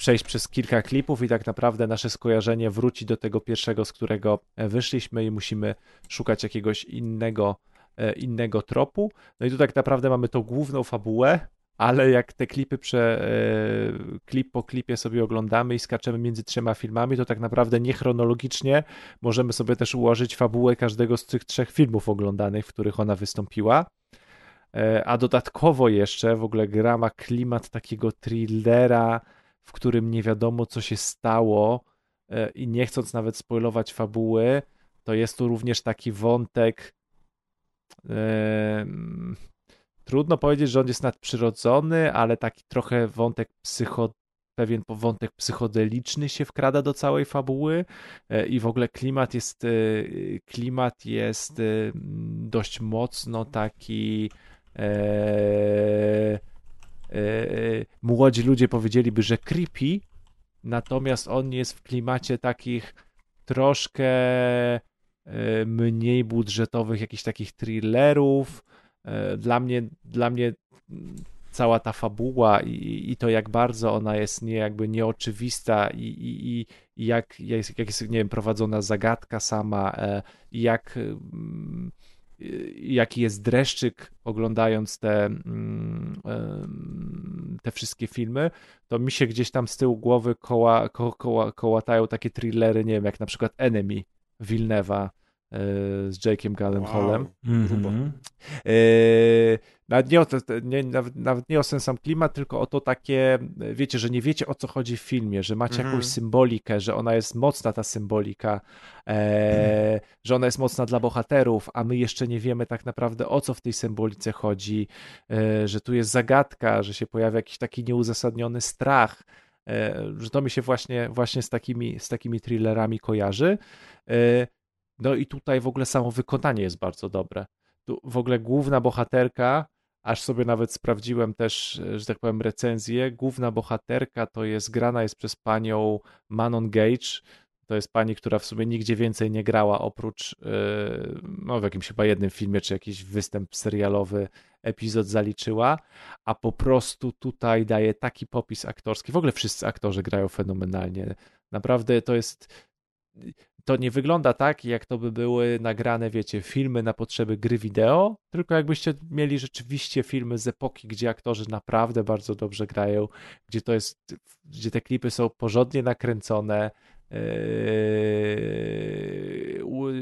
przejść przez kilka klipów i tak naprawdę nasze skojarzenie wróci do tego pierwszego, z którego e, wyszliśmy i musimy szukać jakiegoś innego, e, innego tropu. No i tu tak naprawdę mamy tą główną fabułę, ale jak te klipy prze, e, klip po klipie sobie oglądamy i skaczemy między trzema filmami, to tak naprawdę niechronologicznie możemy sobie też ułożyć fabułę każdego z tych trzech filmów oglądanych, w których ona wystąpiła. A dodatkowo jeszcze w ogóle gra ma klimat takiego thrillera, w którym nie wiadomo, co się stało e, i nie chcąc nawet spoilować fabuły, to jest tu również taki wątek. E, trudno powiedzieć, że on jest nadprzyrodzony, ale taki trochę wątek psycho, pewien wątek psychodeliczny się wkrada do całej fabuły e, i w ogóle klimat jest klimat jest dość mocno taki E, e, młodzi ludzie powiedzieliby, że creepy, natomiast on jest w klimacie takich troszkę e, mniej budżetowych, jakichś takich thrillerów. Dla mnie, dla mnie cała ta fabuła i, i to, jak bardzo ona jest nie, jakby nieoczywista i, i, i jak, jak jest, nie wiem, prowadzona zagadka sama, jak mm, jaki jest dreszczyk oglądając te, mm, te wszystkie filmy, to mi się gdzieś tam z tyłu głowy koła, ko, koła, kołatają takie thrillery, nie wiem, jak na przykład Enemy Wilnewa z Jake'em Gyllenhaalem. Wow. Mm -hmm. Nawet nie, o, nie, nawet, nawet nie o ten sam klimat, tylko o to takie, wiecie, że nie wiecie o co chodzi w filmie, że macie jakąś mhm. symbolikę, że ona jest mocna ta symbolika, e, że ona jest mocna dla bohaterów, a my jeszcze nie wiemy tak naprawdę o co w tej symbolice chodzi, e, że tu jest zagadka, że się pojawia jakiś taki nieuzasadniony strach, e, że to mi się właśnie, właśnie z, takimi, z takimi thrillerami kojarzy. No i tutaj w ogóle samo wykonanie jest bardzo dobre. Tu w ogóle główna bohaterka aż sobie nawet sprawdziłem też, że tak powiem, recenzję. Główna bohaterka to jest grana jest przez panią Manon Gage. To jest pani, która w sumie nigdzie więcej nie grała oprócz yy, no, w jakimś chyba jednym filmie, czy jakiś występ serialowy, epizod zaliczyła, a po prostu tutaj daje taki popis aktorski. W ogóle wszyscy aktorzy grają fenomenalnie. Naprawdę to jest to nie wygląda tak, jak to by były nagrane, wiecie, filmy na potrzeby gry wideo, tylko jakbyście mieli rzeczywiście filmy z epoki, gdzie aktorzy naprawdę bardzo dobrze grają, gdzie to jest, gdzie te klipy są porządnie nakręcone, yy,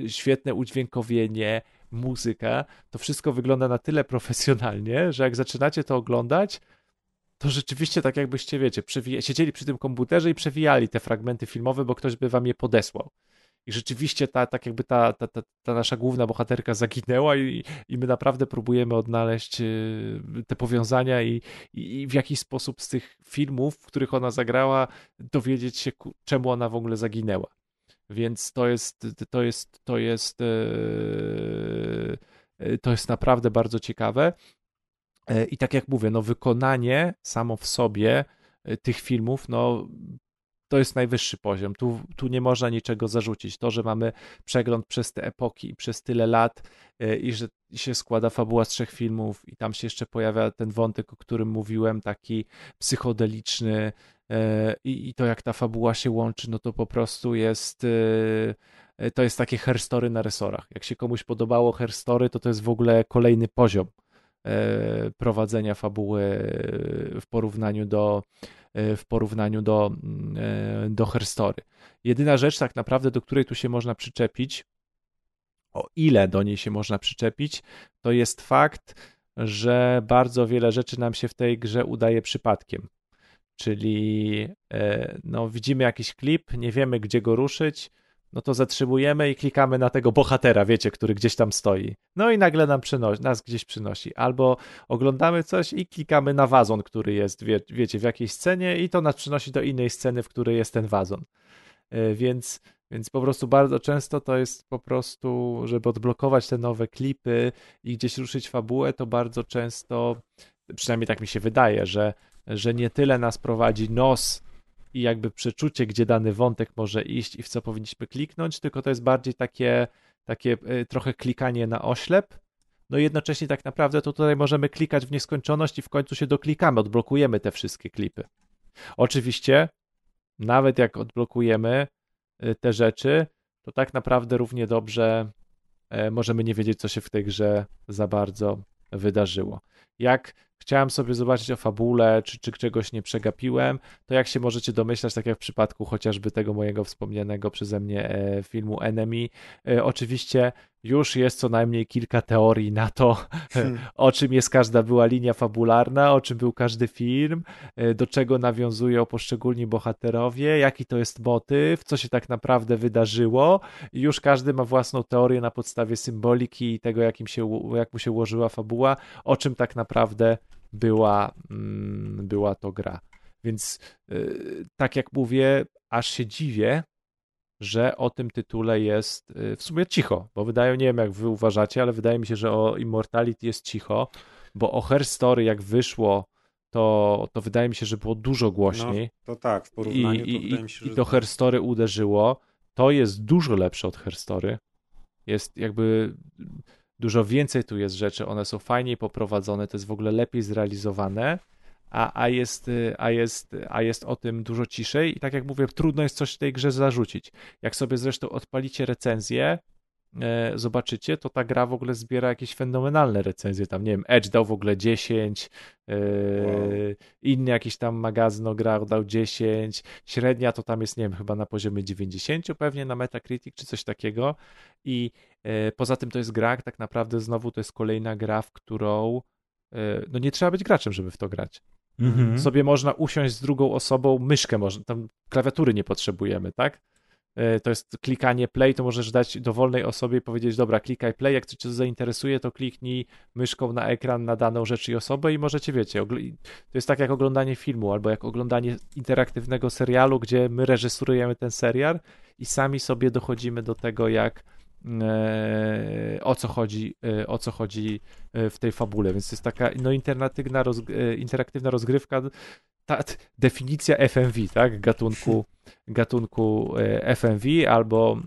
świetne udźwiękowienie, muzyka, to wszystko wygląda na tyle profesjonalnie, że jak zaczynacie to oglądać, to rzeczywiście tak jakbyście, wiecie, siedzieli przy tym komputerze i przewijali te fragmenty filmowe, bo ktoś by wam je podesłał. I rzeczywiście ta, tak jakby ta, ta, ta, ta nasza główna bohaterka zaginęła i, i my naprawdę próbujemy odnaleźć y, te powiązania i, i, w jakiś sposób z tych filmów, w których ona zagrała, dowiedzieć się, czemu ona w ogóle zaginęła. Więc to jest, to jest, to jest, yy, to jest naprawdę bardzo ciekawe. E, I tak jak mówię, no wykonanie samo w sobie e, tych filmów, no to jest najwyższy poziom. Tu, tu nie można niczego zarzucić. To, że mamy przegląd przez te epoki i przez tyle lat e, i że się składa fabuła z trzech filmów i tam się jeszcze pojawia ten wątek, o którym mówiłem, taki psychodeliczny i, i to jak ta fabuła się łączy, no to po prostu jest to jest takie herstory na resorach. Jak się komuś podobało herstory, to to jest w ogóle kolejny poziom prowadzenia fabuły w porównaniu do, e, w porównaniu do, e, do herstory. Jedyna rzecz tak naprawdę, do której tu się można przyczepić, o ile do niej się można przyczepić, to jest fakt, że bardzo wiele rzeczy nam się w tej grze udaje przypadkiem. Czyli no, widzimy jakiś klip, nie wiemy gdzie go ruszyć, no to zatrzymujemy i klikamy na tego bohatera, wiecie, który gdzieś tam stoi. No i nagle nam przynosi, nas gdzieś przynosi. Albo oglądamy coś i klikamy na wazon, który jest, wie, wiecie, w jakiejś scenie i to nas przynosi do innej sceny, w której jest ten wazon. E, więc, więc po prostu bardzo często to jest po prostu, żeby odblokować te nowe klipy i gdzieś ruszyć fabułę, to bardzo często, przynajmniej tak mi się wydaje, że, że nie tyle nas prowadzi nos i jakby przeczucie, gdzie dany wątek może iść i w co powinniśmy kliknąć, tylko to jest bardziej takie, takie e, trochę klikanie na oślep. No i jednocześnie tak naprawdę to tutaj możemy klikać w nieskończoność i w końcu się doklikamy, odblokujemy te wszystkie klipy. Oczywiście, nawet jak odblokujemy e, te rzeczy, to tak naprawdę równie dobrze e, możemy nie wiedzieć, co się w tej grze za bardzo wydarzyło. Jak chciałem sobie zobaczyć o fabule, czy, czy czegoś nie przegapiłem, to jak się możecie domyślać, tak jak w przypadku chociażby tego mojego wspomnianego przeze mnie e, filmu Enemy, e, oczywiście już jest co najmniej kilka teorii na to, hmm. o czym jest każda była linia fabularna, o czym był każdy film, e, do czego nawiązują poszczególni bohaterowie, jaki to jest motyw, co się tak naprawdę wydarzyło. I już każdy ma własną teorię na podstawie symboliki i tego, jakim się, jak mu się ułożyła fabuła, o czym tak naprawdę była, mm, była to gra. Więc e, tak jak mówię, aż się dziwię, że o tym tytule jest y, w sumie cicho, bo wydaje, nie wiem jak wy uważacie, ale wydaje mi się, że o Immortality jest cicho, bo o Her Story jak wyszło, to, to wydaje mi się, że było dużo głośniej. No, to tak, w porównaniu I, to wydaje mi się. I to tak. Her Story uderzyło. To jest dużo lepsze od Her Story. Jest jakby dużo więcej tu jest rzeczy, one są fajniej poprowadzone, to jest w ogóle lepiej zrealizowane a, a, jest, y, a, jest, a jest o tym dużo ciszej i tak jak mówię, trudno jest coś w tej grze zarzucić. Jak sobie zresztą odpalicie recenzję, zobaczycie, to ta gra w ogóle zbiera jakieś fenomenalne recenzje. Tam, nie wiem, Edge dał w ogóle 10, e, wow. inny jakiś tam magazyn o grach dał 10, średnia to tam jest, nie wiem, chyba na poziomie 90 pewnie na Metacritic czy coś takiego. I e, poza tym to jest gra, tak naprawdę znowu to jest kolejna gra, w którą e, no nie trzeba być graczem, żeby w to grać. Mhm. Sobie można usiąść z drugą osobą, myszkę można, tam klawiatury nie potrzebujemy, tak? E, to jest klikanie play, to możesz dać dowolnej osobie i powiedzieć, dobra, klikaj play, jak cię zainteresuje, to kliknij myszką na ekran na daną rzecz i osobę i możecie, wiecie, to jest tak jak oglądanie filmu albo jak oglądanie interaktywnego serialu, gdzie my reżyserujemy ten serial i sami sobie dochodzimy do tego, jak E, o co chodzi, e, o co chodzi w tej fabule. Więc to jest taka no, interaktywna, interaktywna rozgrywka. Ta definicja FMV, tak? Gatunku, gatunku FMV albo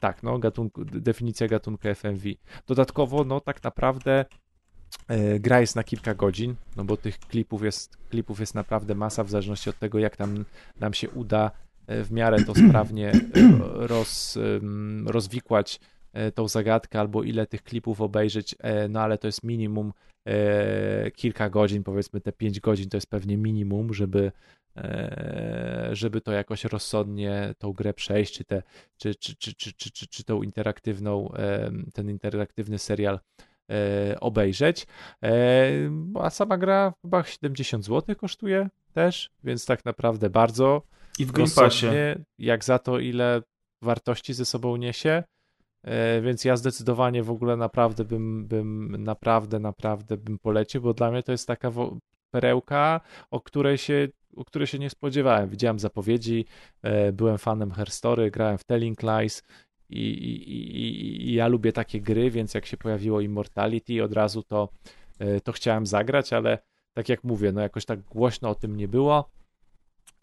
tak, no, gatunku, definicja gatunku FMV. Dodatkowo, no, tak naprawdę gra jest na kilka godzin, no bo tych klipów jest, klipów jest naprawdę masa, w zależności od tego, jak tam nam się uda w miarę to sprawnie e, roz, rozwikłać e, tą zagadkę albo ile tych klipów obejrzeć, e, no ale to jest minimum kilka godzin, powiedzmy te 5 godzin to jest pewnie minimum, żeby żeby to jakoś rozsądnie tą grę przejść, czy, te, czy, czy, czy, czy, czy, czy, czy tą interaktywną, ten interaktywny serial obejrzeć. A sama gra chyba 70 zł kosztuje też, więc tak naprawdę bardzo I w Game Passie. jak za to, ile wartości ze sobą niesie. E, Więc ja zdecydowanie w ogóle naprawdę bym, bym naprawdę, naprawdę bym polecił, bo dla mnie to jest taka perełka, o której się, o której się nie spodziewałem. Widziałem zapowiedzi, e, byłem fanem Herstory, grałem w Telling Lies i, i, i, ja lubię takie gry, więc jak się pojawiło Immortality, od razu to, e, to chciałem zagrać, ale tak jak mówię, no jakoś tak głośno o tym nie było,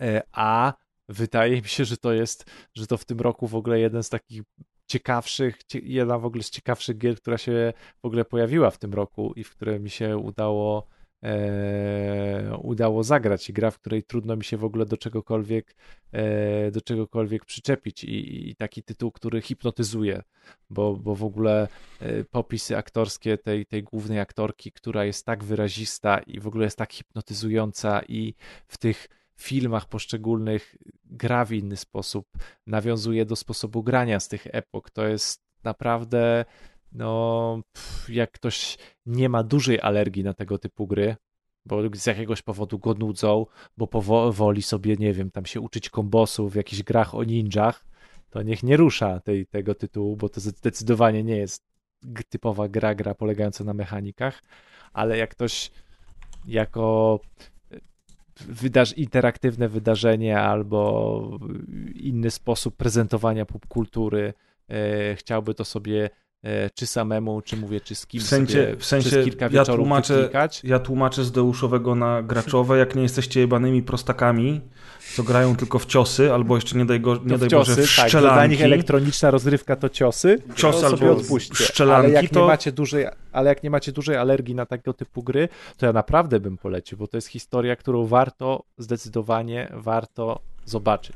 E, a wydaje mi się, że to jest, że to w tym roku w ogóle jeden z takich ciekawszych, cie- jedna w ogóle z ciekawszych gier, która się w ogóle pojawiła w tym roku i w które mi się udało e, udało zagrać i gra, w której trudno mi się w ogóle do czegokolwiek e, do czegokolwiek przyczepić i, i taki tytuł, który hipnotyzuje, bo, bo w ogóle e, popisy aktorskie tej, tej głównej aktorki, która jest tak wyrazista i w ogóle jest tak hipnotyzująca i w tych filmach poszczególnych gra w inny sposób, nawiązuje do sposobu grania z tych epok. To jest naprawdę, no, pff, jak ktoś nie ma dużej alergii na tego typu gry, bo z jakiegoś powodu go nudzą, bo powoli sobie, nie wiem, tam się uczyć kombosów w jakichś grach o ninjach, to niech nie rusza tej, tego tytułu, bo to zdecydowanie nie jest typowa gra, gra polegająca na mechanikach, ale jak ktoś jako wydaż, interaktywne wydarzenie albo inny sposób prezentowania popkultury e, chciałby to sobie e, czy samemu, czy mówię, czy z kimś W sensie, sobie w sensie kilka ja wieczorów tłumaczę, wyklikać. ja tłumaczę z deuszowego na graczowe, jak nie jesteście jebanymi prostakami, co grają tylko w ciosy, albo jeszcze nie daj, go, nie To daj ciosy, Boże w tak, że dla nich szczelanki. elektroniczna rozrywka to ciosy, Cios to albo odpuśćcie. szczelanki, ale jak to- nie macie dużej, ale jak nie macie dużej alergii na tego typu gry, to ja naprawdę bym polecił, bo to jest historia, którą warto, zdecydowanie warto zobaczyć.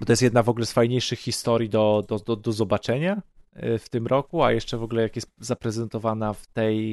Bo to jest jedna w ogóle z fajniejszych historii do, do, do, do zobaczenia y, w tym roku, a jeszcze w ogóle jak jest zaprezentowana w tej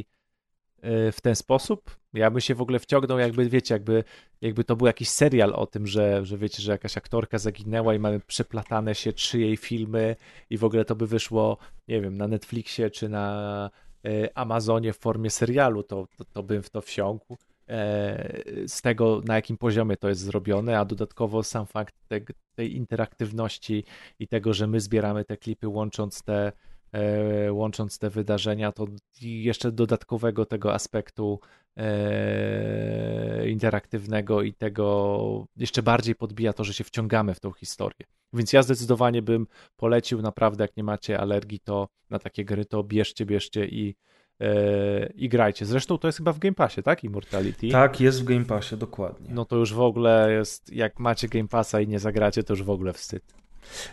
y, w ten sposób. Ja bym się w ogóle wciągnął, jakby wiecie, jakby, jakby to był jakiś serial o tym, że, że wiecie, że jakaś aktorka zaginęła i mamy przeplatane się trzy jej filmy i w ogóle to by wyszło, nie wiem, na Netflixie czy na y, Amazonie w formie serialu, to, to, to bym w to wsiąkł. E, Z tego, na jakim poziomie to jest zrobione, a dodatkowo sam fakt te, tej interaktywności i tego, że my zbieramy te klipy łącząc te, e, łącząc te wydarzenia, to jeszcze dodatkowego tego aspektu e, interaktywnego i tego jeszcze bardziej podbija to, że się wciągamy w tą historię. Więc ja zdecydowanie bym polecił naprawdę, jak nie macie alergii, to na takie gry to bierzcie, bierzcie i, i grajcie. Zresztą to jest chyba w Game Passie, tak? Immortality. Tak, jest w Game Passie, dokładnie. No to już w ogóle jest, jak macie Game Passa i nie zagracie, to już w ogóle wstyd.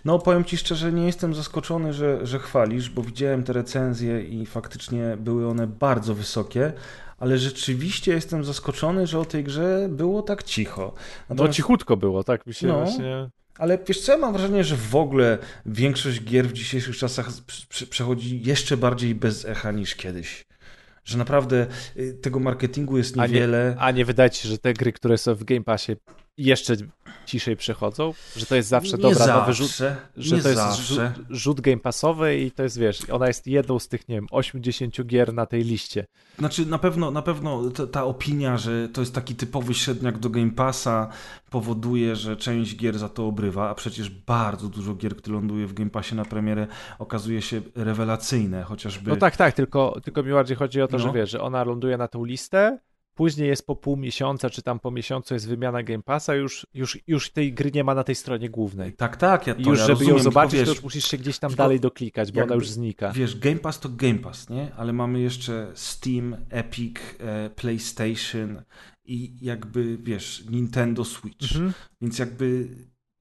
No, powiem ci szczerze, nie jestem zaskoczony, że, że chwalisz, bo widziałem te recenzje i faktycznie były one bardzo wysokie, ale rzeczywiście jestem zaskoczony, że o tej grze było tak cicho. No Natomiast- cichutko było, tak mi się No. właśnie... Ale wiesz co, ja mam wrażenie, że w ogóle większość gier w dzisiejszych czasach pr- pr- przechodzi jeszcze bardziej bez echa niż kiedyś. Że naprawdę y, tego marketingu jest A nie, niewiele. a nie wydaje ci się, że te gry, które są w Game Passie jeszcze ciszej przechodzą? Że to jest zawsze nie dobra, zawsze, nowy rzut, że to jest zawsze. rzut, rzut Game Passowy i to jest, wiesz, ona jest jedną z tych, nie wiem, 80 gier na tej liście. Znaczy na pewno, na pewno ta, ta opinia, że to jest taki typowy średniak do Game Passa powoduje, że część gier za to obrywa, a przecież bardzo dużo gier, które ląduje w Game Passie na premierę okazuje się rewelacyjne, chociażby... No tak, tak, tylko, tylko mi bardziej chodzi o to, No. że wiesz, że ona ląduje na tą listę, później jest po pół miesiąca, czy tam po miesiącu jest wymiana Game Passa, już, już, już tej gry nie ma na tej stronie głównej. Tak, tak, ja to I już, ja żeby rozumiem, ją zobaczyć, tylko to wiesz, już musisz się gdzieś tam dalej doklikać, bo jakby- ona już znika. Wiesz, Game Pass to Game Pass, nie? Ale mamy jeszcze Steam, Epic, e, PlayStation i jakby, wiesz, Nintendo Switch. Mhm. Więc jakby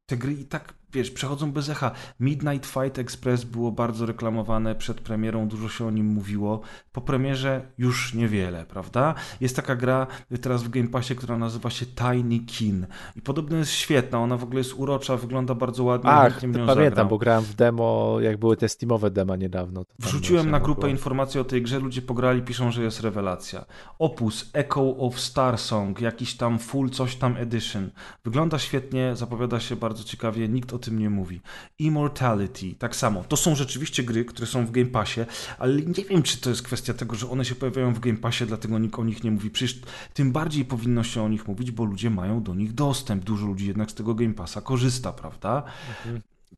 te gry i tak, wiesz, przechodzą bez echa. Midnight Fight Express było bardzo reklamowane przed premierą, dużo się o nim mówiło. Po premierze już niewiele, prawda? Jest taka gra teraz w Game Passie, która nazywa się Tiny Kin. I podobno jest świetna, ona w ogóle jest urocza, wygląda bardzo ładnie. Ach, pamiętam, zagram. bo grałem w demo, jak były te Steamowe dema niedawno. Wrzuciłem na grupę była. informacje o tej grze, ludzie pograli, piszą, że jest rewelacja. Opus Echo of Star Song, jakiś tam full coś tam edition. Wygląda świetnie, zapowiada się bardzo ciekawie, nikt o o tym nie mówi. Immortality, tak samo. To są rzeczywiście gry, które są w Game Passie, ale nie wiem, czy to jest kwestia tego, że one się pojawiają w Game Passie, dlatego nikt o nich nie mówi. Przecież tym bardziej powinno się o nich mówić, bo ludzie mają do nich dostęp. Dużo ludzi jednak z tego Game Passa korzysta, prawda?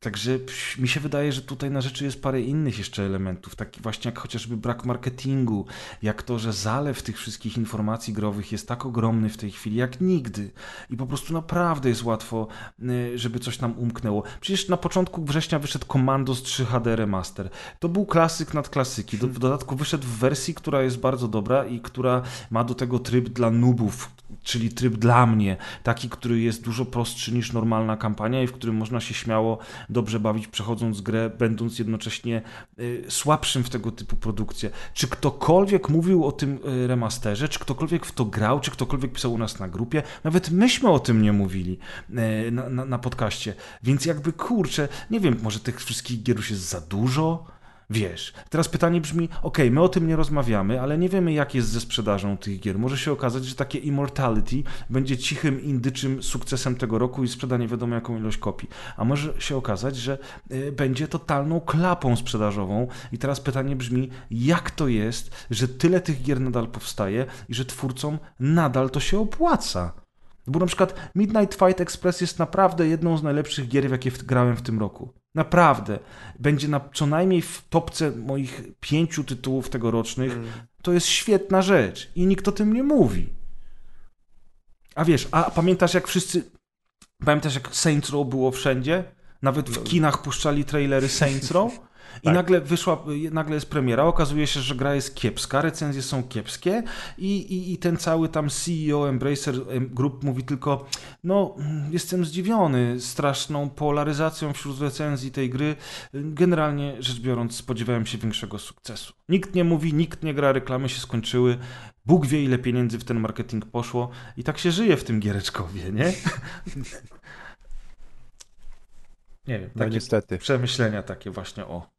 Także mi się wydaje, że tutaj na rzeczy jest parę innych jeszcze elementów, taki właśnie jak chociażby brak marketingu, jak to, że zalew tych wszystkich informacji growych jest tak ogromny w tej chwili jak nigdy i po prostu naprawdę jest łatwo, y, żeby coś nam umknęło. Przecież na początku września wyszedł Commandos 3 HD Remaster. To był klasyk nad klasyki. W dodatku wyszedł w wersji, która jest bardzo dobra i która ma do tego tryb dla nubów, czyli tryb dla mnie, taki, który jest dużo prostszy niż normalna kampania i w którym można się śmiało dobrze bawić, przechodząc grę, będąc jednocześnie y, słabszym w tego typu produkcje. Czy ktokolwiek mówił o tym y, remasterze, czy ktokolwiek w to grał, czy ktokolwiek pisał u nas na grupie, nawet myśmy o tym nie mówili y, na, na, na podcaście. Więc jakby kurczę, nie wiem, może tych wszystkich gier już jest za dużo? Wiesz, teraz pytanie brzmi, ok, my o tym nie rozmawiamy, ale nie wiemy jak jest ze sprzedażą tych gier. Może się okazać, że takie Immortality będzie cichym, indyczym sukcesem tego roku i sprzeda nie wiadomo jaką ilość kopii. A może się okazać, że y, będzie totalną klapą sprzedażową. I teraz pytanie brzmi, jak to jest, że tyle tych gier nadal powstaje i że twórcom nadal to się opłaca? Bo na przykład Midnight Fight Express jest naprawdę jedną z najlepszych gier, w jakie grałem w tym roku. Naprawdę. Będzie na, co najmniej w topce moich pięciu tytułów tegorocznych. To jest świetna rzecz i nikt o tym nie mówi. A wiesz, a pamiętasz jak wszyscy... Pamiętasz jak Saints Row było wszędzie? Nawet w kinach puszczali trailery Saints Row? I nagle wyszła, nagle jest premiera, okazuje się, że gra jest kiepska, recenzje są kiepskie i, i, i ten cały tam CEO Embracer em, Group mówi tylko, no jestem zdziwiony straszną polaryzacją wśród recenzji tej gry. Generalnie rzecz biorąc spodziewałem się większego sukcesu. Nikt nie mówi, nikt nie gra, reklamy się skończyły, Bóg wie ile pieniędzy w ten marketing poszło i tak się żyje w tym giereczkowie, nie? Nie wiem, No takie niestety. przemyślenia takie właśnie o.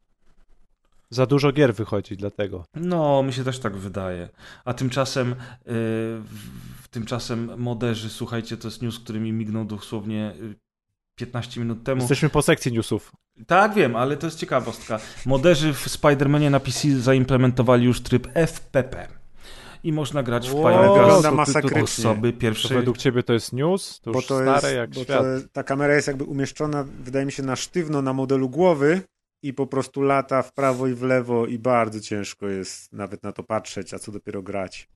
Za dużo gier wychodzi, dlatego. No, mi się też tak wydaje. A tymczasem, yy, tymczasem moderzy, słuchajcie, to jest news, który mi mignął dosłownie y, 15 minut temu. Jesteśmy po sekcji newsów. Tak, wiem, ale to jest ciekawostka. Moderzy w Spider-Manie na PC zaimplementowali już tryb FPP. I można grać w to masakrycznie. osoby To pierwszej. według ciebie to jest news? To Bo już to stare jest, jak bo świat. to, ta kamera jest jakby umieszczona, wydaje mi się, na sztywno na modelu głowy i po prostu lata w prawo i w lewo i bardzo ciężko jest nawet na to patrzeć, a co dopiero grać.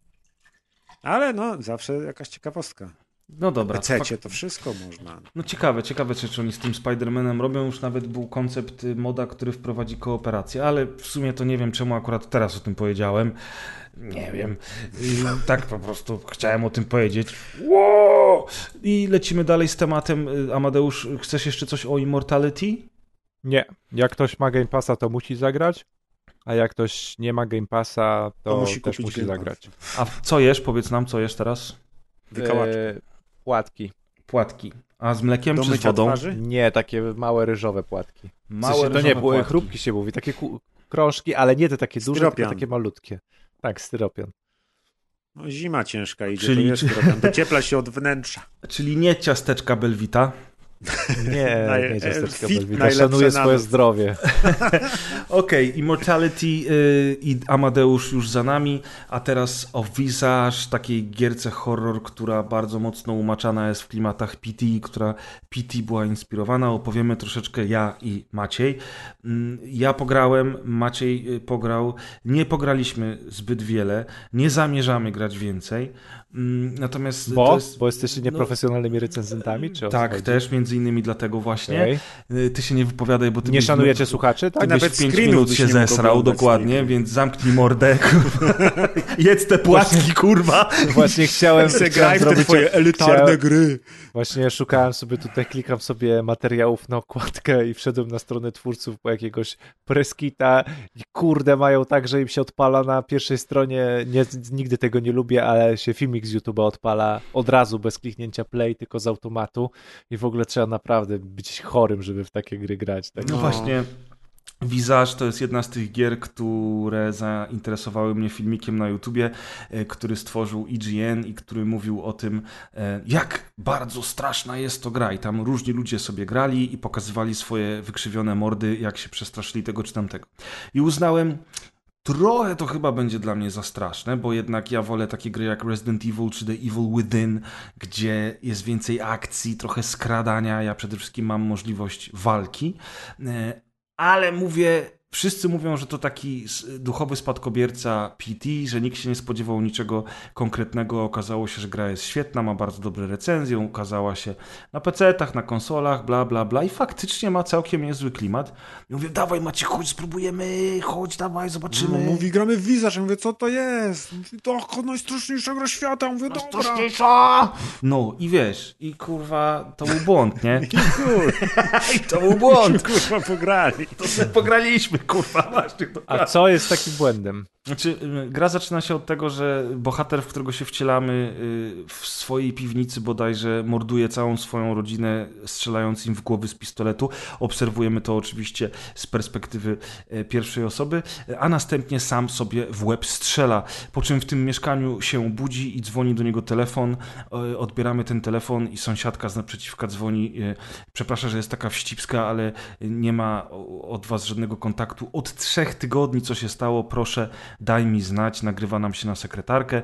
Ale no, zawsze jakaś ciekawostka. No dobra. PC to wszystko można. No ciekawe, ciekawe czy oni z tym Spider-Manem robią. Już nawet był koncept y, moda, który wprowadzi kooperację, ale w sumie to nie wiem, czemu akurat teraz o tym powiedziałem. Nie wiem. Tak po prostu chciałem o tym powiedzieć. Wow! I lecimy dalej z tematem. Y, Amadeusz, chcesz jeszcze coś o Immortality? Nie. Jak ktoś ma Game Passa, to musi zagrać, a jak ktoś nie ma Game Passa, to, To musi też musi zagrać. A co jesz? Powiedz nam, co jesz teraz? Wykałaczki. E, płatki. Płatki. A z mlekiem Do czy z wodą? twarzy? Nie, takie małe ryżowe płatki. W Małe sensie, to nie, ryżowe było, płatki. chrupki się mówi, takie krążki, ale nie te takie duże, Styropian. tylko takie malutkie. Tak, styropian. No, zima ciężka idzie, Czyli- to jest. Dociepla się od wnętrza. Czyli nie ciasteczka Belwita. Nie, Naj- nie ciasteczka Belwita. Szanuję swoje zdrowie. Okej, Immortality y, i Amadeusz już za nami, a teraz o Visage, takiej gierce horror, która bardzo mocno umaczana jest w klimatach PT, która PT była inspirowana. Opowiemy troszeczkę ja i Maciej. Mm, Ja pograłem, Maciej y, pograł. Nie pograliśmy zbyt wiele, nie zamierzamy grać więcej. Mm, Natomiast Bo? to jest... Bo jesteście nieprofesjonalnymi recenzentami? Czy Tak, też, między innymi dlatego właśnie. Okej. Y, Ty się nie wypowiadaj, bo ty Nie byś- szanujecie słuchaczy? Tak? ty nawet byś 5 screenów minut się zesrał, dokładnie, nigdy. więc zamknij mordę. Jedz te płatki, kurwa. Właśnie chciałem, chciałem graj w te zrobić... twoje elitarne chciałem- gry. Właśnie szukałem sobie tutaj, klikam sobie materiałów na okładkę i wszedłem na stronę twórców po jakiegoś preskita i kurde mają tak, że im się odpala na pierwszej stronie, nie, nigdy tego nie lubię, ale się filmik z YouTube'a odpala od razu, bez kliknięcia play, tylko z automatu i w ogóle trzeba naprawdę być chorym, żeby w takie gry grać. Tak? No właśnie, Visage to jest jedna z tych gier, które zainteresowały mnie filmikiem na YouTubie, e, który stworzył IGN i który mówił o tym, e, jak bardzo straszna jest to gra. I tam różni ludzie sobie grali i pokazywali swoje wykrzywione mordy, jak się przestraszyli tego czy tamtego. I uznałem, Trochę to chyba będzie dla mnie za straszne, bo jednak ja wolę takie gry jak Resident Evil czy The Evil Within, gdzie jest więcej akcji, trochę skradania. Ja przede wszystkim mam możliwość walki, e, ale mówię, Wszyscy mówią, że to taki duchowy spadkobierca PT, że nikt się nie spodziewał niczego konkretnego. Okazało się, że gra jest świetna, ma bardzo dobre recenzje, ukazała się na PC-tach, na konsolach, bla, bla, bla i faktycznie ma całkiem niezły klimat. I mówię, dawaj Macie, chodź, spróbujemy, chodź, dawaj, zobaczymy. No, mówi, gramy w ja mówię, co to jest? Mówi, to najstraszniejsza gra świata, mówię, dobra. No i wiesz, i kurwa, to był błąd, nie? I, kurwa. I to był błąd. kurwa, pograli. To sobie pograliśmy kurwa, masz tych A co jest takim błędem? Znaczy, y, gra zaczyna się od tego, że bohater, w którego się wcielamy y, w swojej piwnicy bodajże morduje całą swoją rodzinę, strzelając im w głowy z pistoletu. Obserwujemy to oczywiście z perspektywy y, pierwszej osoby, a następnie sam sobie w łeb strzela. Po czym w tym mieszkaniu się budzi i dzwoni do niego telefon. Odbieramy ten telefon i sąsiadka z naprzeciwka dzwoni. Przepraszam, że jest taka wścibska, ale nie ma od was żadnego kontaktu. Od trzech tygodni co się stało, proszę daj mi znać, nagrywa nam się na sekretarkę.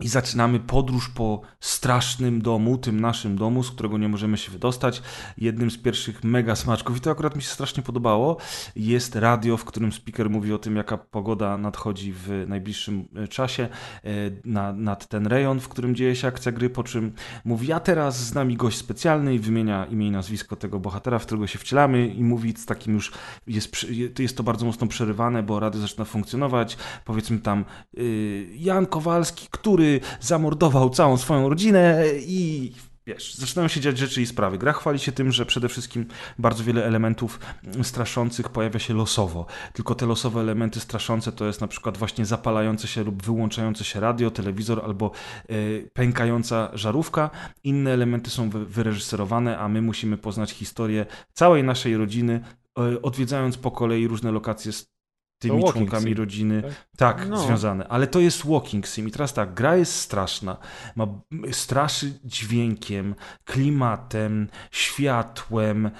I zaczynamy podróż po strasznym domu, tym naszym domu, z którego nie możemy się wydostać. Jednym z pierwszych mega smaczków, i to akurat mi się strasznie podobało, jest radio, w którym speaker mówi o tym, jaka pogoda nadchodzi w najbliższym e, czasie e, na, nad ten rejon, w którym dzieje się akcja gry, po czym mówi, a teraz z nami gość specjalny i wymienia imię i nazwisko tego bohatera, w którego się wcielamy i mówi z takim już, jest, jest to bardzo mocno przerywane, bo radio zaczyna funkcjonować, powiedzmy tam y, Jan Kowalski, który zamordował całą swoją rodzinę i wiesz, zaczynają się dziać rzeczy i sprawy. Gra chwali się tym, że przede wszystkim bardzo wiele elementów straszących pojawia się losowo. Tylko te losowe elementy straszące to jest na przykład właśnie zapalające się lub wyłączające się radio, telewizor albo y, pękająca żarówka. Inne elementy są wyreżyserowane, a my musimy poznać historię całej naszej rodziny, y, odwiedzając po kolei różne lokacje tymi członkami sim. rodziny, tak, tak no. związane. Ale to jest walking sim i teraz tak, gra jest straszna, ma, straszy dźwiękiem, klimatem, światłem,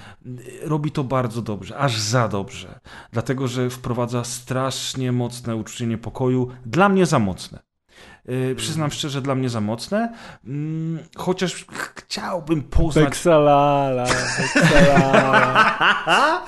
robi to bardzo dobrze, aż za dobrze, dlatego, że wprowadza strasznie mocne uczucie niepokoju, dla mnie za mocne. Yy, przyznam szczerze, dla mnie za mocne. Yy, chociaż chciałbym poznać. Beksalala, beksalala.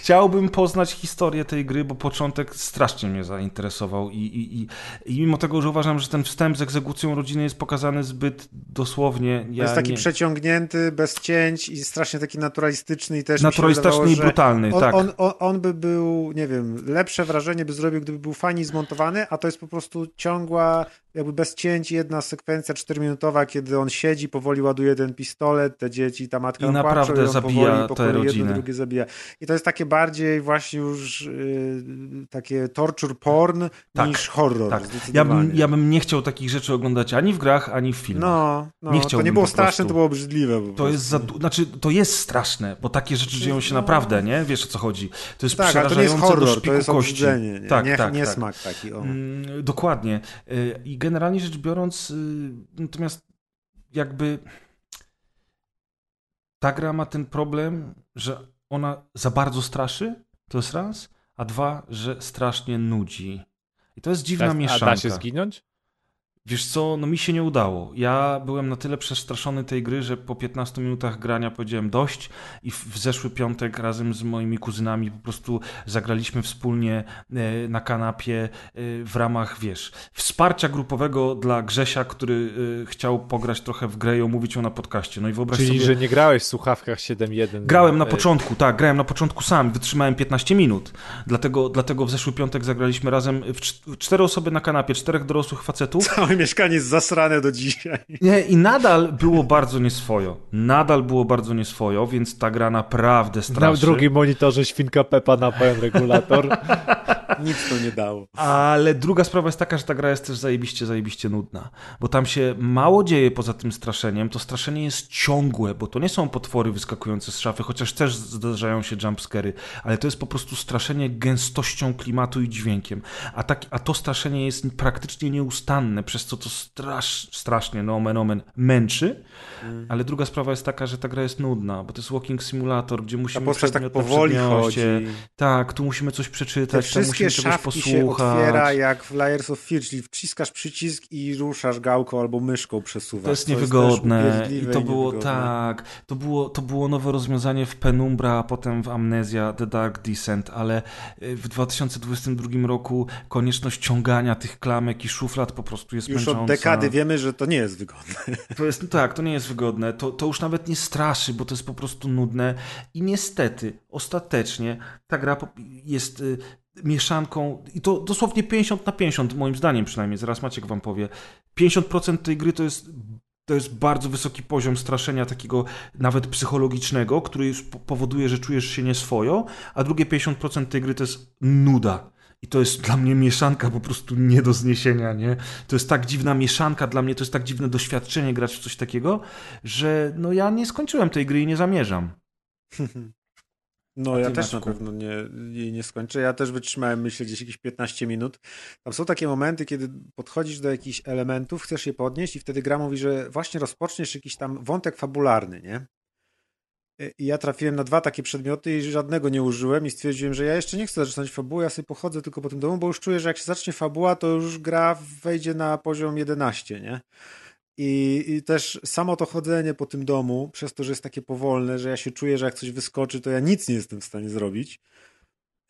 Chciałbym poznać historię tej gry, bo początek strasznie mnie zainteresował. I, i, i, i mimo tego, że uważam, że ten wstęp z egzekucją rodziny jest pokazany zbyt dosłownie. Ja jest taki nie... przeciągnięty, bez cięć i strasznie taki naturalistyczny i też. Naturalistyczny wydawało, i brutalny, on, tak. On, on, on by był, nie wiem, lepsze wrażenie by zrobił, gdyby był fajnie zmontowany, a to jest po prostu ciągła jakby bez cięć jedna sekwencja czterominutowa, kiedy on siedzi, powoli ładuje ten pistolet, te dzieci, ta matka I naprawdę płaczą, zabija powoli, tę rodzinę. Jedno, drugie zabija. I to jest takie bardziej właśnie już yy, takie torture porn tak, niż horror. Tak. Ja, bym, ja bym nie chciał takich rzeczy oglądać ani w grach, ani w filmach. No, no nie to nie było straszne, to było obrzydliwe. To jest, za, znaczy, to jest straszne, bo takie rzeczy dzieją się no. naprawdę, nie? Wiesz o co chodzi. To jest tak, przerażające to nie jest horror, to jest obrzydzenie. Nie, tak, nie, tak, nie tak. smak taki. O. Mm, dokładnie. Y, I generalnie rzecz biorąc, y, natomiast jakby ta gra ma ten problem, że ona za bardzo straszy, to jest raz, a dwa, że strasznie nudzi. I to jest dziwna da, mieszanka. A da się zginąć? Wiesz co, no mi się nie udało. Ja byłem na tyle przestraszony tej gry, że po 15 minutach grania powiedziałem dość i w zeszły piątek razem z moimi kuzynami po prostu zagraliśmy wspólnie e, na kanapie e, w ramach, wiesz, wsparcia grupowego dla Grzesia, który e, chciał pograć trochę w grę i omówić ją na podcaście. No i wyobraź Czyli, sobie... że nie grałeś w słuchawkach 7.1? Grałem na początku, tak, grałem na początku sam, wytrzymałem 15 minut. Dlatego, dlatego w zeszły piątek zagraliśmy razem w cztery osoby na kanapie, czterech dorosłych facetów mieszkanie jest zasrane do dzisiaj. Nie, i nadal było bardzo nieswojo. Nadal było bardzo nieswojo, więc ta gra naprawdę straszy. Na drugim monitorze świnka Pepa na pełen regulator. Nic to nie dało. Ale druga sprawa jest taka, że ta gra jest też zajebiście, zajebiście nudna. Bo tam się mało dzieje poza tym straszeniem. To straszenie jest ciągłe, bo to nie są potwory wyskakujące z szafy, chociaż też zdarzają się jumpscary, ale to jest po prostu straszenie gęstością klimatu i dźwiękiem. A, tak, a to straszenie jest praktycznie nieustanne, przez co to strasz, strasznie, no omen, omen, męczy. Mm. Ale druga sprawa jest taka, że ta gra jest nudna, bo to jest walking simulator, gdzie musimy... Ta postać tak powoli chodzi. Tak, tu musimy coś przeczytać, tam musimy czegoś posłuchać. się otwiera jak w Layers of Fear, czyli wciskasz przycisk i ruszasz gałką albo myszką przesuwasz. To jest niewygodne. Jest I to było tak, to było, to było nowe rozwiązanie w Penumbra, a potem w Amnesia The Dark Descent, ale y, w 2022 roku konieczność ciągania tych klamek i szuflad po prostu jest już męcząca. Już od dekady wiemy, że to nie jest wygodne. To jest, tak, to nie jest wygodne. To, to już nawet nie straszy, bo to jest po prostu nudne i niestety, ostatecznie ta gra jest y, mieszanką, i to dosłownie 50 na 50, moim zdaniem przynajmniej, zaraz Maciek wam powie. 50% tej gry to jest to jest bardzo wysoki poziom straszenia takiego nawet psychologicznego, który powoduje, że czujesz się nieswojo, a drugie 50% tej gry to jest nuda. I to jest dla mnie mieszanka po prostu nie do zniesienia, nie? To jest tak dziwna mieszanka, dla mnie to jest tak dziwne doświadczenie grać w coś takiego, że no ja nie skończyłem tej gry i nie zamierzam. No, ja też na pewno nie, jej nie skończę. Ja też wytrzymałem, myślę, gdzieś jakieś 15 minut. Tam są takie momenty, kiedy podchodzisz do jakichś elementów, chcesz je podnieść i wtedy gra mówi, że właśnie rozpoczniesz jakiś tam wątek fabularny, nie? I ja trafiłem na dwa takie przedmioty i żadnego nie użyłem i stwierdziłem, że ja jeszcze nie chcę zaczynać fabuły, ja sobie pochodzę tylko po tym domu, bo już czuję, że jak się zacznie fabuła, to już gra wejdzie na poziom 11, nie? I, I, też samo to chodzenie po tym domu, przez to, że jest takie powolne, że ja się czuję, że jak coś wyskoczy, to ja nic nie jestem w stanie zrobić.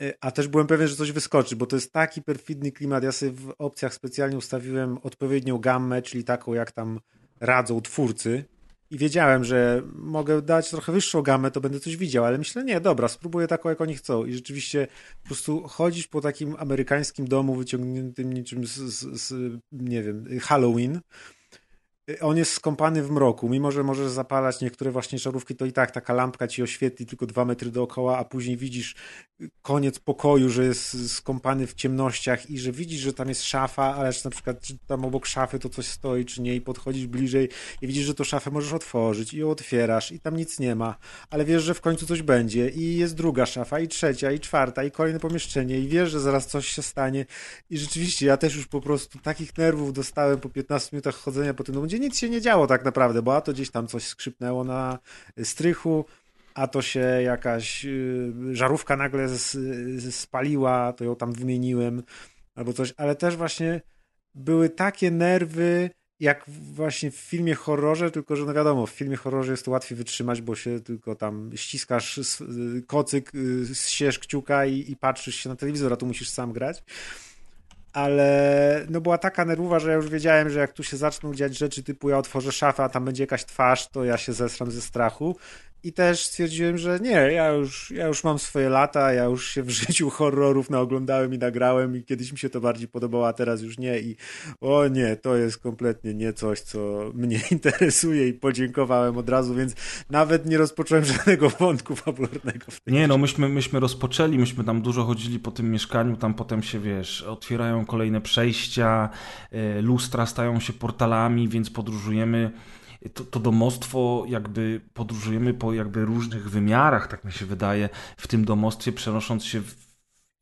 E, a też byłem pewien, że coś wyskoczy, bo to jest taki perfidny klimat. Ja sobie w opcjach specjalnie ustawiłem odpowiednią gammę, czyli taką, jak tam radzą twórcy. I wiedziałem, że mogę dać trochę wyższą gamę, to będę coś widział, ale myślę, nie, dobra, spróbuję taką, jak oni chcą. I rzeczywiście po prostu chodzić po takim amerykańskim domu wyciągniętym niczym z, z, z nie wiem, Halloween on jest skąpany w mroku, mimo że możesz zapalać niektóre właśnie żarówki, to i tak taka lampka ci oświetli tylko dwa metry dookoła, a później widzisz koniec pokoju, że jest skąpany w ciemnościach i że widzisz, że tam jest szafa, ale na przykład czy tam obok szafy to coś stoi, czy nie i podchodzisz bliżej i widzisz, że to szafę możesz otworzyć i ją otwierasz i tam nic nie ma, ale wiesz, że w końcu coś będzie i jest druga szafa i trzecia i czwarta i kolejne pomieszczenie i wiesz, że zaraz coś się stanie. I rzeczywiście ja też już po prostu takich nerwów dostałem po 15 minutach chodzenia po tym domu, gdzie nic się nie działo tak naprawdę, bo a to gdzieś tam coś skrzypnęło na strychu, a to się jakaś y, żarówka nagle spaliła, to ją tam wymieniłem, albo coś, ale też właśnie były takie nerwy, jak właśnie w filmie horrorze, tylko że no wiadomo, w filmie horrorze jest to łatwiej wytrzymać, bo się tylko tam ściskasz y, kocyk, zsiesz kciuka i, i patrzysz się na telewizor, a tu musisz sam grać ale no była taka nerwowa, że ja już wiedziałem, że jak tu się zaczną dziać rzeczy typu ja otworzę szafę, a tam będzie jakaś twarz, to ja się zesram ze strachu. I też stwierdziłem, że nie, ja już, ja już mam swoje lata, ja już się w życiu horrorów naoglądałem i nagrałem i kiedyś mi się to bardziej podobało, a teraz już nie i o nie, to jest kompletnie nie coś, co mnie interesuje i podziękowałem od razu, więc nawet nie rozpocząłem żadnego wątku fabularnego. W tym nie, no myśmy, myśmy rozpoczęli, myśmy tam dużo chodzili po tym mieszkaniu, tam potem się, wiesz, otwierają kolejne przejścia, e, lustra stają się portalami, więc podróżujemy to, to domostwo jakby podróżujemy po jakby różnych wymiarach, tak mi się wydaje, w tym domostwie przenosząc się w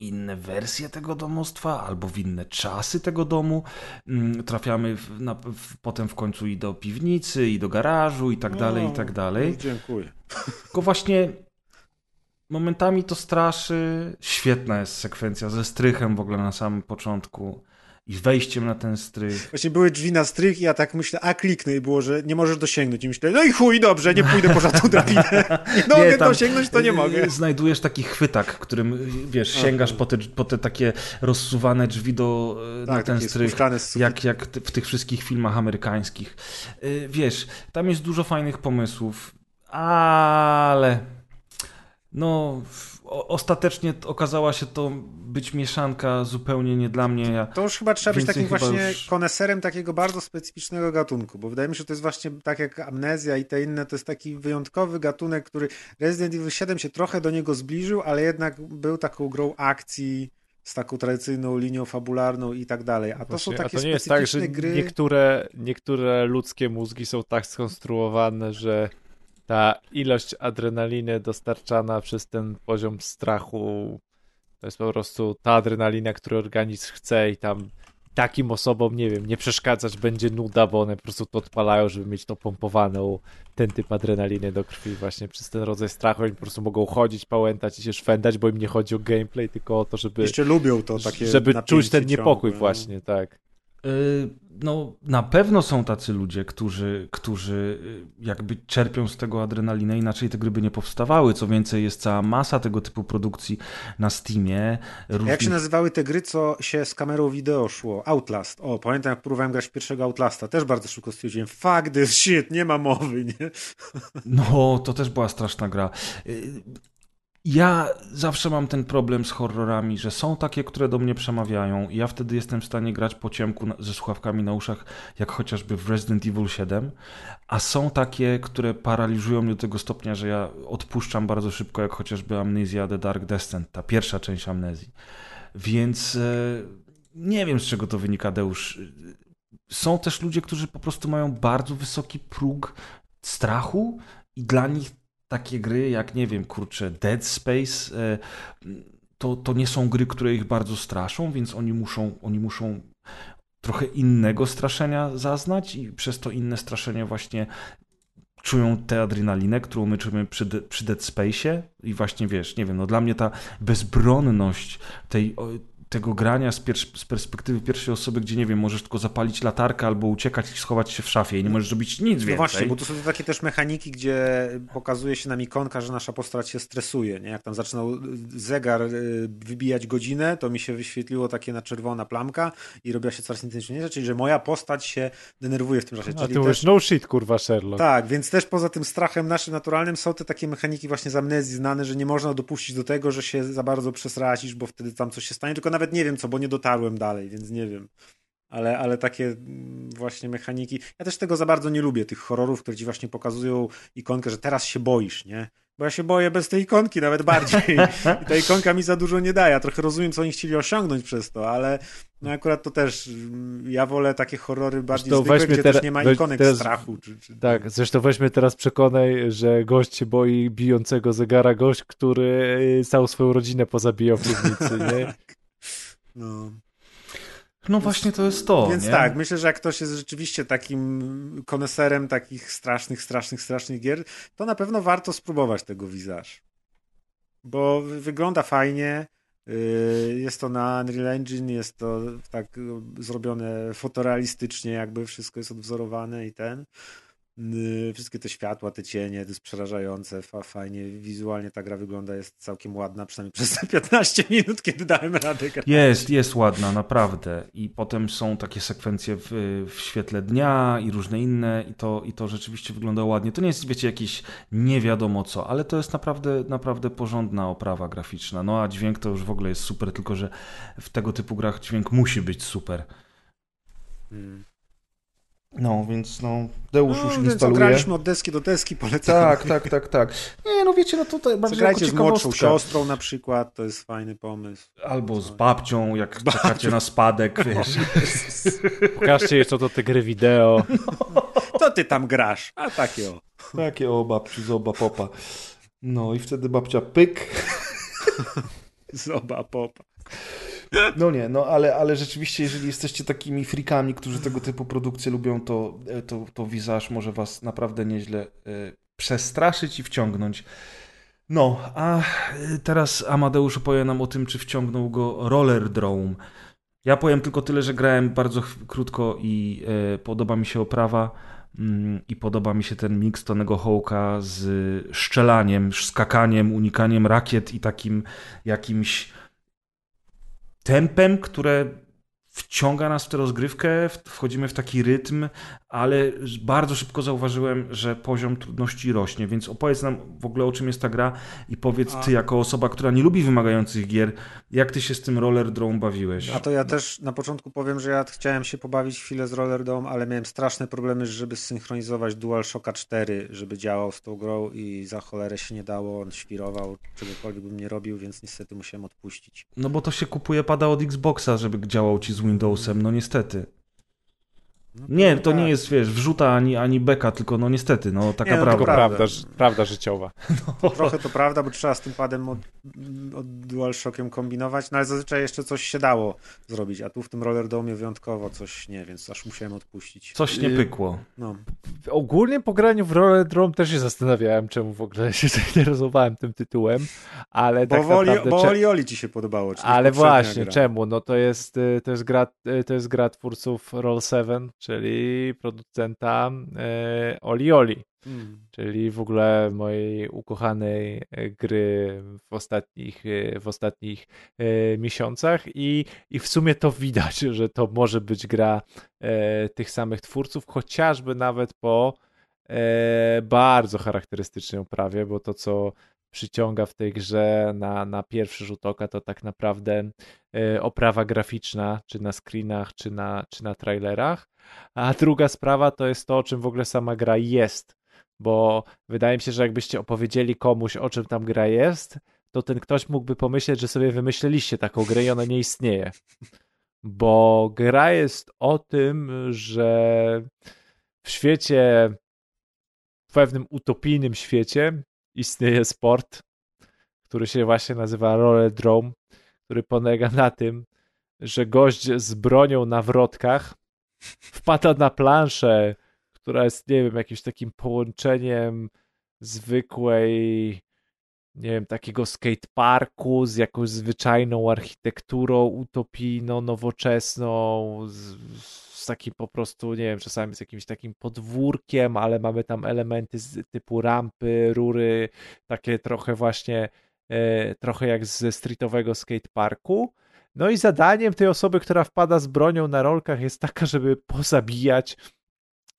inne wersje tego domostwa albo w inne czasy tego domu. Mm, trafiamy w, na, w, potem w końcu i do piwnicy, i do garażu, i tak dalej, i tak dalej. Dziękuję. Tylko właśnie momentami to straszy. Świetna jest sekwencja ze strychem w ogóle na samym początku i wejściem na ten strych. Właśnie były drzwi na strych i ja tak myślę, a kliknę i było, że nie możesz dosięgnąć. I myślę, no i chuj, dobrze, nie pójdę po żadną drabinę. Nie mogę dosięgnąć, to nie mogę. Znajdujesz taki chwytak, którym, wiesz, sięgasz po te, po te takie rozsuwane drzwi do, tak, na ten strych, jak, jak w tych wszystkich filmach amerykańskich. Y, wiesz, tam jest dużo fajnych pomysłów, ale no, ostatecznie okazała się to być mieszanka zupełnie nie dla mnie. Ja to już chyba trzeba być takim właśnie już... koneserem takiego bardzo specyficznego gatunku, bo wydaje mi się, że to jest właśnie tak jak Amnezja i te inne, to jest taki wyjątkowy gatunek, który Resident Evil 7 się trochę do niego zbliżył, ale jednak był taką grą akcji z taką tradycyjną linią fabularną i tak dalej. A to Właśnie, są takie a to nie jest tak, że gry... niektóre, niektóre ludzkie mózgi są tak skonstruowane, że ta ilość adrenaliny dostarczana przez ten poziom strachu to jest po prostu ta adrenalina, którą organizm chce i tam takim osobom, nie wiem, nie przeszkadzać będzie nuda, bo one po prostu to odpalają, żeby mieć to pompowaną, ten typ adrenaliny do krwi właśnie przez ten rodzaj strachu. Oni po prostu mogą chodzić, pałętać i się szwendać, bo im nie chodzi o gameplay, tylko o to, żeby... Jeszcze lubią to takie Żeby czuć ten niepokój no. właśnie, tak. Y, no, na pewno są tacy ludzie, którzy, którzy y, jakby czerpią z tego adrenalinę, inaczej te gry by nie powstawały. Co więcej, jest cała masa tego typu produkcji na Steamie. A Jak różnych- się nazywały te gry, co się z kamerą wideo szło? Outlast. O, pamiętam jak próbowałem grać pierwszego Outlasta. Też bardzo szybko stwierdziłem, fuck this shit, nie ma mowy, nie? No, to też była straszna gra. Ja zawsze mam ten problem z horrorami, że są takie, które do mnie przemawiają i ja wtedy jestem w stanie grać po ciemku ze słuchawkami na uszach, jak chociażby w Resident Evil 7, a są takie, które paraliżują mnie do tego stopnia, że ja odpuszczam bardzo szybko, jak chociażby Amnesia The Dark Descent, ta pierwsza część Amnezji. Więc e, nie wiem, z czego to wynika, Deusz. Są też ludzie, którzy po prostu mają bardzo wysoki próg strachu i dla nich takie gry jak, nie wiem, kurczę, Dead Space, e, to, to nie są gry, które ich bardzo straszą, więc oni muszą, oni muszą trochę innego straszenia zaznać i przez to inne straszenie właśnie czują tę adrenalinę, którą my czujemy przy, przy Dead Space'ie. I właśnie wiesz, nie wiem, no dla mnie ta bezbronność tej, tego grania z, pier- z perspektywy pierwszej osoby, gdzie nie wiem, możesz tylko zapalić latarkę albo uciekać i schować się w szafie i nie możesz zrobić nic więcej. No właśnie, bo to są takie też mechaniki, gdzie pokazuje się nam ikonka, że nasza postać się stresuje, nie? Jak tam zaczynał zegar y, wybijać godzinę, to mi się wyświetliło takie na czerwona plamka i robiła się coraz intensywniejsza, czyli że moja postać się denerwuje w tym czasie. A Czyli ty mówisz, też... no shit, kurwa, Sherlock. Tak, więc też poza tym strachem naszym naturalnym są te takie mechaniki właśnie z amnezji znane, że nie można dopuścić do tego, że się za bardzo przesracisz, bo wtedy tam coś się stanie, tylko nawet nie wiem co, bo nie dotarłem dalej, więc nie wiem. Ale, ale takie właśnie mechaniki. Ja też tego za bardzo nie lubię, tych horrorów, które ci właśnie pokazują ikonkę, że teraz się boisz, nie? Bo ja się boję bez tej ikonki nawet bardziej. I ta ikonka mi za dużo nie daje. Ja trochę rozumiem, co oni chcieli osiągnąć przez to, ale no akurat to też ja wolę takie horrory bardziej Zresztą zwykłe, gdzie tera- też nie ma ikonek teraz- strachu. Czy, czy... Tak, zresztą weźmy teraz przekonaj, że gość się boi bijącego zegara, gość, który y, całą swoją rodzinę pozabijał w piwnicy, nie? No. No właśnie to jest to, Więc nie? tak, myślę, że jak ktoś jest rzeczywiście takim koneserem takich strasznych, strasznych, strasznych gier, to na pewno warto spróbować tego Visage. Bo wy- wygląda fajnie, yy, jest to na Unreal Engine, jest to tak yy, zrobione fotorealistycznie, jakby wszystko jest odwzorowane i ten. Yy, Wszystkie te światła, te cienie, to jest przerażające, fa, fajnie, wizualnie ta gra wygląda, jest całkiem ładna, przynajmniej przez te 15 minut, kiedy dałem radę grać. Jest, jest ładna, naprawdę. I potem są takie sekwencje w, w świetle dnia i różne inne i to, i to rzeczywiście wygląda ładnie. To nie jest, wiecie, jakieś nie wiadomo co, ale to jest naprawdę, naprawdę porządna oprawa graficzna. No a dźwięk to już w ogóle jest super, tylko że w tego typu grach dźwięk musi być super. Mm. No, więc no, Deusz No, już instaluje. graliśmy od deski do deski, polecam. Tak, tak, tak, tak. Nie, no wiecie, no tutaj bardziej jako Zagrajcie z młodszą siostrą na przykład, to jest fajny pomysł. Albo z babcią, jak czekacie na spadek, wiesz. Pokażcie jeszcze to te gry wideo. To ty tam grasz, a takie o. Takie o babciu, z oba popa. No i wtedy babcia pyk. Zoba popa. No nie, no ale, ale rzeczywiście, jeżeli jesteście takimi frikami, którzy tego typu produkcje lubią, to, to, to Visage może was naprawdę nieźle e, przestraszyć i wciągnąć. No, a e, teraz Amadeusz opowie nam o tym, czy wciągnął go Roller Drome. Ja powiem tylko tyle, że grałem bardzo krótko i e, podoba mi się oprawa mm, i podoba mi się ten miks Tonego Hołka z szczelaniem, skakaniem, unikaniem rakiet i takim jakimś tempem, które wciąga nas w tę rozgrywkę, wchodzimy w taki rytm, ale bardzo szybko zauważyłem, że poziom trudności rośnie, więc opowiedz nam w ogóle o czym jest ta gra i powiedz ty jako osoba, która nie lubi wymagających gier, jak ty się z tym Roller Drone bawiłeś? A to ja też na początku powiem, że ja chciałem się pobawić chwilę z Roller Dome, ale miałem straszne problemy, żeby zsynchronizować DualShocka 4, żeby działał z tą grą i za cholerę się nie dało, on świrował, czegokolwiek bym nie robił, więc niestety musiałem odpuścić. No bo to się kupuje pada od Xboxa, żeby działał ci z Windowsem, no niestety. No Nie, to tak. nie jest, wiesz, wrzuta ani, ani beka, tylko no niestety, no taka Nie, no to prawda. Prawda. prawda, ży- prawda życiowa. Trochę to prawda, bo trzeba z tym padem od, od DualShockiem kombinować, no ale zazwyczaj jeszcze coś się dało zrobić, a tu w tym Roller Dome wyjątkowo coś nie, więc aż musiałem odpuścić. Coś nie Y- pykło. No. Ogólnie po graniu w Rollerdrome też się zastanawiałem, czemu w ogóle się zainteresowałem tym tytułem, ale Bo, tak woli, naprawdę... bo Oli Oli ci się podobało. czyli Ale właśnie, gra. czemu? No to jest, y, to jest, gra, y, to jest gra twórców Roll7, czyli producenta e, Oli Oli, Mm. czyli w ogóle mojej ukochanej e, gry w ostatnich, e, w ostatnich e, miesiącach i, i w sumie to widać, że to może być gra e, tych samych twórców, chociażby nawet po e, bardzo charakterystycznej oprawie, bo to co przyciąga w tej grze na, na pierwszy rzut oka to tak naprawdę e, oprawa graficzna, czy na screenach, czy na, czy na trailerach. A druga sprawa to jest to, o czym w ogóle sama gra jest, bo wydaje mi się, że jakbyście opowiedzieli komuś, o czym tam gra jest, to ten ktoś mógłby pomyśleć, że sobie wymyśliliście taką grę i ona nie istnieje. Bo gra jest o tym, że w świecie, w pewnym utopijnym świecie istnieje sport, który się właśnie nazywa Rollerdrome, który polega na tym, że gość z bronią na wrotkach wpada na planszę, która jest, nie wiem, jakimś takim połączeniem zwykłej, nie wiem, takiego skateparku z jakąś zwyczajną architekturą utopijną, nowoczesną, z, z takim po prostu, nie wiem, czasami z jakimś takim podwórkiem, ale mamy tam elementy z typu rampy, rury, takie trochę właśnie, e, trochę jak ze streetowego skateparku. No i zadaniem tej osoby, która wpada z bronią na rolkach jest taka, żeby pozabijać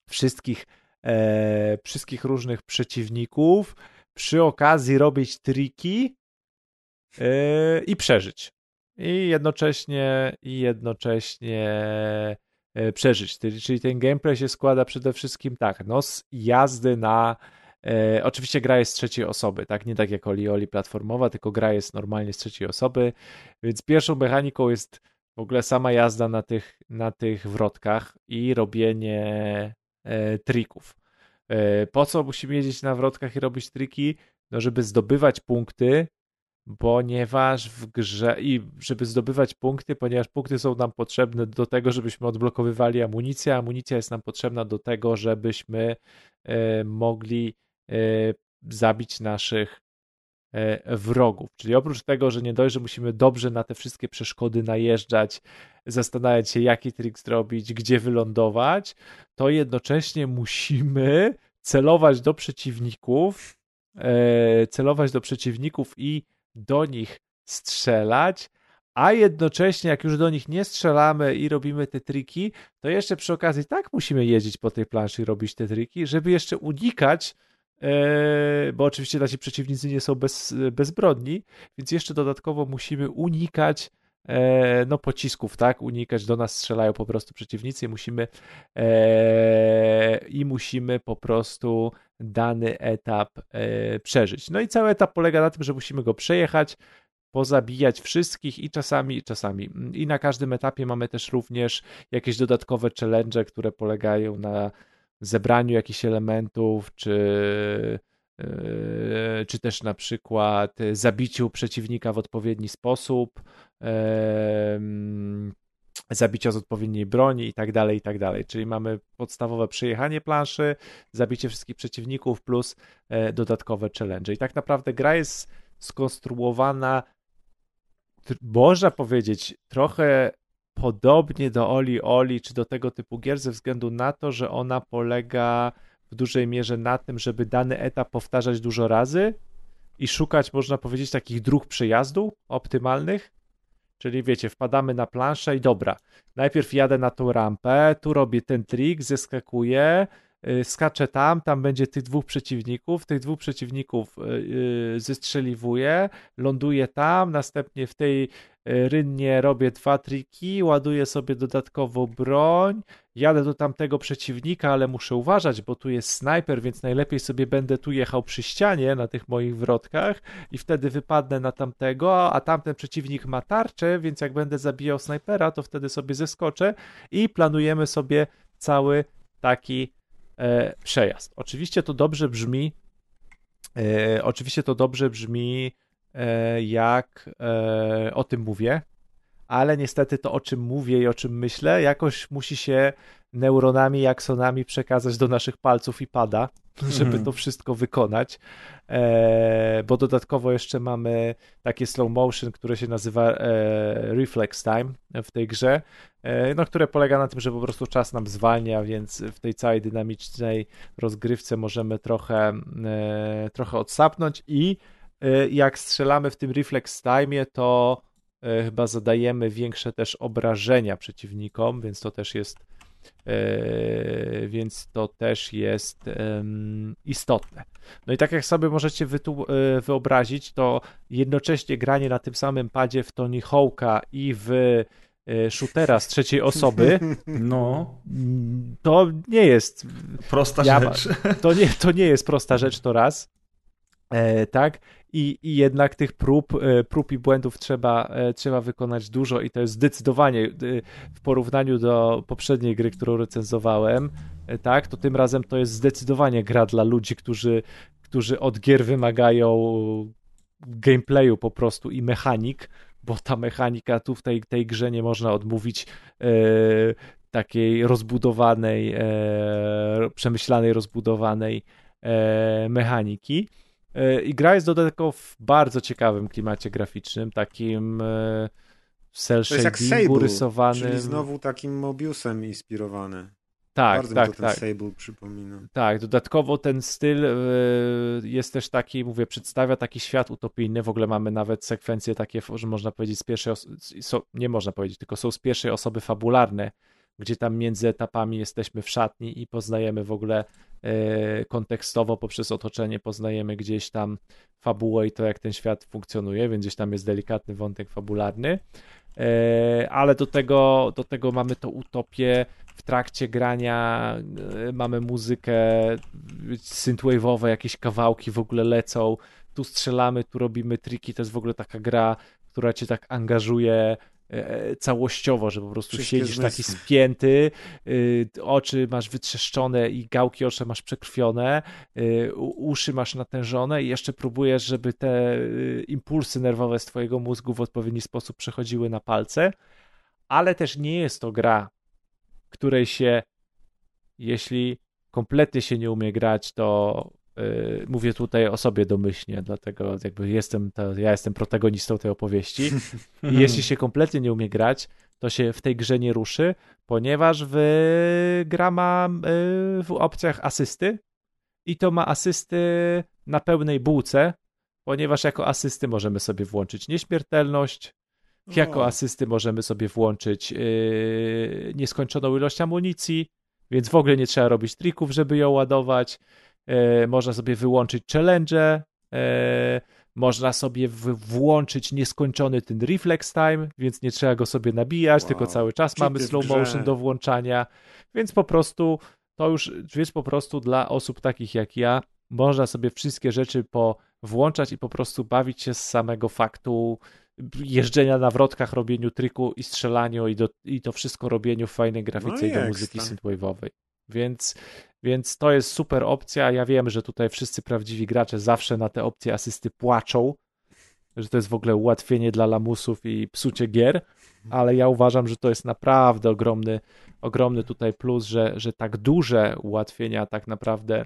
wszystkich, e, wszystkich różnych przeciwników, przy okazji robić triki e, i przeżyć. I jednocześnie, i jednocześnie e, przeżyć. Czyli czyli ten gameplay się składa przede wszystkim tak, no z jazdy na E, oczywiście gra jest z trzeciej osoby, tak? Nie tak jak Oli Oli platformowa, tylko gra jest normalnie z trzeciej osoby, więc pierwszą mechaniką jest w ogóle sama jazda na tych, na tych wrotkach i robienie e, trików. E, po co musimy jeździć na wrotkach i robić triki? No, żeby zdobywać punkty, ponieważ w grze i żeby zdobywać punkty, ponieważ punkty są nam potrzebne do tego, żebyśmy odblokowywali amunicję. Amunicja jest nam potrzebna do tego, żebyśmy e, mogli e, zabić naszych wrogów. Czyli oprócz tego, że nie dość, że musimy dobrze na te wszystkie przeszkody najeżdżać, zastanawiać się, jaki trik zrobić, gdzie wylądować, to jednocześnie musimy celować do przeciwników, e, celować do przeciwników i do nich strzelać, a jednocześnie, jak już do nich nie strzelamy i robimy te triki, to jeszcze przy okazji tak musimy jeździć po tej planszy i robić te triki, żeby jeszcze unikać, e, bo oczywiście nasi przeciwnicy nie są bez, bezbrodni, więc jeszcze dodatkowo musimy unikać e, no pocisków, tak, unikać, do nas strzelają po prostu przeciwnicy i musimy e, i musimy po prostu dany etap e, przeżyć. No i cały etap polega na tym, że musimy go przejechać, pozabijać wszystkich i czasami, czasami. I na każdym etapie mamy też również jakieś dodatkowe challenge, które polegają na zebraniu jakichś elementów, czy, yy, czy też na przykład zabiciu przeciwnika w odpowiedni sposób, zabicia z odpowiedniej broni i tak dalej, i tak dalej. Czyli mamy podstawowe przejechanie planszy, zabicie wszystkich przeciwników plus e, dodatkowe challenge. I tak naprawdę gra jest skonstruowana, tr- można powiedzieć, trochę podobnie do Oli Oli, czy do tego typu gier, ze względu na to, że ona polega w dużej mierze na tym, żeby dany etap powtarzać dużo razy i szukać, można powiedzieć, takich dróg przejazdu optymalnych. Czyli wiecie, wpadamy na planszę i dobra, najpierw jadę na tą rampę, tu robię ten trik, zeskakuję, yy, skaczę tam, tam będzie tych dwóch przeciwników, tych dwóch przeciwników yy, zestrzeliwuję, ląduję tam, następnie w tej rynnie robię dwa triki, ładuję sobie dodatkowo broń, jadę do tamtego przeciwnika, ale muszę uważać, bo tu jest snajper, więc najlepiej sobie będę tu jechał przy ścianie na tych moich wrotkach i wtedy wypadnę na tamtego, a tamten przeciwnik ma tarczę, więc jak będę zabijał snajpera, to wtedy sobie zeskoczę i planujemy sobie cały taki e, przejazd. Oczywiście to dobrze brzmi, e, oczywiście to dobrze brzmi, e, jak e, o tym mówię, ale niestety to, o czym mówię i o czym myślę, jakoś musi się neuronami, aksonami przekazać do naszych palców i pada, żeby to wszystko wykonać, e, bo dodatkowo jeszcze mamy takie slow motion, które się nazywa e, reflex time w tej grze, e, no, które polega na tym, że po prostu czas nam zwalnia, więc w tej całej dynamicznej rozgrywce możemy trochę, e, trochę odsapnąć i e, jak strzelamy w tym reflex time, to e, chyba zadajemy większe też obrażenia przeciwnikom, więc to też jest e, więc to też jest istotne. No i tak jak sobie możecie e, wyobrazić, to jednocześnie granie na tym samym padzie w Tony Hawk'a i w e, shootera z trzeciej osoby, No, to nie jest prosta Ja- rzecz. to nie, to nie jest prosta rzecz, to raz. E, tak? I, I jednak tych prób, e, prób i błędów trzeba, e, trzeba wykonać dużo, i to jest zdecydowanie e, w porównaniu do poprzedniej gry, którą recenzowałem, tak? To tym razem to jest zdecydowanie gra dla ludzi, którzy, którzy od gier wymagają gameplayu po prostu i mechanik, bo ta mechanika tu w tej, tej grze nie można odmówić takiej rozbudowanej, przemyślanej, rozbudowanej mechaniki. E, I gra jest dodatkowo w bardzo ciekawym klimacie graficznym, takim e, cel shadingu rysowanym. czyli znowu takim Mobiusem inspirowane. tak, Bardzo tak, mi to ten tak. Sable przypomina. Tak, dodatkowo ten styl e, jest też taki, mówię, przedstawia taki świat utopijny. W ogóle mamy nawet sekwencje takie, że można powiedzieć z pierwszej nie można powiedzieć, tylko są z pierwszej osoby fabularne, gdzie tam między etapami jesteśmy w szatni i poznajemy w ogóle e, kontekstowo poprzez otoczenie, poznajemy gdzieś tam fabułę i to, jak ten świat funkcjonuje, więc gdzieś tam jest delikatny wątek fabularny. E, ale do tego, do tego mamy to utopię. W trakcie grania e, mamy muzykę synthwave'owe, jakieś kawałki w ogóle lecą, tu strzelamy, tu robimy triki, to jest w ogóle taka gra, która cię tak angażuje całościowo, że po prostu Wszystkie siedzisz taki zmysły. spięty, y, oczy masz wytrzeszczone i gałki oczy masz przekrwione, y, uszy masz natężone i jeszcze próbujesz, żeby te y, impulsy nerwowe z twojego mózgu w odpowiedni sposób przechodziły na palce, ale też nie jest to gra, której się, jeśli kompletnie się nie umie grać, to mówię tutaj o sobie domyślnie, dlatego jakby jestem, to, ja jestem protagonistą tej opowieści. I jeśli się kompletnie nie umie grać, to się w tej grze nie ruszy, ponieważ w, gra ma yy, w opcjach asysty i to ma asysty na pełnej bułce, ponieważ jako asysty możemy sobie włączyć nieśmiertelność, jako O. asysty możemy sobie włączyć yy, nieskończoną ilość amunicji, więc w ogóle nie trzeba robić trików, żeby ją ładować. Yy, można sobie wyłączyć challenge, yy, można sobie włączyć nieskończony ten reflex time, więc nie trzeba go sobie nabijać, Wow. tylko cały czas Cheaty mamy slow motion do włączania, więc po prostu to już jest po prostu dla osób takich jak ja, można sobie wszystkie rzeczy po włączać i po prostu bawić się z samego faktu jeżdżenia na wrotkach, robieniu triku i strzelaniu i, do, i to wszystko robieniu w fajnej grafice No i do i muzyki ekstra. synthwave'owej. Więc, więc to jest super opcja. Ja wiem, że tutaj wszyscy prawdziwi gracze zawsze na te opcje asysty płaczą, że to jest w ogóle ułatwienie dla lamusów i psucie gier, ale ja uważam, że to jest naprawdę ogromny, ogromny tutaj plus, że, że tak duże ułatwienia tak naprawdę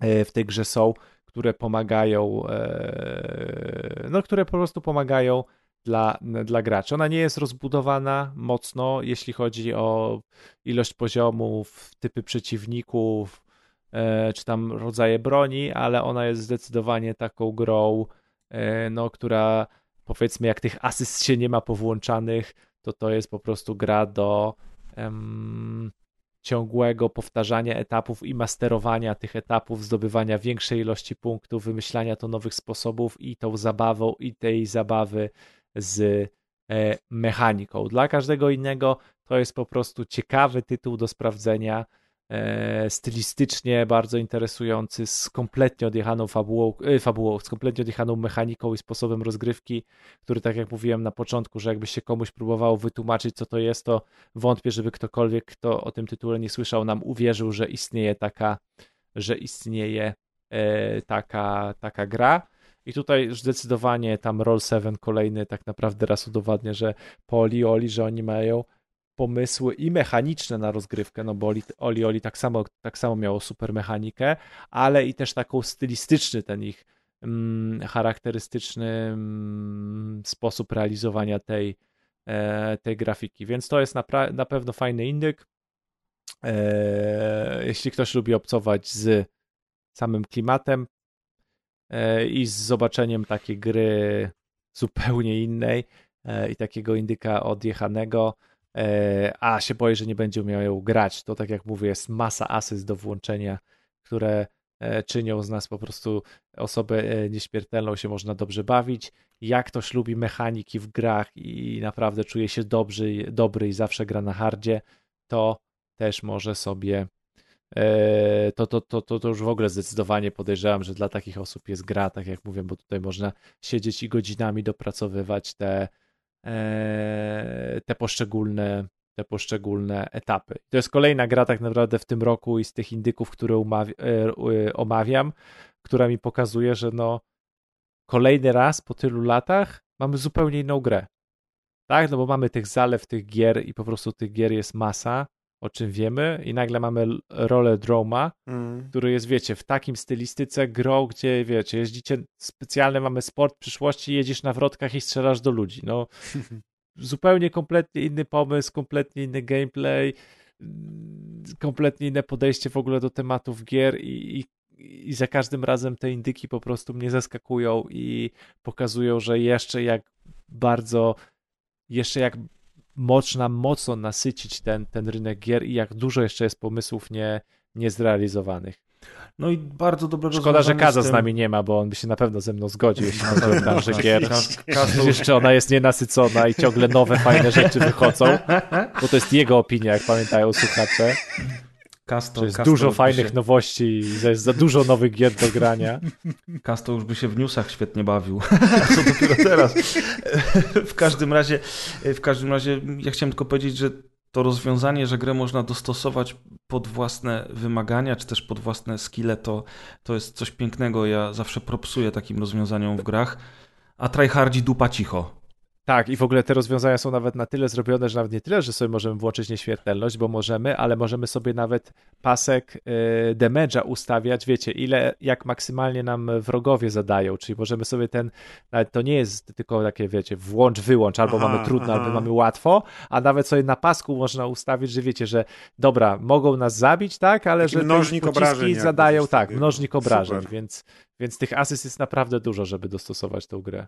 e, w tej grze są, które pomagają, e, no które po prostu pomagają dla, dla graczy. Ona nie jest rozbudowana mocno, jeśli chodzi o ilość poziomów, typy przeciwników, e, czy tam rodzaje broni, ale ona jest zdecydowanie taką grą, e, no, która powiedzmy jak tych asyst się nie ma powłączanych, to to jest po prostu gra do ciągłego powtarzania etapów i masterowania tych etapów, zdobywania większej ilości punktów, wymyślania to nowych sposobów i tą zabawą i tej zabawy z e, mechaniką. Dla każdego innego to jest po prostu ciekawy tytuł do sprawdzenia, e, stylistycznie bardzo interesujący, z kompletnie odjechaną fabułą, e, fabułą, z kompletnie odjechaną mechaniką i sposobem rozgrywki, który tak jak mówiłem na początku, że jakby się komuś próbowało wytłumaczyć co to jest, to wątpię, żeby ktokolwiek, kto o tym tytule nie słyszał, nam uwierzył, że istnieje taka, że istnieje taka, taka gra. I tutaj już zdecydowanie tam Roll 7 kolejny tak naprawdę raz udowadnia, że po Oli Oli, że oni mają pomysły i mechaniczne na rozgrywkę, no bo Oli Oli, Oli tak, samo, tak samo miało super mechanikę, ale i też taką stylistyczny ten ich mm, charakterystyczny mm, sposób realizowania tej, e, tej grafiki. Więc to jest na, na pewno fajny indyk. E, jeśli ktoś lubi obcować z samym klimatem i z zobaczeniem takiej gry zupełnie innej e, i takiego indyka odjechanego, e, a się boję, że nie będzie umiał ją grać, to tak jak mówię, jest masa asyst do włączenia, które e, czynią z nas po prostu osobę e, nieśmiertelną, się można dobrze bawić. Jak ktoś lubi mechaniki w grach i naprawdę czuje się dobry, dobry i zawsze gra na hardzie, to też może sobie e, to, to, to, to, to już w ogóle zdecydowanie podejrzewam, że dla takich osób jest gra, tak jak mówię, bo tutaj można siedzieć i godzinami dopracowywać te, e, te poszczególne te poszczególne etapy. To jest kolejna gra tak naprawdę w tym roku i z tych indyków, które e, omawiam, która mi pokazuje, że no kolejny raz po tylu latach mamy zupełnie inną grę. Tak, no bo mamy tych zalew tych gier i po prostu tych gier jest masa, o czym wiemy i nagle mamy rolę Droma, mm. który jest, wiecie, w takim stylistyce grą, gdzie, wiecie, jeździcie specjalny, mamy sport przyszłości, jedziesz na wrotkach i strzelasz do ludzi, no zupełnie kompletnie inny pomysł, kompletnie inny gameplay, kompletnie inne podejście w ogóle do tematów gier i, i, i za każdym razem te indyki po prostu mnie zaskakują i pokazują, że jeszcze jak bardzo, jeszcze jak można mocno nasycić ten, ten rynek gier i jak dużo jeszcze jest pomysłów nie, niezrealizowanych. No i bardzo dobrego Szkoda, że Kaza z nami nie ma, bo on by się na pewno ze mną zgodził, jeśli chodzi o branżę gier. Jeszcze ona jest nienasycona i ciągle nowe, fajne rzeczy wychodzą, bo to jest jego opinia, jak pamiętają słuchacze. Kasto, jest Kasto dużo fajnych się... nowości i jest za dużo nowych gier do grania. Kasto już by się w newsach świetnie bawił. Co dopiero teraz. W każdym razie, w każdym razie ja chciałem tylko powiedzieć, że to rozwiązanie, że grę można dostosować pod własne wymagania, czy też pod własne skille, to, to jest coś pięknego. Ja zawsze propsuję takim rozwiązaniom w grach. A tryhardzi dupa cicho. Tak, i w ogóle te rozwiązania są nawet na tyle zrobione, że nawet nie tyle, że sobie możemy włączyć nieśmiertelność, bo możemy, ale możemy sobie nawet pasek y, damage'a ustawiać, wiecie, ile, jak maksymalnie nam wrogowie zadają, czyli możemy sobie ten, nawet to nie jest tylko takie, wiecie, włącz, wyłącz, albo aha, mamy trudno, aha. albo mamy łatwo, a nawet sobie na pasku można ustawić, że wiecie, że dobra, mogą nas zabić, tak, ale Taki że mnożnik obrażeń zadają, tak, mnożnik obrażeń, więc, więc tych asyst jest naprawdę dużo, żeby dostosować tą grę.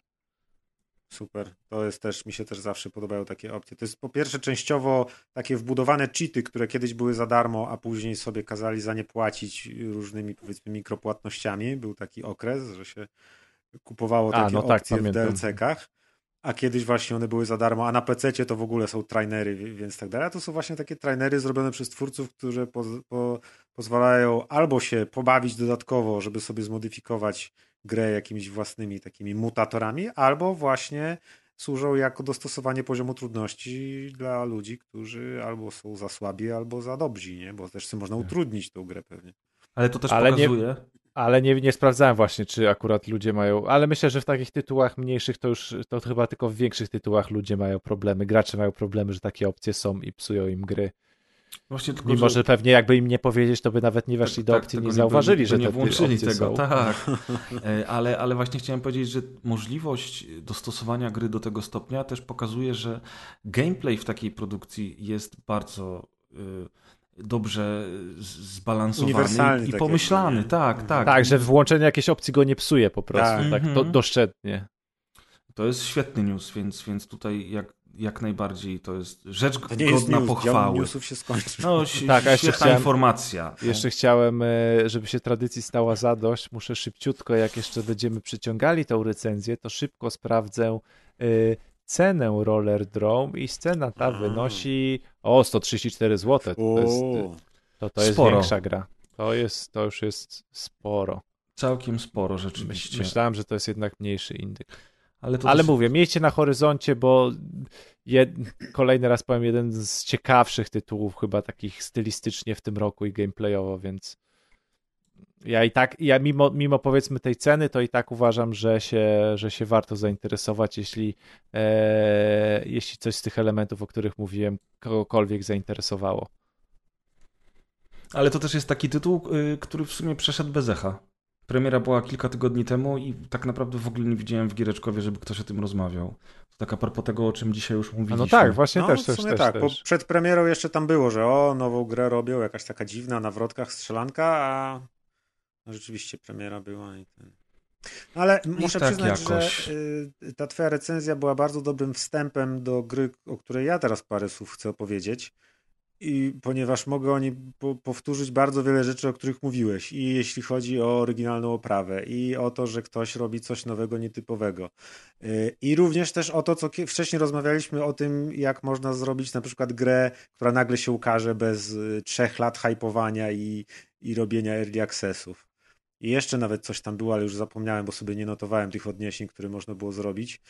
Super. To jest też, mi się też zawsze podobają takie opcje. To jest po pierwsze częściowo takie wbudowane cheaty, które kiedyś były za darmo, a później sobie kazali za nie płacić różnymi powiedzmy mikropłatnościami. Był taki okres, że się kupowało takie a, no tak, opcje w DLC-kach. A kiedyś właśnie one były za darmo, a na PC to w ogóle są trainery, więc tak dalej. A to są właśnie takie trainery zrobione przez twórców, które po, po, pozwalają albo się pobawić dodatkowo, żeby sobie zmodyfikować grę jakimiś własnymi takimi mutatorami, albo właśnie służą jako dostosowanie poziomu trudności dla ludzi, którzy albo są za słabi, albo za dobrzy, nie? Bo też sobie można tak. utrudnić tą grę pewnie. Ale to też ale pokazuje. Nie, ale nie, nie sprawdzałem właśnie, czy akurat ludzie mają. Ale myślę, że w takich tytułach mniejszych to już to chyba tylko w większych tytułach ludzie mają problemy. Gracze mają problemy, że takie opcje są i psują im gry. Właśnie tylko, Mimo, że... że... pewnie jakby im nie powiedzieć, to by nawet nie weszli tak, do opcji, tak, nie zauważyli, nie, że nie włączyli tego. Są. Tak, e, ale, ale właśnie chciałem powiedzieć, że możliwość dostosowania gry do tego stopnia też pokazuje, że gameplay w takiej produkcji jest bardzo y, dobrze zbalansowany i pomyślany. Tak, tak. Tak, że włączenie jakiejś opcji go nie psuje po prostu, tak, tak to, mhm. doszczętnie. To jest świetny news, więc, więc tutaj jak, jak najbardziej to jest rzecz To nie jest godna news, pochwały. newsów się skończył. No, Tak, a jeszcze chciałem- informacja. Jeszcze chciałem, e, żeby się tradycji stała zadość, muszę szybciutko, jak jeszcze będziemy przyciągali tą recenzję, to szybko sprawdzę e, cenę Roller Drome i scena ta A. wynosi o 134 zł. To jest, O, to, to jest Sporo. większa gra. To, jest, to już jest sporo. Całkiem sporo rzeczywiście. myślałem, że to jest jednak mniejszy indyk. Ale Ale też- mówię, miejcie na horyzoncie, bo jed... kolejny raz powiem, jeden z ciekawszych tytułów chyba takich stylistycznie w tym roku i gameplayowo, więc ja i tak, ja mimo, mimo powiedzmy tej ceny, to i tak uważam, że się, że się warto zainteresować, jeśli, e, jeśli coś z tych elementów, o których mówiłem, kogokolwiek zainteresowało. Ale to też jest taki tytuł, y, który w sumie przeszedł bez echa. Premiera była kilka tygodni temu i tak naprawdę w ogóle nie widziałem w Giereczkowie, żeby ktoś o tym rozmawiał. To tak a propos tego, o czym dzisiaj już mówiliśmy. no tak, właśnie no, też, też, też, tak, też. bo przed premierą jeszcze tam było, że o, nową grę robią, jakaś taka dziwna, na wrotkach strzelanka, a no, rzeczywiście premiera była i ten... No, ale muszę tak przyznać, jakoś. że y, ta twoja recenzja była bardzo dobrym wstępem do gry, o której ja teraz parę słów chcę opowiedzieć. I ponieważ mogę o niej po, powtórzyć bardzo wiele rzeczy, o których mówiłeś. I jeśli chodzi o oryginalną oprawę, i o to, że ktoś robi coś nowego, nietypowego. Y, I również też o to, co wcześniej rozmawialiśmy o tym, jak można zrobić na przykład grę, która nagle się ukaże bez y, trzech lat hypowania i, i robienia early accessów. I jeszcze nawet coś tam było, ale już zapomniałem, bo sobie nie notowałem tych odniesień, które można było zrobić.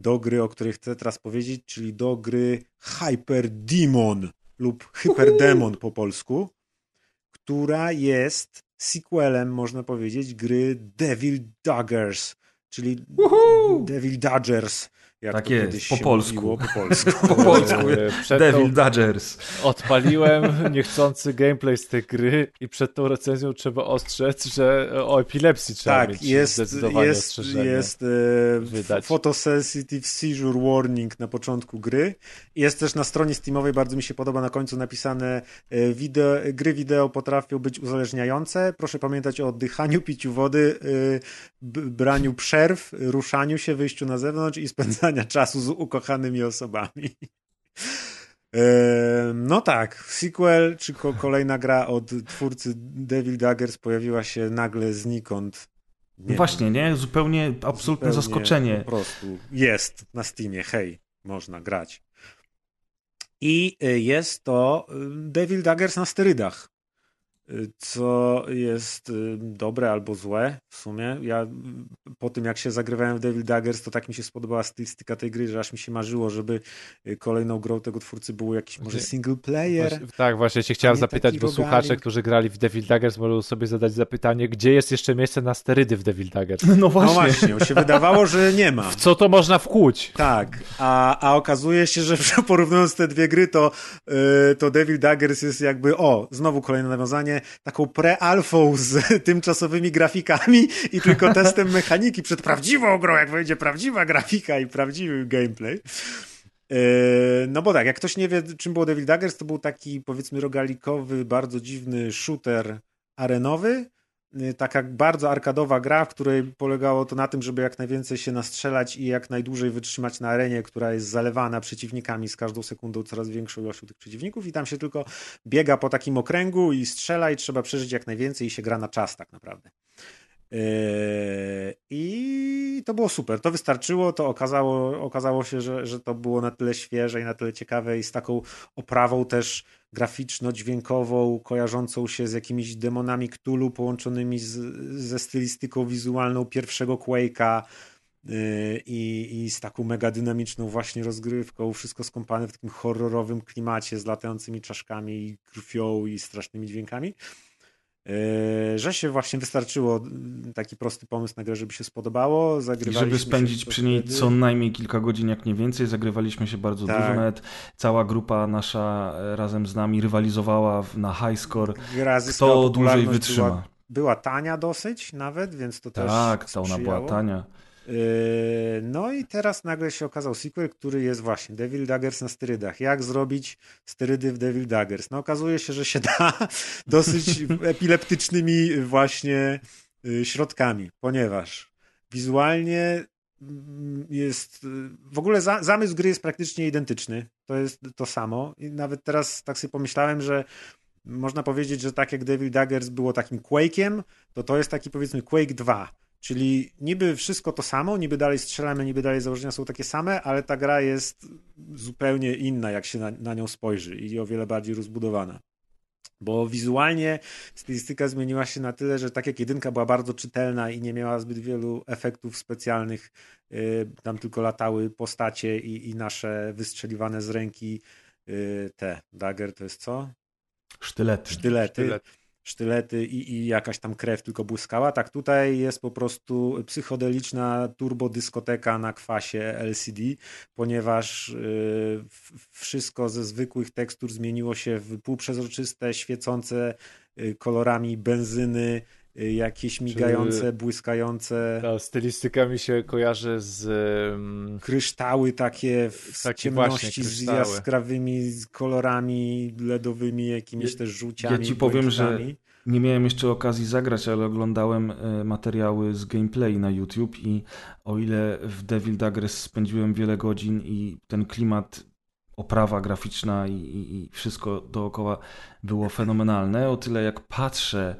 Do gry, o której chcę teraz powiedzieć, czyli do gry Hyper Demon lub Hyperdemon po polsku, która jest sequelem, można powiedzieć, gry Devil Daggers, czyli Devil Dodgers, jak Tak to jest, po polsku. mówiło, po polsku. Po polsku. E, Przed Devil tą, Dodgers. odpaliłem niechcący gameplay z tej gry i przed tą recenzją trzeba ostrzec, że o epilepsji trzeba Tak, mieć jest, zdecydowanie jest, ostrzeżenie. jest e, wydać. photosensitive seizure warning na początku gry. Jest też na stronie Steamowej, bardzo mi się podoba na końcu napisane e, wideo, gry wideo potrafią być uzależniające. Proszę pamiętać o oddychaniu, piciu wody, e, braniu przerw, ruszaniu się, wyjściu na zewnątrz i spędzania czasu z ukochanymi osobami. E, No tak, sequel, czy ko- kolejna gra od twórcy Devil Daggers pojawiła się nagle znikąd. Nie Właśnie, nie? Zupełnie, absolutne Zupełnie zaskoczenie. Po prostu jest na Steamie, hej, można grać. I y, jest to y, Devil Daggers na sterydach. Co jest dobre albo złe w sumie. Ja po tym jak się zagrywałem w Devil Daggers, to tak mi się spodobała stylistyka tej gry, że aż mi się marzyło, żeby y, kolejną grą tego twórcy był jakiś może Właśnie- single player. Właśnie, tak, właśnie cię chciałem zapytać, bo słuchacze, którzy grali w Devil Daggers, mogą sobie zadać zapytanie, gdzie jest jeszcze miejsce na sterydy w Devil Daggers? No No właśnie. właśnie, się wydawało, że nie ma. W co to można wkłuć? Tak, a, a okazuje się, że porównując te dwie gry, to, yy, to Devil Daggers jest jakby, o, znowu kolejne nawiązanie, taką pre-alfą z tymczasowymi grafikami i tylko testem mechaniki przed prawdziwą grą, jak będzie prawdziwa grafika i prawdziwy gameplay. Yy, No bo tak, jak ktoś nie wie, czym było Devil Daggers, to był taki powiedzmy rogalikowy, bardzo dziwny shooter arenowy, taka bardzo arkadowa gra, w której polegało to na tym, żeby jak najwięcej się nastrzelać i jak najdłużej wytrzymać na arenie, która jest zalewana przeciwnikami z każdą sekundą coraz większą ilością tych przeciwników i tam się tylko biega po takim okręgu i strzela i trzeba przeżyć jak najwięcej i się gra na czas tak naprawdę. Yy, I to było super. To wystarczyło. To okazało, okazało się, że, że to było na tyle świeże i na tyle ciekawe i z taką oprawą też graficzno-dźwiękową, kojarzącą się z jakimiś demonami Cthulhu połączonymi z, ze stylistyką wizualną pierwszego Quake'a i, i z taką mega dynamiczną właśnie rozgrywką. Wszystko skąpane w takim horrorowym klimacie z latającymi czaszkami i krwią i strasznymi dźwiękami. Yy, że się właśnie wystarczyło yy, taki prosty pomysł na grę, żeby się spodobało. Żeby spędzić przy niej wtedy. co najmniej kilka godzin, jak nie więcej. Zagrywaliśmy się bardzo Tak. dużo, nawet cała grupa nasza e, razem z nami rywalizowała na high score. Gra Kto dłużej wytrzyma. Była, była tania dosyć nawet, więc to też Tak, to ona była tania. No i teraz nagle się okazał sequel, który jest właśnie Devil Daggers na sterydach. Jak zrobić sterydy w Devil Daggers? No okazuje się, że się da dosyć epileptycznymi właśnie yy, środkami, ponieważ wizualnie mm, jest. W ogóle za, zamysł gry jest praktycznie identyczny. To jest to samo. I nawet teraz tak sobie pomyślałem, że można powiedzieć, że tak jak Devil Daggers było takim Quake'iem, to to jest taki powiedzmy Quake 2. Czyli niby wszystko to samo, niby dalej strzelamy, niby dalej założenia są takie same, ale ta gra jest zupełnie inna, jak się na, na nią spojrzy i o wiele bardziej rozbudowana. Bo wizualnie stylistyka zmieniła się na tyle, że tak jak jedynka była bardzo czytelna i nie miała zbyt wielu efektów specjalnych, yy, tam tylko latały postacie i, i nasze wystrzeliwane z ręki yy, te dagger to jest co? Sztylety. Sztylety. Sztylet. Sztylety i, i jakaś tam krew tylko błyskała. Tak tutaj jest po prostu psychodeliczna turbodyskoteka na kwasie LCD, ponieważ w- wszystko ze zwykłych tekstur zmieniło się w półprzezroczyste, świecące yy, kolorami benzyny, jakieś migające, błyskające Ta stylistyka mi się kojarzy z... kryształy takie w Takie ciemności z jaskrawymi kolorami LEDowymi, jakimiś Ja- też żółciami. ja ci powiem, że-. Nie miałem jeszcze okazji zagrać, ale oglądałem e, materiały z gameplay na YouTube i o ile w Devil Daggers spędziłem wiele godzin i ten klimat, oprawa graficzna i, i, wszystko dookoła było fenomenalne, o tyle jak patrzę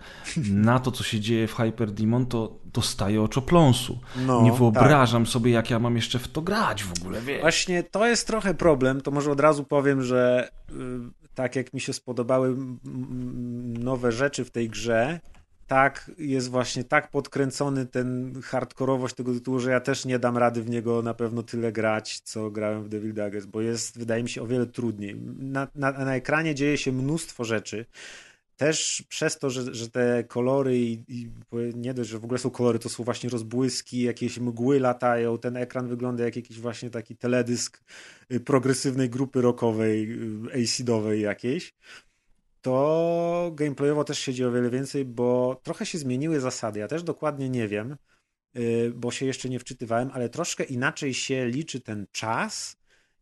na to, co się dzieje w Hyper Demon, to dostaję oczopląsu. No, Nie tak. wyobrażam sobie, jak ja mam jeszcze w to grać w ogóle, wiesz. Właśnie to jest trochę problem. To może od razu powiem, że y, tak jak mi się spodobały nowe rzeczy w tej grze, tak jest właśnie tak podkręcony ten hardkorowość tego tytułu, że ja też nie dam rady w niego na pewno tyle grać, co grałem w Devil Daggers, bo jest, wydaje mi się, o wiele trudniej. Na, na, na ekranie dzieje się mnóstwo rzeczy. Też przez to, że, że te kolory i, i nie dość, że w ogóle są kolory, to są właśnie rozbłyski, jakieś mgły latają, ten ekran wygląda jak jakiś właśnie taki teledysk y, progresywnej grupy rockowej, y, acidowej jakiejś, to gameplayowo też się dzieje o wiele więcej, bo trochę się zmieniły zasady. Ja też dokładnie nie wiem, y, bo się jeszcze nie wczytywałem, ale troszkę inaczej się liczy ten czas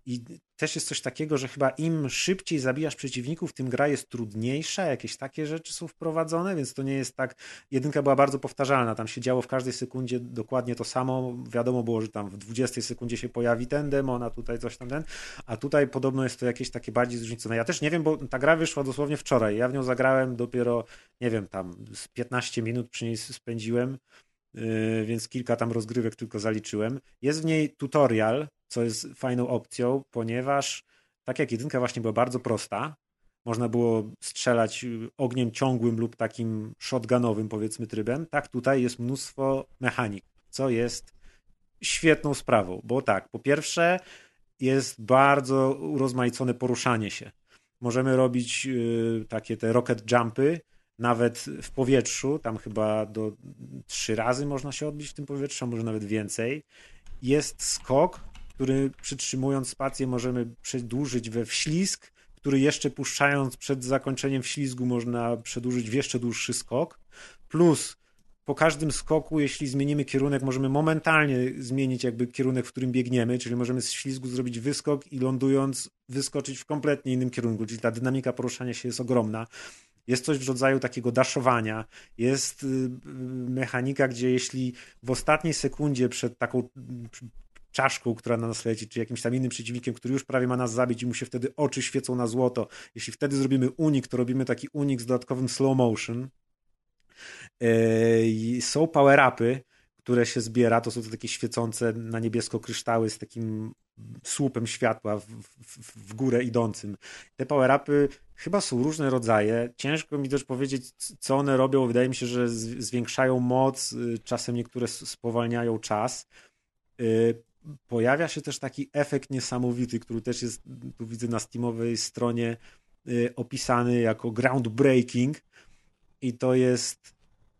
i też jest coś takiego, że chyba im szybciej zabijasz przeciwników, tym gra jest trudniejsza, jakieś takie rzeczy są wprowadzone, więc to nie jest tak. Jedynka była bardzo powtarzalna, tam się działo w każdej sekundzie dokładnie to samo. Wiadomo było, że tam w 20 sekundzie się pojawi ten demon, a tutaj coś tam ten, a tutaj podobno jest to jakieś takie bardziej zróżnicowane. Ja też nie wiem, bo ta gra wyszła dosłownie wczoraj. Ja w nią zagrałem dopiero, nie wiem, tam z 15 minut przy niej spędziłem. Yy, więc kilka tam rozgrywek tylko zaliczyłem. Jest w niej tutorial, co jest fajną opcją, ponieważ tak jak jedynka właśnie była bardzo prosta, można było strzelać yy, ogniem ciągłym lub takim shotgunowym powiedzmy trybem, tak tutaj jest mnóstwo mechanik, co jest świetną sprawą, bo tak, po pierwsze jest bardzo urozmaicone poruszanie się. Możemy robić yy, takie te rocket jumpy, nawet w powietrzu, tam chyba do trzy razy można się odbić w tym powietrzu, może nawet więcej. Jest skok, który przytrzymując spację możemy przedłużyć we wślizg, który jeszcze puszczając przed zakończeniem wślizgu można przedłużyć w jeszcze dłuższy skok. Plus po każdym skoku, jeśli zmienimy kierunek, możemy momentalnie zmienić jakby kierunek, w którym biegniemy, czyli możemy z ślizgu zrobić wyskok i lądując wyskoczyć w kompletnie innym kierunku, czyli ta dynamika poruszania się jest ogromna. Jest coś w rodzaju takiego daszowania. Jest y, y, mechanika, gdzie jeśli w ostatniej sekundzie przed taką czaszką, która na nas leci, czy jakimś tam innym przeciwnikiem, który już prawie ma nas zabić i mu się wtedy oczy świecą na złoto, jeśli wtedy zrobimy unik, to robimy taki unik z dodatkowym slow motion. Yy, Są power-upy, które się zbiera, to są to takie świecące na niebiesko kryształy z takim słupem światła w, w, w górę idącym. Te power-upy chyba są różne rodzaje. Ciężko mi też powiedzieć, co one robią. Wydaje mi się, że zwiększają moc, y, czasem niektóre spowalniają czas. Y, Pojawia się też taki efekt niesamowity, który też jest, tu widzę na Steamowej stronie y, opisany jako groundbreaking i to jest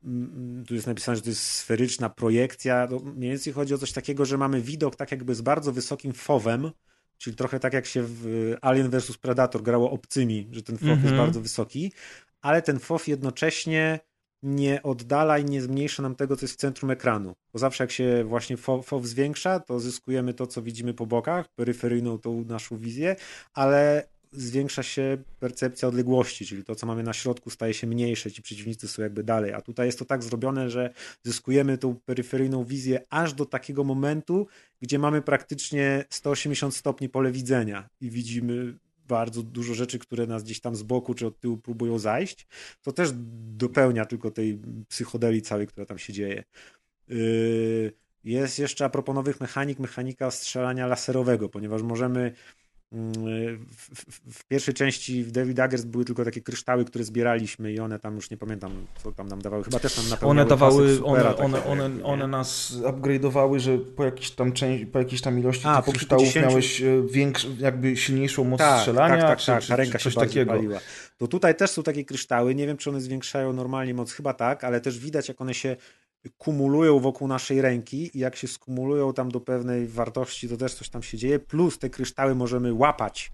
mm, tu jest napisane, że to jest sferyczna projekcja. No, mniej więcej chodzi o coś takiego, że mamy widok tak jakby z bardzo wysokim fowem, czyli trochę tak jak się w Alien vs Predator grało obcymi, że ten fow jest Mhm. bardzo wysoki, ale ten fow jednocześnie nie oddala i nie zmniejsza nam tego, co jest w centrum ekranu. Bo zawsze jak się właśnie fow zwiększa, to zyskujemy to, co widzimy po bokach, peryferyjną tą naszą wizję, ale zwiększa się percepcja odległości, czyli to, co mamy na środku, staje się mniejsze, ci przeciwnicy są jakby dalej. A tutaj jest to tak zrobione, że zyskujemy tą peryferyjną wizję aż do takiego momentu, gdzie mamy praktycznie 180 stopni pole widzenia i widzimy bardzo dużo rzeczy, które nas gdzieś tam z boku czy od tyłu próbują zajść. To też dopełnia tylko tej psychodelii całej, która tam się dzieje. Yy, jest jeszcze a propos nowych mechanik, mechanika strzelania laserowego, ponieważ możemy w, w, w, pierwszej części w Devil Daggers były tylko takie kryształy, które zbieraliśmy i one tam już nie pamiętam, co tam nam dawały. Chyba też nam napełniały One dawały, supera, one, one, takiego, one, nie? one nas upgrade'owały, że po jakiejś tam części, po jakiejś tam ilości A, tych kryształów kilkudziesięciu- miałeś e, większy, jakby silniejszą moc tak, strzelania, tak, tak, czy, tak, ta ręka czy coś takiego. paliła. To tutaj też są takie kryształy, nie wiem czy one zwiększają normalnie moc, chyba tak, ale też widać jak one się kumulują wokół naszej ręki i jak się skumulują tam do pewnej wartości, to też coś tam się dzieje, plus te kryształy możemy łapać,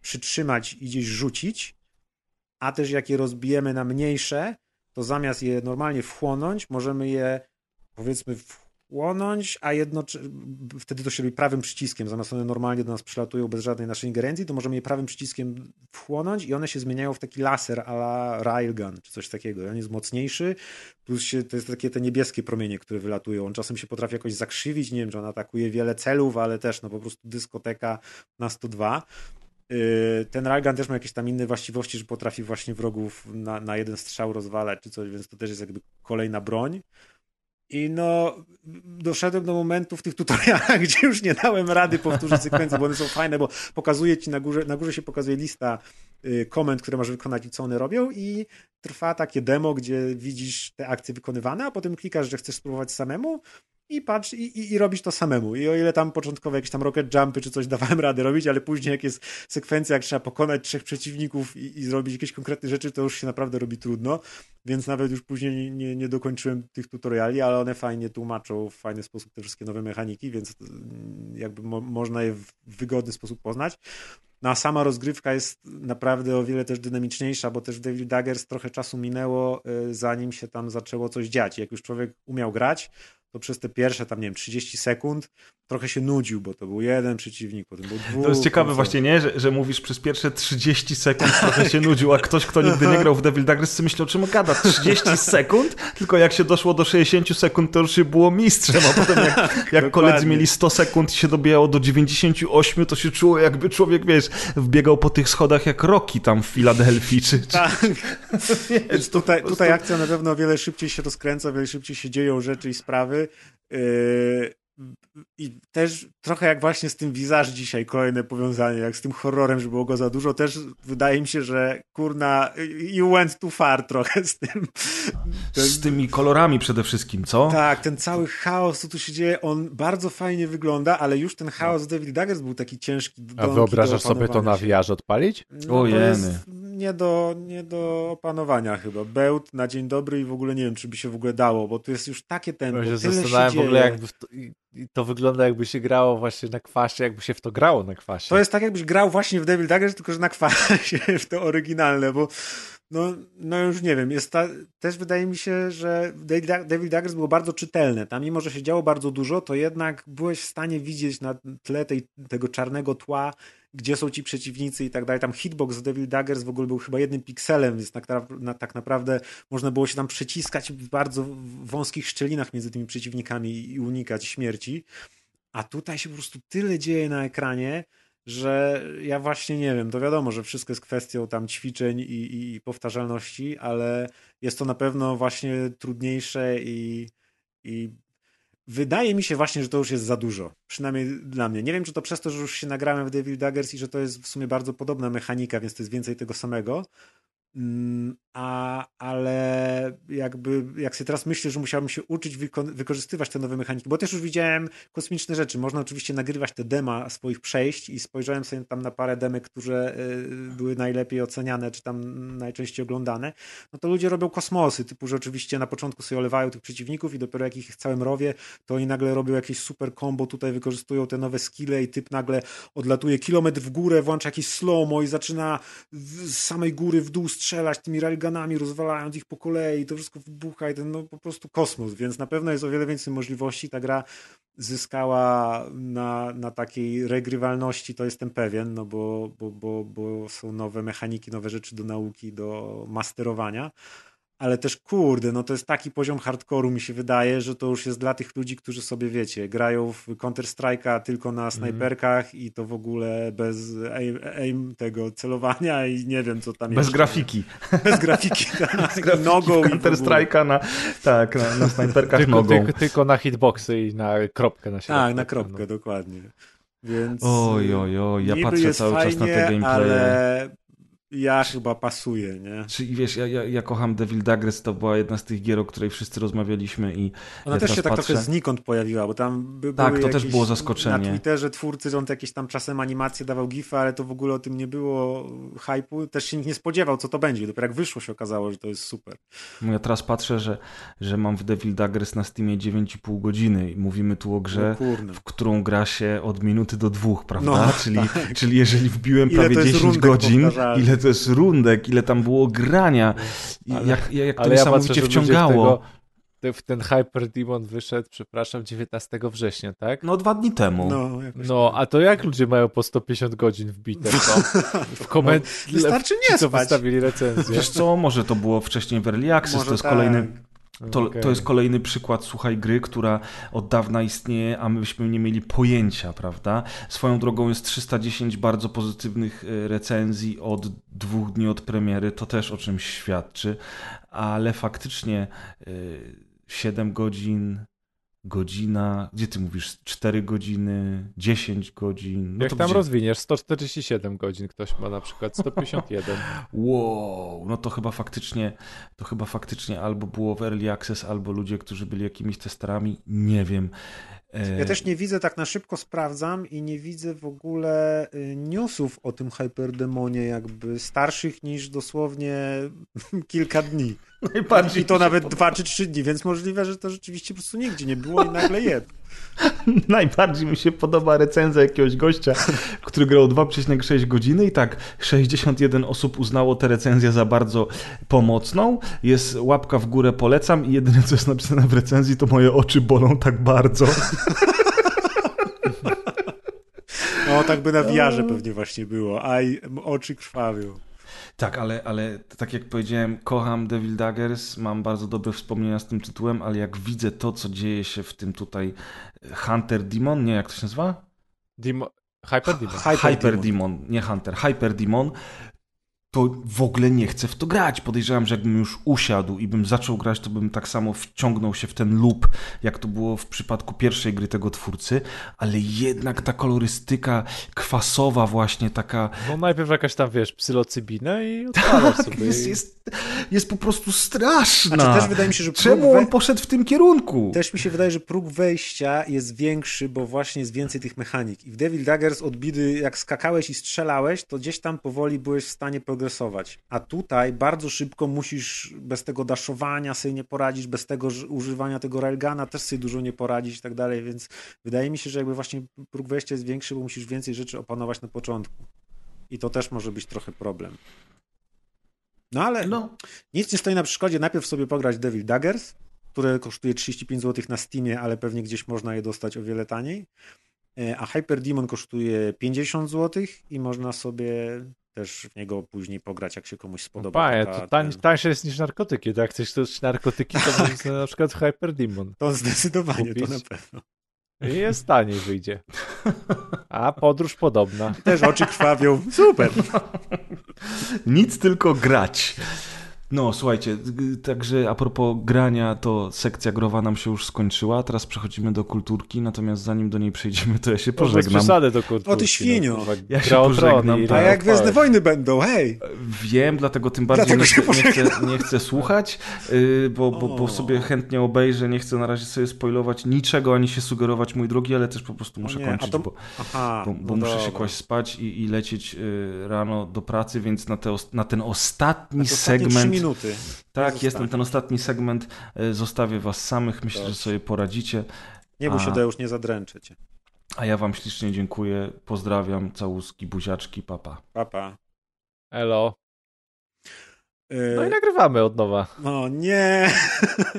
przytrzymać i gdzieś rzucić, a też jak je rozbijemy na mniejsze, to zamiast je normalnie wchłonąć, możemy je powiedzmy wchłonąć, a jednocześnie wtedy to się robi prawym przyciskiem, zamiast one normalnie do nas przylatują bez żadnej naszej ingerencji, to możemy je prawym przyciskiem wchłonąć i one się zmieniają w taki laser a la railgun, czy coś takiego. On jest mocniejszy, plus się, to jest takie te niebieskie promienie, które wylatują. On czasem się potrafi jakoś zakrzywić, nie wiem, czy on atakuje wiele celów, ale też no po prostu dyskoteka na 102. Yy, Ten Railgun też ma jakieś tam inne właściwości, że potrafi właśnie wrogów na, na jeden strzał rozwalać czy coś, więc to też jest jakby kolejna broń. I no, doszedłem do momentu w tych tutorialach, gdzie już nie dałem rady powtórzyć sekwencji, bo one są fajne, bo pokazuje ci na górze, na górze się pokazuje lista y, komend, które masz wykonać i co one robią i trwa takie demo, gdzie widzisz te akcje wykonywane, a potem klikasz, że chcesz spróbować samemu i patrz i, i, i robisz to samemu. I o ile tam początkowo jakieś tam rocket jumpy czy coś dawałem radę robić, ale później jak jest sekwencja, jak trzeba pokonać trzech przeciwników i, i zrobić jakieś konkretne rzeczy, to już się naprawdę robi trudno, więc nawet już później nie, nie, dokończyłem tych tutoriali, ale one fajnie tłumaczą w fajny sposób te wszystkie nowe mechaniki, więc mm, jakby mo można je w wygodny sposób poznać. No a sama rozgrywka jest naprawdę o wiele też dynamiczniejsza, bo też w Devil Daggers trochę czasu minęło, y, zanim się tam zaczęło coś dziać. Jak już człowiek umiał grać, to przez te pierwsze tam, nie wiem, 30 sekund trochę się nudził, bo to był jeden przeciwnik, potem był dwóch. To jest ciekawe właśnie, nie? Że, że mówisz przez pierwsze 30 sekund trochę się nudził, a ktoś, kto nigdy nie grał w Devil Daggers, sobie myślał, czym gada 30 sekund? Tylko jak się doszło do 60 sekund, to już się było mistrzem, a potem jak, jak koledzy mieli 100 sekund i się dobijało do 98, to się czuło jakby człowiek, wiesz, wbiegał po tych schodach jak Rocky tam w Filadelfii, czy, czy Tak. wiesz, tutaj, tutaj akcja na pewno o wiele szybciej się rozkręca, o wiele szybciej się dzieją rzeczy i sprawy. Yy, I też trochę jak właśnie z tym wizaż dzisiaj, kolejne powiązanie, jak z tym horrorem, że było go za dużo, też wydaje mi się, że kurna, you went too far trochę z tym. Z tymi kolorami przede wszystkim, co? tak, ten cały chaos, co tu się dzieje, on bardzo fajnie wygląda, ale już ten chaos David Daggers był taki ciężki. A do wyobrażasz sobie to na. VR odpalić? No, jest nie do, nie do opanowania chyba. Bełt na dzień dobry i w ogóle nie wiem, czy by się w ogóle dało, bo tu jest już takie tempo, Ja się tyle zastanawiam się w ogóle, dzieje. jakby w to, i- i to wygląda jakby się grało właśnie na kwasie, jakby się w to grało na kwasie. To jest tak, jakbyś grał właśnie w Devil Daggers, tylko że na kwasie w to oryginalne, bo no, no już nie wiem, jest ta, też wydaje mi się, że Devil Dag- Devil Daggers było bardzo czytelne. Tam mimo, że się działo bardzo dużo, to jednak byłeś w stanie widzieć na tle tej, tego czarnego tła, gdzie są ci przeciwnicy i tak dalej. Tam hitbox w Devil Daggers w ogóle był chyba jednym pikselem, więc tak, na, tak naprawdę można było się tam przeciskać w bardzo wąskich szczelinach między tymi przeciwnikami i unikać śmierci. A tutaj się po prostu tyle dzieje na ekranie, że ja właśnie nie wiem, to wiadomo, że wszystko jest kwestią tam ćwiczeń i, i powtarzalności, ale jest to na pewno właśnie trudniejsze i, i wydaje mi się właśnie, że to już jest za dużo. Przynajmniej dla mnie. Nie wiem, czy to przez to, że już się nagrałem w Devil Daggers i że to jest w sumie bardzo podobna mechanika, więc to jest więcej tego samego. Mm, A, ale jakby, jak sobie teraz myślę, że musiałbym się uczyć wyko- wykorzystywać te nowe mechaniki, bo też już widziałem kosmiczne rzeczy. Można oczywiście nagrywać te dema swoich przejść i spojrzałem sobie tam na parę demek, które y, były najlepiej oceniane, czy tam najczęściej oglądane. No to ludzie robią kosmosy, typu, że oczywiście na początku sobie olewają tych przeciwników i dopiero jak ich całym rowie, to oni nagle robią jakieś super combo, tutaj wykorzystują te nowe skille i typ nagle odlatuje kilometr w górę, włącza jakieś slow-mo i zaczyna z samej góry w dół strzelać tymi railgunami, rozwalając ich po kolei. To wszystko wybucha i ten no, po prostu kosmos, więc na pewno jest o wiele więcej możliwości. Ta gra zyskała na, na takiej regrywalności, to jestem pewien, no bo, bo, bo, bo są nowe mechaniki, nowe rzeczy do nauki, do masterowania ale też kurde, no to jest taki poziom hardkoru mi się wydaje, że to już jest dla tych ludzi, którzy sobie wiecie, grają w Counter-Strike'a tylko na snajperkach mm. i to w ogóle bez aim, aim, tego celowania i nie wiem co tam Bez jeszcze. grafiki. Bez grafiki, tak, Bez grafiki nogą Counter-Strike'a na, tak, na, na snajperkach tylko, nogą. Tylko, tylko, na hitboxy i na kropkę na środku. Tak, na kropkę, no. dokładnie. Więc oj, oj, oj, ja patrzę cały fajnie, czas na te gameplaye. ale ja chyba pasuję, nie? Czyli wiesz, ja, ja, ja kocham Devil Daggers, to była jedna z tych gier, o której wszyscy rozmawialiśmy i Ona ja też się tak patrzę... trochę znikąd pojawiła, bo tam by, Tak, były to jakieś, też było zaskoczenie. Na Twitterze twórcy, on jakieś tam czasem animacje dawał gify, ale to w ogóle o tym nie było hypu. Też się nikt nie spodziewał, co to będzie. Dopiero jak wyszło się okazało, że to jest super. No ja teraz patrzę, że, że mam w Devil Daggers na Steamie 9,5 godziny i mówimy tu o grze, no w którą gra się od minuty do dwóch, prawda? No, czyli, tak. czyli jeżeli wbiłem prawie 10 godzin, ile to jest rundek, ile tam było grania, ale, jak, jak to ale niesamowicie ja patrzę, wciągało. Ten Hyper Demon wyszedł, przepraszam, 19 września, tak? No dwa dni temu. No, no a to jak ludzie mają po 150 godzin wbite w to? W koment... no, wystarczy nie co spać. wystawili recenzję. Wiesz co, może to było wcześniej w Early Access, może to jest tak. kolejny... To, Okay. to jest kolejny przykład, słuchaj, gry, która od dawna istnieje, a myśmy nie mieli pojęcia, prawda? Swoją drogą jest 310 bardzo pozytywnych e, recenzji od dwóch dni od premiery, to też o czymś świadczy, ale faktycznie y, 7 godzin, godzina, gdzie ty mówisz, 4 godziny, 10 godzin. No Jak to tam gdzie? rozwiniesz, 147 godzin ktoś ma na przykład, 151. Wow, no to chyba faktycznie, to chyba faktycznie albo było w Early Access, albo ludzie, którzy byli jakimiś testerami, nie wiem. E, Ja też nie widzę, tak na szybko sprawdzam i nie widzę w ogóle y, newsów o tym Hyperdemonie jakby starszych niż dosłownie kilka dni. Najbardziej I to nawet podoba- dwa czy trzy dni, więc możliwe, że to rzeczywiście po prostu nigdzie nie było i nagle jest. Najbardziej mi się podoba recenzja jakiegoś gościa, który grał 2,6 godziny i tak 61 osób uznało tę recenzję za bardzo pomocną. Jest łapka w górę, polecam i jedyne co jest napisane w recenzji to moje oczy bolą tak bardzo. No tak by na wiarze pewnie właśnie było, a oczy krwawią. Tak, ale, ale tak jak powiedziałem, kocham Devil Daggers, mam bardzo dobre wspomnienia z tym tytułem, ale jak widzę to, co dzieje się w tym tutaj Hunter Demon, nie jak to się nazywa? Demo... Hyper Demon. Hyper Hyper Demon. Demon, nie Hunter, Hyper Demon, to w ogóle nie chcę w to grać. Podejrzewam, że jakbym już usiadł i bym zaczął grać, to bym tak samo wciągnął się w ten loop, jak to było w przypadku pierwszej gry tego twórcy, ale jednak ta kolorystyka kwasowa właśnie, taka No najpierw jakaś tam, wiesz, psylocybina i odpalasz sobie. Tak, jest, i- jest, jest po prostu straszna. Znaczy też wydaje mi się, że próg Czemu on we- poszedł w tym kierunku? Też mi się wydaje, że próg wejścia jest większy, bo właśnie jest więcej tych mechanik. I w Devil Daggers od bidy, jak skakałeś i strzelałeś, to gdzieś tam powoli byłeś w stanie progresować. A tutaj bardzo szybko musisz, bez tego daszowania sobie nie poradzić, bez tego używania tego railguna też sobie dużo nie poradzić i tak dalej, więc wydaje mi się, że jakby właśnie próg wejścia jest większy, bo musisz więcej rzeczy opanować na początku. I to też może być trochę problem. No ale No, nic nie stoi na przeszkodzie najpierw sobie pograć Devil Daggers, które kosztuje 35 zł na Steamie, ale pewnie gdzieś można je dostać o wiele taniej. E, A Hyper Demon kosztuje 50 zł i można sobie też w niego później pograć, jak się komuś spodoba. Panie, taka- to tań, ten- tańsze jest niż narkotyki. To jak chcesz też narkotyki, to możesz sobie na przykład Hyper Demon. To zdecydowanie, to kupić. na pewno. I jest taniej wyjdzie. A podróż podobna. Też oczy krwawią. Super. nic tylko grać. No, słuchajcie, także a propos grania, to sekcja growa nam się już skończyła, teraz przechodzimy do kulturki, natomiast zanim do niej przejdziemy, to ja się bez pożegnam. przesady do kulturki. O, ty świnio. kurwa. Ja się pożegnam, tak. A jak Gwiezdne Fire. Wojny będą, hej! Wiem, dlatego tym bardziej Dlatego nie, się chcę, nie, chcę, nie chcę słuchać, yy, bo, bo, bo sobie chętnie obejrzę, nie chcę na razie sobie spoilować niczego, ani się sugerować, mój drogi, ale też po prostu muszę nie, kończyć, to- bo, Aha, bo, bo no muszę się dobra. kłaść spać i, i lecieć yy, rano do pracy, więc na, te, na ten ostatni trzy segment... minuty. Tak, jestem ten ostatni segment. e, Zostawię was samych. Myślę, że Dobrze. sobie poradzicie. Nie bój się, A. Deusz, nie zadręczę cię. A ja wam ślicznie dziękuję. Pozdrawiam, całuski, buziaczki, papa. Papa. Elo. E, No i nagrywamy od nowa. No nie.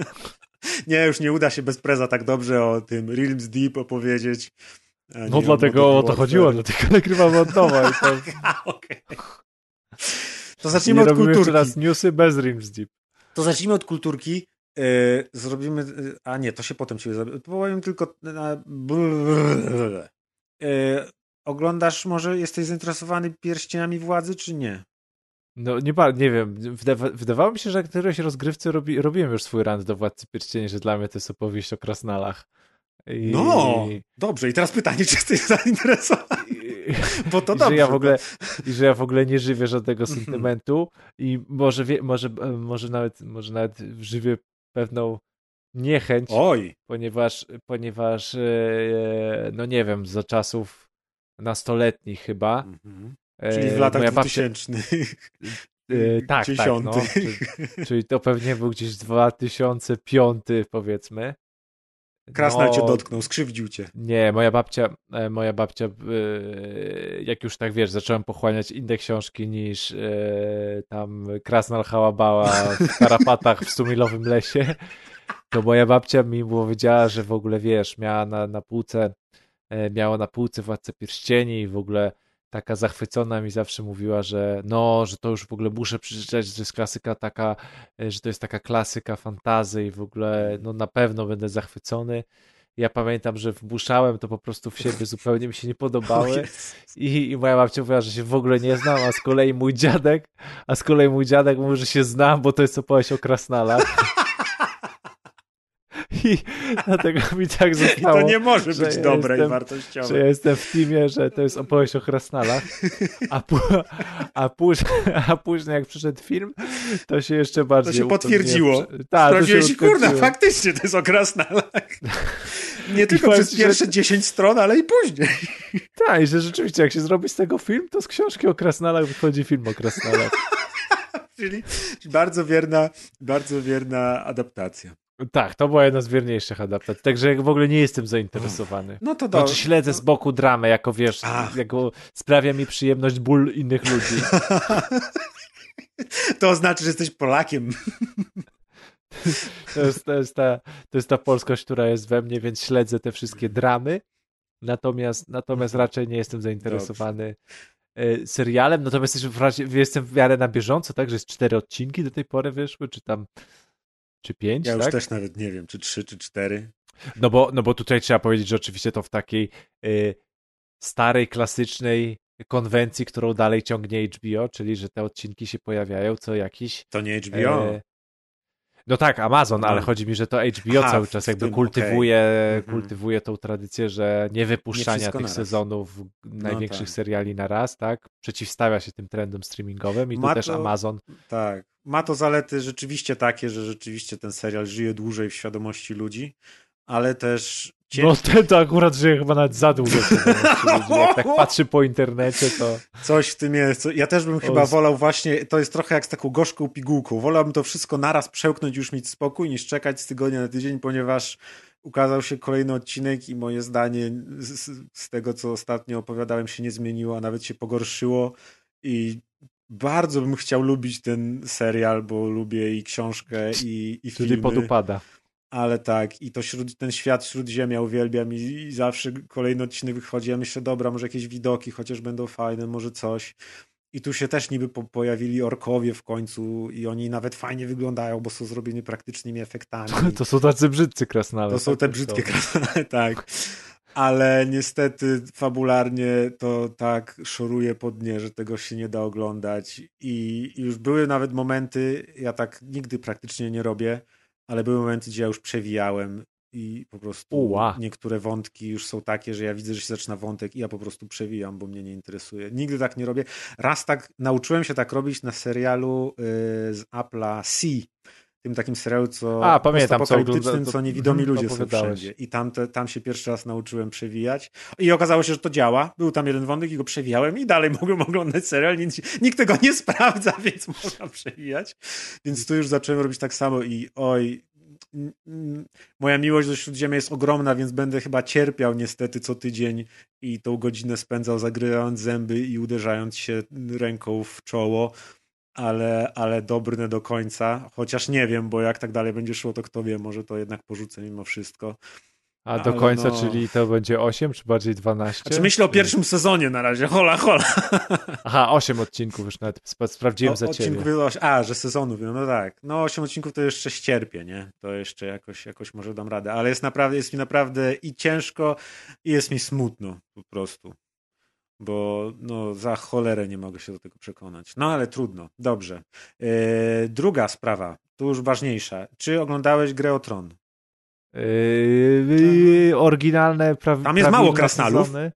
nie, już nie uda się bez preza tak dobrze o tym Realms Deep opowiedzieć. No dlatego o to chodziło, dlatego nagrywamy od nowa. I to, okej. To zacznijmy nie od kulturki. raz newsy bez Rims Deep. To zacznijmy od kulturki. E, zrobimy. e, A nie, to się potem ciebie zrobi. Powiem tylko. Na... E, oglądasz, może jesteś zainteresowany pierścieniami władzy, czy nie? No nie, nie wiem, wydawa- wydawało mi się, że jak któreś rozgrywce robi, robiłem już swój rant do Władcy Pierścieni, że dla mnie to jest opowieść o krasnalach. I... No, dobrze. I teraz pytanie, czy jesteś zainteresowany? Bo to dobrze. że ja w ogóle, I że ja w ogóle nie żywię żadnego sentymentu i może, wie, może, e, może, nawet, może nawet żywię pewną niechęć, Oj, ponieważ, ponieważ e, no nie wiem, za czasów nastoletnich chyba. Mhm. e, czyli w latach 2000. E, tak, tak, no. Czyli, czyli to pewnie był gdzieś 2005 powiedzmy. Krasnal No, cię dotknął, skrzywdził cię. Nie, moja babcia, e, moja babcia, e, jak już tak wiesz, zacząłem pochłaniać inne książki niż e, tam Krasnal Hałabała w tarapatach w Sumilowym Lesie, to moja babcia mi powiedziała, że w ogóle wiesz, miała na, na półce, miała na półce Władcę Pierścieni i w ogóle taka zachwycona mi zawsze mówiła, że no, że to już w ogóle muszę przeczytać, że jest klasyka taka, e, że to jest taka klasyka fantazy i w ogóle no na pewno będę zachwycony. Ja pamiętam, że wbuszałem to po prostu w siebie, zupełnie mi się nie podobały. I, I moja babcia mówiła, że się w ogóle nie znam, a z kolei mój dziadek, a z kolei mój dziadek mówi, że się znam, bo to jest opowieść o krasnalach. I dlatego mi tak I zostało, to nie może że być ja dobre i jestem- wartościowe. że ja jestem w teamie, że to jest opowieść o krasnalach, a, pu- a, później, a później jak przyszedł film, to się jeszcze bardziej... To się potwierdziło. Tak, się Sprawdziłeś i kurna, faktycznie to jest o krasnalach. Nie tylko przez ci, że- pierwsze 10 stron, ale i później. Tak, i że rzeczywiście, jak się zrobi z tego film, to z książki o krasnalach wychodzi film o krasnalach. Czyli bardzo wierna, bardzo wierna adaptacja. Tak, to była jedna z wierniejszych adaptacji. Także w ogóle nie jestem zainteresowany. No to dobrze. Znaczy śledzę z boku dramę, jako wiesz, Ach. jako sprawia mi przyjemność ból innych ludzi. To znaczy, że jesteś Polakiem. To jest, to, jest ta, to jest ta polskość, która jest we mnie, więc śledzę te wszystkie dramy. Natomiast, natomiast raczej nie jestem zainteresowany e, serialem. Natomiast jestem w, razie, jestem w miarę na bieżąco, tak, że jest cztery odcinki do tej pory wyszły, czy tam czy pięć, Ja już tak? też nawet nie wiem, czy trzy, czy cztery. No bo, no bo tutaj trzeba powiedzieć, że oczywiście to w takiej y, starej, klasycznej konwencji, którą dalej ciągnie HBO, czyli że te odcinki się pojawiają co jakiś. To nie HBO. e, no tak, Amazon, No. ale chodzi mi, że to HBO Aha, cały czas jakby tym, kultywuje, Mhm. kultywuje tą tradycję, że nie wypuszczania wszystko tych naraz. sezonów największych tak. seriali na raz, tak? Przeciwstawia się tym trendom streamingowym i Ma tu też to- Amazon. Tak. Ma to zalety rzeczywiście takie, że rzeczywiście ten serial żyje dłużej w świadomości ludzi, ale też cię... No ten to akurat żyje chyba nawet za długo. Jak tak patrzy po internecie, to... Coś w tym jest. Ja też bym chyba wolał właśnie, to jest trochę jak z taką gorzką pigułką. Wolałbym to wszystko naraz przełknąć już mieć spokój, niż czekać z tygodnia na tydzień, ponieważ ukazał się kolejny odcinek i moje zdanie z, z tego, co ostatnio opowiadałem, się nie zmieniło, a nawet się pogorszyło i bardzo bym chciał lubić ten serial, bo lubię i książkę, i, i Czyli filmy. podupada. Ale tak, i to śród, ten świat śródziemia uwielbiam i, i zawsze kolejny odcinek wychodzi. Ja myślę, dobra, może jakieś widoki chociaż będą fajne, może coś. I tu się też niby po, pojawili orkowie w końcu i oni nawet fajnie wyglądają, bo są zrobieni praktycznymi efektami. To są tacy brzydcy krasnale. To są tak, te to- brzydkie krasnale, tak. Ale niestety fabularnie to tak szoruje po dnie, że tego się nie da oglądać. I i już były nawet momenty, ja tak nigdy praktycznie nie robię, ale były momenty, gdzie ja już przewijałem i po prostu Uła. niektóre wątki już są takie, że ja widzę, że się zaczyna wątek i ja po prostu przewijam, bo mnie nie interesuje. Nigdy tak nie robię. Raz tak nauczyłem się tak robić na serialu y, z Apple'a C, tym takim serialu, co A, pamiętam, co ogląda- co niewidomi ludzie są wszędzie. I tam, te, tam się pierwszy raz nauczyłem przewijać. I okazało się, że to działa. Był tam jeden wątek i go przewijałem i dalej mogłem oglądać serial. Nikt, nikt tego nie sprawdza, więc można przewijać. Więc tu już zacząłem robić tak samo i oj, moja miłość do Śródziemia jest ogromna, więc będę chyba cierpiał niestety co tydzień i tą godzinę spędzał zagrywając zęby i uderzając się ręką w czoło. Ale, ale dobrne do końca. Chociaż nie wiem, bo jak tak dalej będzie szło, to kto wie, może to jednak porzucę mimo wszystko. A do Ale końca, no. czyli to będzie 8, czy bardziej 12? Znaczy myślę o pierwszym sezonie na razie, hola, hola. Aha, 8 odcinków już nawet sp- sprawdziłem O- za ciebie. odcinków było oś- A, że sezonów, no, no tak. No 8 odcinków to jeszcze ścierpię, nie? To jeszcze jakoś, jakoś może dam radę, ale jest naprawdę, jest mi naprawdę i ciężko i jest mi smutno po prostu. Bo no za cholerę nie mogę się do tego przekonać. No ale trudno, dobrze. Yy, druga sprawa, tu już ważniejsza. Czy oglądałeś grę o Tron? Yy, oryginalne, prawi, Tam jest mało krasnalów. Sezony.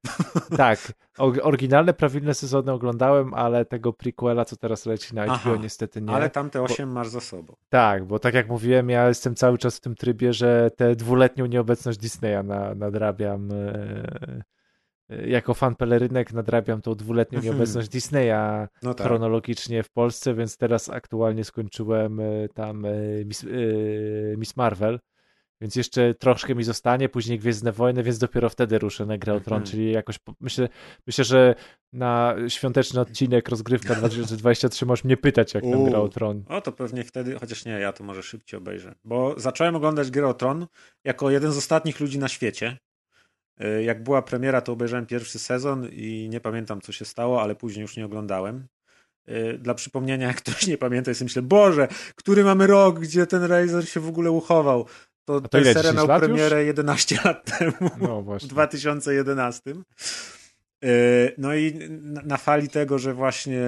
Tak, oryginalne, prawilne sezony oglądałem, ale tego prequela, co teraz leci na HBO, Aha, niestety nie. Ale tamte 8 masz za sobą. Tak, bo tak jak mówiłem, ja jestem cały czas w tym trybie, że tę dwuletnią nieobecność Disneya na, nadrabiam. E, e, jako fan pelerynek nadrabiam tą dwuletnią Mhm. nieobecność Disneya No tak. chronologicznie w Polsce, więc teraz aktualnie skończyłem e, tam e, Miss, Miss Marvel. Więc jeszcze troszkę mi zostanie, później Gwiezdne Wojny, więc dopiero wtedy ruszę na Grę o Tron, Mhm. czyli jakoś myślę, myślę, że na świąteczny odcinek rozgrywka 2023 możesz mnie pytać, jak tam. Gra o Tron. O, to pewnie wtedy, chociaż nie, ja to może szybciej obejrzę. Bo zacząłem oglądać Grę o Tron jako jeden z ostatnich ludzi na świecie. Y, Jak była premiera, to obejrzałem pierwszy sezon i nie pamiętam, co się stało, ale później już nie oglądałem. Y, Dla przypomnienia, jak ktoś nie pamięta, jest myślę, Boże, który mamy rok, gdzie ten Razer się w ogóle uchował. To, to ten serial 10 miał lat już? premierę 11 lat temu No w właśnie. 2011. Yy, No i na, fali tego, że właśnie,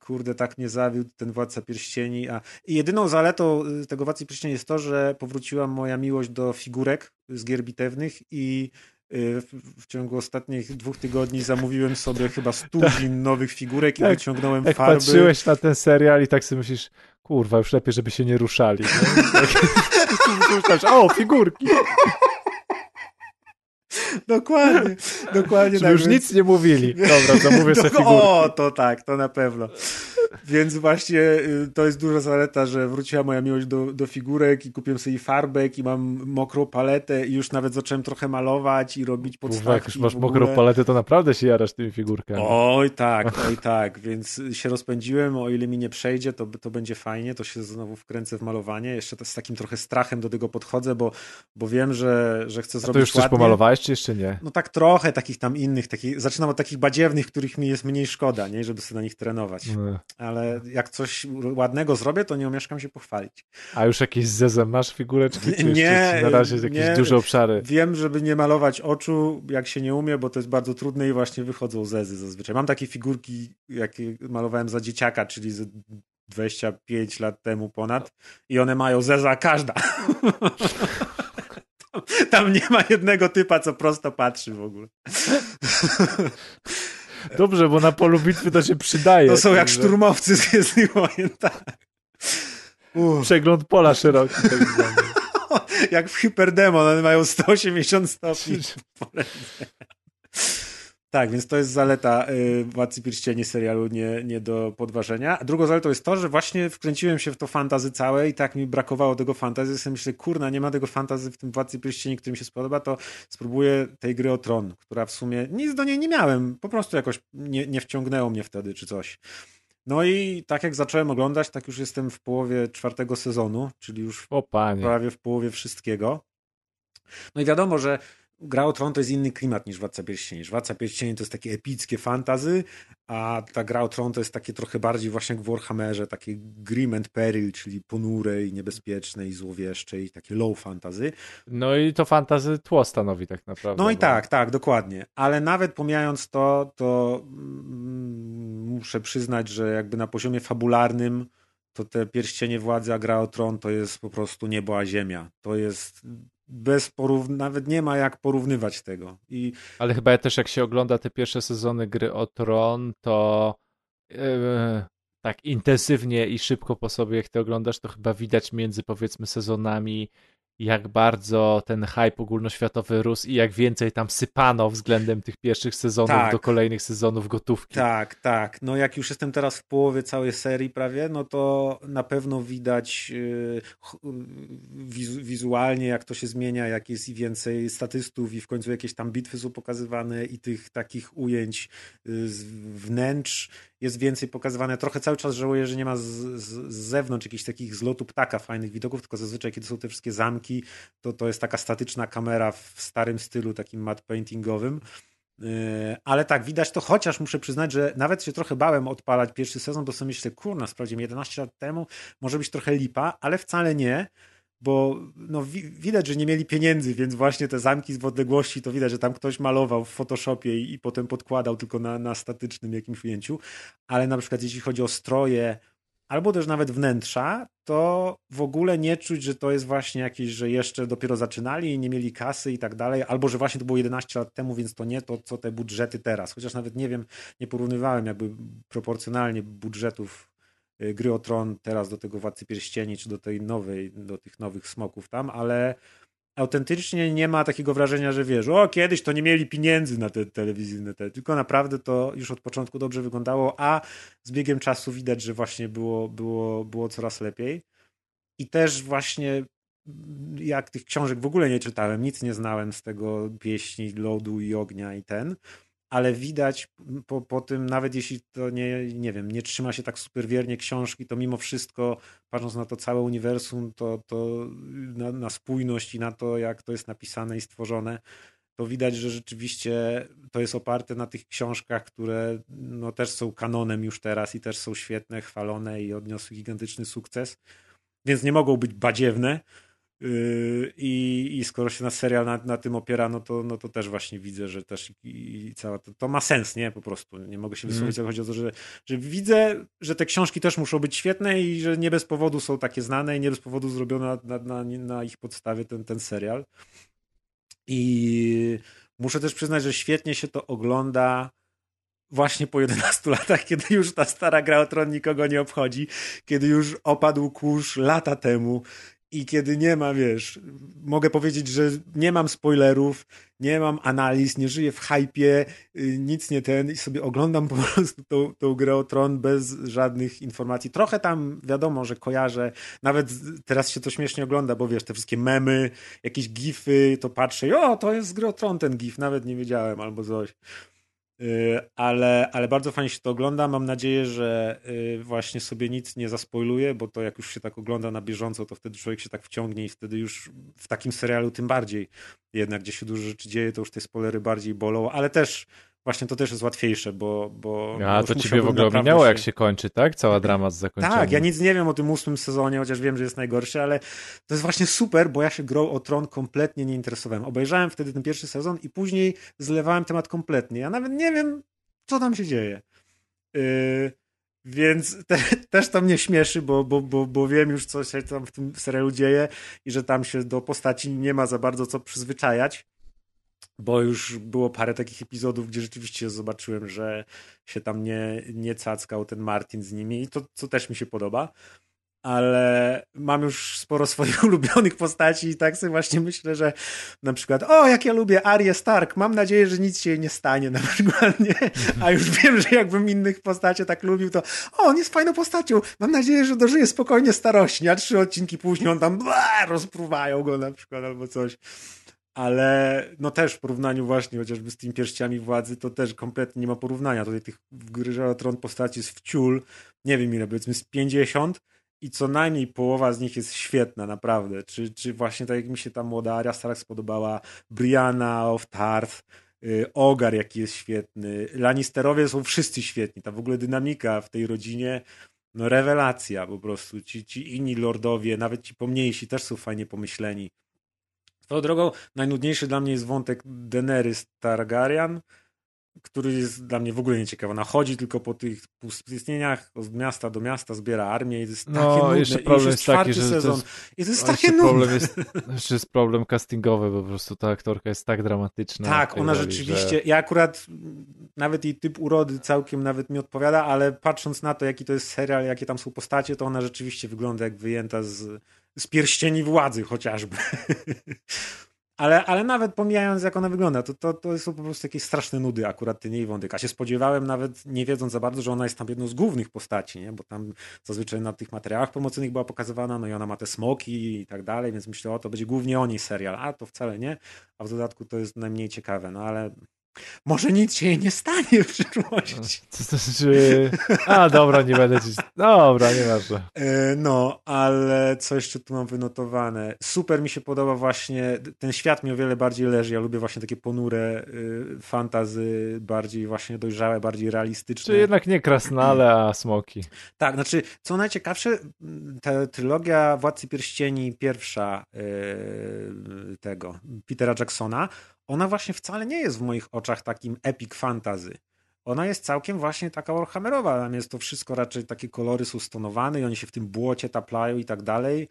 kurde, tak mnie zawiódł ten Władca Pierścieni, a i jedyną zaletą y, tego Władcy Pierścieni jest to, że powróciła moja miłość do figurek z gier bitewnych i w, w ciągu ostatnich dwóch tygodni zamówiłem sobie chyba stuzin nowych figurek i Tak. wyciągnąłem Jak farby. patrzyłeś na ten serial i tak sobie myślisz, kurwa, już lepiej, żeby się nie ruszali. Tak, o, figurki. Dokładnie, dokładnie Żeby już więc- nic nie mówili. Dobra, zamówię sobie figurki. O, to tak, to na pewno. Więc właśnie y, to jest duża zaleta, że wróciła moja miłość do, do figurek i kupiłem sobie farbek i mam mokrą paletę i już nawet zacząłem trochę malować i robić podstawki. jak już masz mokrą paletę, to naprawdę się jarasz tymi figurkami. Oj tak, oj tak, więc się rozpędziłem, o ile mi nie przejdzie, to, to będzie fajnie, to się znowu wkręcę w malowanie, jeszcze to z takim trochę strachem do tego podchodzę, bo, bo wiem, że, że chcę A zrobić to już coś ładnie. pomalowałeś, czy jeszcze nie? No tak trochę takich tam innych, takich, zaczynam od takich badziewnych, których mi jest mniej szkoda, nie, żeby sobie na nich trenować. No. Ale jak coś ładnego zrobię, to nie omieszkam się pochwalić. A już jakieś zezem masz figureczki? Czy Nie, na razie jakieś nie. duże obszary? Wiem, żeby nie malować oczu, jak się nie umie, bo to jest bardzo trudne i właśnie wychodzą zezy zazwyczaj. Mam takie figurki, jakie malowałem za dzieciaka, czyli z 25 lat temu ponad i one mają zeza każda. Tam, tam nie ma jednego typa, co prosto patrzy w ogóle. Dobrze, bo na polu bitwy to się przydaje. To są jak Także szturmowcy z Gwiezdnych Wojen, tak. Uff. Przegląd pola szeroki. Tak. Jak w Hyperdemon, one mają 180 stopni. Tak, więc to jest zaleta y, Władcy Pierścieni serialu nie, nie do podważenia. A drugą zaletą jest to, że właśnie wkręciłem się w to fantazy całe i tak mi brakowało tego fantazy. Sobie myślę, kurna, nie ma tego fantazy w tym Władcy Pierścieni, który mi się spodoba, to spróbuję tej gry o Tron, która w sumie nic do niej nie miałem. Po prostu jakoś nie, nie wciągnęło mnie wtedy, czy coś. No i tak jak zacząłem oglądać, tak już jestem w połowie czwartego sezonu, czyli już prawie w połowie wszystkiego. No i wiadomo, że Gra o Tron to jest inny klimat niż Władca Pierścieni. Władca Pierścieni to jest takie epickie fantazy, a ta Gra o Tron to jest takie trochę bardziej właśnie jak w Warhammerze, takie grim and peril, czyli ponure i niebezpieczne i złowieszcze i takie low fantazy. No i to fantazy tło stanowi tak naprawdę. No i bo- tak, tak, dokładnie. Ale nawet pomijając to, to mm, muszę przyznać, że jakby na poziomie fabularnym to te pierścienie władzy, a gra o tron to jest po prostu niebo a ziemia. To jest bez porównywania, nawet nie ma jak porównywać tego. I Ale chyba też jak się ogląda te pierwsze sezony gry o Tron, to e, tak intensywnie i szybko po sobie, jak ty oglądasz, to chyba widać między powiedzmy sezonami, jak bardzo ten hype ogólnoświatowy rósł i jak więcej tam sypano względem tych pierwszych sezonów Tak. do kolejnych sezonów gotówki. tak, tak. No jak już jestem teraz w połowie całej serii prawie, no to na pewno widać wizu, wizualnie, jak to się zmienia, jak jest i więcej statystów i w końcu jakieś tam bitwy są pokazywane i tych takich ujęć yy, z wnętrz jest więcej pokazywane. Trochę cały czas żałuję, że nie ma z, z, z zewnątrz jakichś takich zlotu ptaka fajnych widoków, tylko zazwyczaj kiedy są te wszystkie zamki, to to jest taka statyczna kamera w starym stylu, takim matte paintingowym. Yy, ale tak, widać to, chociaż muszę przyznać, że nawet się trochę bałem odpalać pierwszy sezon, bo sobie myślę, kurna, sprawdziłem 11 lat temu, może być trochę lipa, ale wcale nie, bo no, wi widać, że nie mieli pieniędzy, więc właśnie te zamki z odległości, to widać, że tam ktoś malował w Photoshopie i, i potem podkładał tylko na, na statycznym jakimś ujęciu, ale na przykład jeśli chodzi o stroje, albo też nawet wnętrza, to w ogóle nie czuć, że to jest właśnie jakieś, że jeszcze dopiero zaczynali i nie mieli kasy i tak dalej, albo że właśnie to było 11 lat temu, więc to nie to, co te budżety teraz. Chociaż nawet nie wiem, nie porównywałem jakby proporcjonalnie budżetów gry o Tron teraz do tego Władcy Pierścieni, czy do tej nowej, do tych nowych smoków tam, ale autentycznie nie ma takiego wrażenia, że wiesz, o kiedyś to nie mieli pieniędzy na te telewizyjne, te, tylko naprawdę to już od początku dobrze wyglądało, a z biegiem czasu widać, że właśnie było, było, było coraz lepiej. I też właśnie jak tych książek w ogóle nie czytałem, nic nie znałem z tego pieśni lodu i ognia i ten, ale widać po, po tym, nawet jeśli to nie, nie wiem, nie trzyma się tak super wiernie książki, to mimo wszystko, patrząc na to całe uniwersum, to, to na, na spójność i na to, jak to jest napisane i stworzone, to widać, że rzeczywiście to jest oparte na tych książkach, które no, też są kanonem już teraz i też są świetne, chwalone i odniosły gigantyczny sukces, więc nie mogą być badziewne, I, I skoro się na serial na, na tym opiera, no to, no to też właśnie widzę, że też i, i cała to, to, ma sens, nie? Po prostu. Nie mogę się wysłowić, mm. chodzi o to, że, że widzę, że te książki też muszą być świetne i że nie bez powodu są takie znane i nie bez powodu zrobiono na, na, na ich podstawie ten, ten serial. I muszę też przyznać, że świetnie się to ogląda właśnie po 11 latach, kiedy już ta stara gra o tron nikogo nie obchodzi, kiedy już opadł kurz lata temu, i kiedy nie ma, wiesz, mogę powiedzieć, że nie mam spoilerów, nie mam analiz, nie żyję w hypie, y, nic nie ten i sobie oglądam po prostu tą, tą grę o Tron bez żadnych informacji. Trochę tam wiadomo, że kojarzę, nawet teraz się to śmiesznie ogląda, bo wiesz, te wszystkie memy, jakieś gify, to patrzę i o, to jest gry o Tron ten gif, nawet nie wiedziałem albo coś. Y, ale, ale bardzo fajnie się to ogląda. Mam nadzieję, że y, właśnie sobie nic nie zaspoiluje, bo to jak już się tak ogląda na bieżąco, to wtedy człowiek się tak wciągnie i wtedy już w takim serialu tym bardziej jednak, gdzie się dużo rzeczy dzieje, to już te spoilery bardziej bolą, ale też właśnie to też jest łatwiejsze, bo... bo A to ciebie w ogóle ominęło, się... jak się kończy, tak? Cała drama z zakończeniem. Tak, ja nic nie wiem o tym ósmym sezonie, chociaż wiem, że jest najgorszy, ale to jest właśnie super, bo ja się grą o Tron kompletnie nie interesowałem. Obejrzałem wtedy ten pierwszy sezon i później zlewałem temat kompletnie. Ja nawet nie wiem, co tam się dzieje. Yy, więc te, też to mnie śmieszy, bo, bo, bo, bo wiem już, co się tam w tym serialu dzieje i że tam się do postaci nie ma za bardzo co przyzwyczajać bo już było parę takich epizodów, gdzie rzeczywiście zobaczyłem, że się tam nie, nie cackał ten Martin z nimi i to, co też mi się podoba. Ale mam już sporo swoich ulubionych postaci i tak sobie właśnie myślę, że na przykład, o, jak ja lubię Arię Stark, mam nadzieję, że nic się jej nie stanie na przykład, nie? A już wiem, że jakbym innych postaci tak lubił, to o, on jest fajną postacią, mam nadzieję, że dożyje spokojnie starości, a trzy odcinki później on tam bla, rozpruwają go na przykład albo coś ale no też w porównaniu właśnie chociażby z tymi pierściami władzy, to też kompletnie nie ma porównania. Tutaj tych w gry Tron postaci jest wciul, nie wiem ile, powiedzmy z 50 i co najmniej połowa z nich jest świetna, naprawdę. Czy, czy właśnie tak jak mi się ta młoda Arya Stark spodobała, Brianna of Tarth, yy, Ogar jaki jest świetny, Lannisterowie są wszyscy świetni, ta w ogóle dynamika w tej rodzinie, no rewelacja po prostu. Ci, ci inni lordowie, nawet ci pomniejsi też są fajnie pomyśleni. Swoją drogą, najnudniejszy dla mnie jest wątek Daenerys Targaryen, który jest dla mnie w ogóle nieciekawy. Ona chodzi tylko po tych pustyniach od miasta do miasta, zbiera armię i to jest no, takie nudne. Jeszcze problem jest, jest taki, że sezon. To jest, I to jest takie nudne. Problem jest, jeszcze jest problem castingowy, bo po prostu ta aktorka jest tak dramatyczna. Tak, ona rzeczywiście, że... ja akurat nawet jej typ urody całkiem nawet mi odpowiada, ale patrząc na to, jaki to jest serial, jakie tam są postacie, to ona rzeczywiście wygląda jak wyjęta z z pierścieni władzy chociażby. ale, ale nawet pomijając, jak ona wygląda, to, to, to są po prostu jakieś straszne nudy akurat ten jej wątek. A się spodziewałem nawet, nie wiedząc za bardzo, że ona jest tam jedną z głównych postaci, nie? bo tam zazwyczaj na tych materiałach promocyjnych była pokazywana, no i ona ma te smoki i tak dalej, więc myślę, o to będzie głównie o niej serial, a to wcale nie, a w dodatku to jest najmniej ciekawe, no ale Może nic się jej nie stanie w przyszłości. To znaczy... A, dobra, nie będę ci... Dobra, nieważne. E, No, ale co jeszcze tu mam wynotowane? Super mi się podoba właśnie, ten świat mi o wiele bardziej leży. Ja lubię właśnie takie ponure y, fantazy, bardziej właśnie dojrzałe, bardziej realistyczne. Czy jednak nie krasnale, a smoki. Tak, znaczy, co najciekawsze, m, ta trylogia Władcy Pierścieni, pierwsza yy, tego, Petera Jacksona, ona właśnie wcale nie jest w moich oczach takim epic fantasy. Ona jest całkiem właśnie taka Warhammerowa, tam jest to wszystko raczej takie kolory są stonowane i oni się w tym błocie taplają i tak dalej.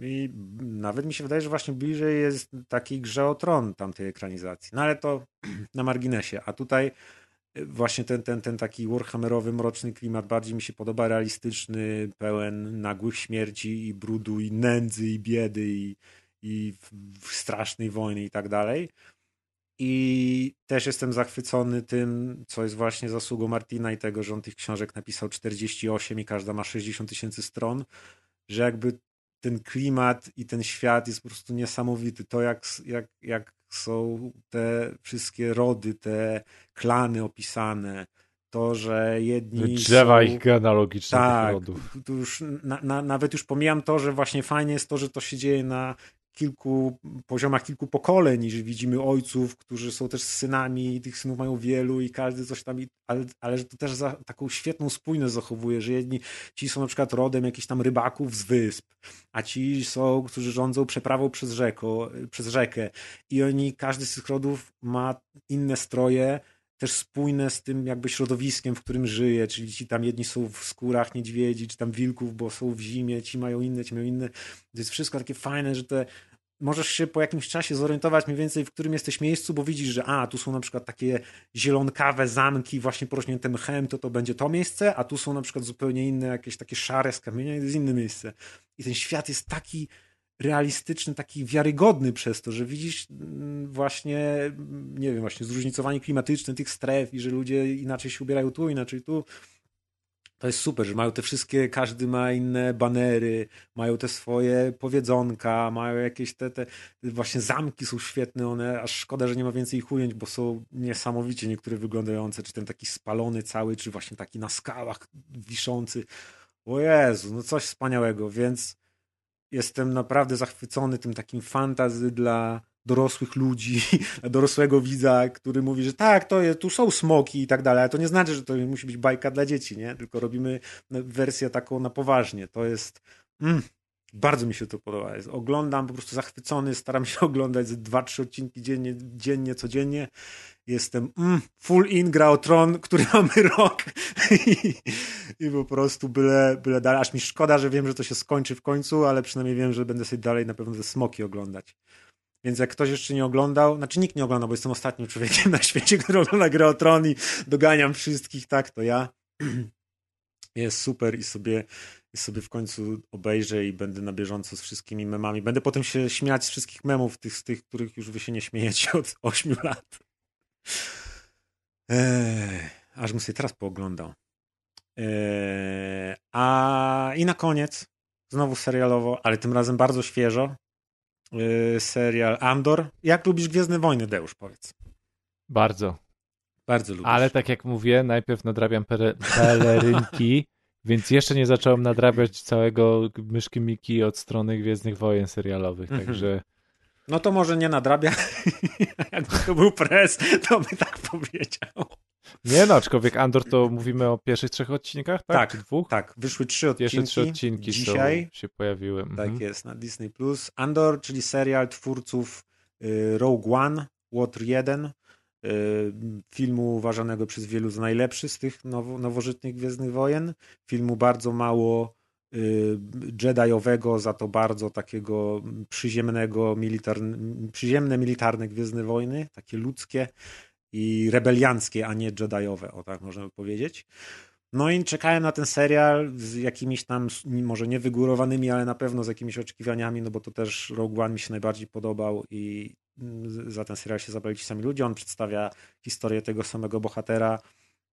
I nawet mi się wydaje, że właśnie bliżej jest takiej grze o tron tamtej ekranizacji. No ale to na marginesie. A tutaj właśnie ten, ten, ten taki warhammerowy, mroczny klimat bardziej mi się podoba, realistyczny, pełen nagłych śmierci i brudu i nędzy i biedy i, i w, w strasznej wojny i tak dalej. I też jestem zachwycony tym, co jest właśnie zasługą Martina i tego, że on tych książek napisał 48 i każda ma 60 tysięcy stron, że jakby ten klimat i ten świat jest po prostu niesamowity. To jak, jak, jak są te wszystkie rody, te klany opisane, to, że jedni Drzewa są... ich genealogicznych Tak, rodów. tu już na, na, nawet już pomijam to, że właśnie fajnie jest to, że to się dzieje na kilku poziomach, kilku pokoleń, że widzimy ojców, którzy są też synami i tych synów mają wielu i każdy coś tam, ale, ale że to też za taką świetną spójność zachowuje, że jedni, ci są na przykład rodem jakichś tam rybaków z wysp, a ci są, którzy rządzą przeprawą przez, rzeko, przez rzekę. I oni, każdy z tych rodów ma inne stroje, też spójne z tym jakby środowiskiem, w którym żyje, czyli ci tam jedni są w skórach niedźwiedzi, czy tam wilków, bo są w zimie, ci mają inne, ci mają inne. To jest wszystko takie fajne, że te możesz się po jakimś czasie zorientować mniej więcej, w którym jesteś miejscu, bo widzisz, że a, tu są na przykład takie zielonkawe zamki właśnie porośnięte mchem, to to będzie to miejsce, a tu są na przykład zupełnie inne, jakieś takie szare z kamienia to jest inne miejsce. I ten świat jest taki realistyczny, taki wiarygodny przez to, że widzisz mm, właśnie, mm, nie wiem, właśnie zróżnicowanie klimatyczne tych stref i że ludzie inaczej się ubierają tu, inaczej tu. To jest super, że mają te wszystkie, każdy ma inne banery, mają te swoje powiedzonka, mają jakieś te, te właśnie zamki są świetne, one, aż szkoda, że nie ma więcej ich ujęć, bo są niesamowicie niektóre wyglądające, czy ten taki spalony cały, czy właśnie taki na skałach wiszący. O Jezu, no coś wspaniałego, więc jestem naprawdę zachwycony tym takim fantazy dla dorosłych ludzi, dorosłego widza, który mówi, że tak, to jest, tu są smoki i tak dalej, ale to nie znaczy, że to musi być bajka dla dzieci, nie? Tylko robimy wersję taką na poważnie. To jest... Mm, bardzo mi się to podoba. Jest, oglądam po prostu zachwycony, staram się oglądać ze dwa, trzy odcinki dziennie, dziennie codziennie. Jestem mm, full in gra tron, który mamy rok I, i po prostu byle, byle dalej. Aż mi szkoda, że wiem, że to się skończy w końcu, ale przynajmniej wiem, że będę sobie dalej na pewno te smoki oglądać. Więc jak ktoś jeszcze nie oglądał, znaczy nikt nie oglądał, bo jestem ostatnim człowiekiem na świecie, który ogląda grę o tron i doganiam wszystkich, tak, to ja. Jest super i sobie, sobie w końcu obejrzę i będę na bieżąco z wszystkimi memami. Będę potem się śmiać z wszystkich memów, tych, z tych, których już wy się nie śmiejecie od 8 lat. Eee, aż bym sobie teraz pooglądał. Eee, a i na koniec, znowu serialowo, ale tym razem bardzo świeżo, eee, serial Andor. Jak lubisz Gwiezdne Wojny, Deusz, powiedz. Bardzo. Bardzo lubisz. Ale tak jak mówię, najpierw nadrabiam pere- pelerynki, więc jeszcze nie zacząłem nadrabiać całego myszki Miki od strony Gwiezdnych Wojen serialowych, Mhm. także No to może nie nadrabia. Jakby to był pres, to by tak powiedział. nie no, aczkolwiek Andor to mówimy o pierwszych trzech odcinkach, tak? Tak, Czy dwóch? Tak, wyszły trzy odcinki. Pierwsze trzy odcinki dzisiaj. się pojawiły. Tak Mhm. jest, na Disney+. Plus. Andor, czyli serial twórców y, Rogue One, Łotr 1, y, filmu uważanego przez wielu za najlepszy z tych nowo, nowożytnych Gwiezdnych Wojen. Filmu bardzo mało y, Jediowego, za to bardzo takiego przyziemnego, militarn, przyziemne, militarne Gwiezdne Wojny, takie ludzkie i rebelianckie, a nie Jediowe, o tak możemy powiedzieć. No i czekałem na ten serial z jakimiś tam, może nie wygórowanymi, ale na pewno z jakimiś oczekiwaniami, no bo to też Rogue One mi się najbardziej podobał i za ten serial się zabrali ci sami ludzie. On przedstawia historię tego samego bohatera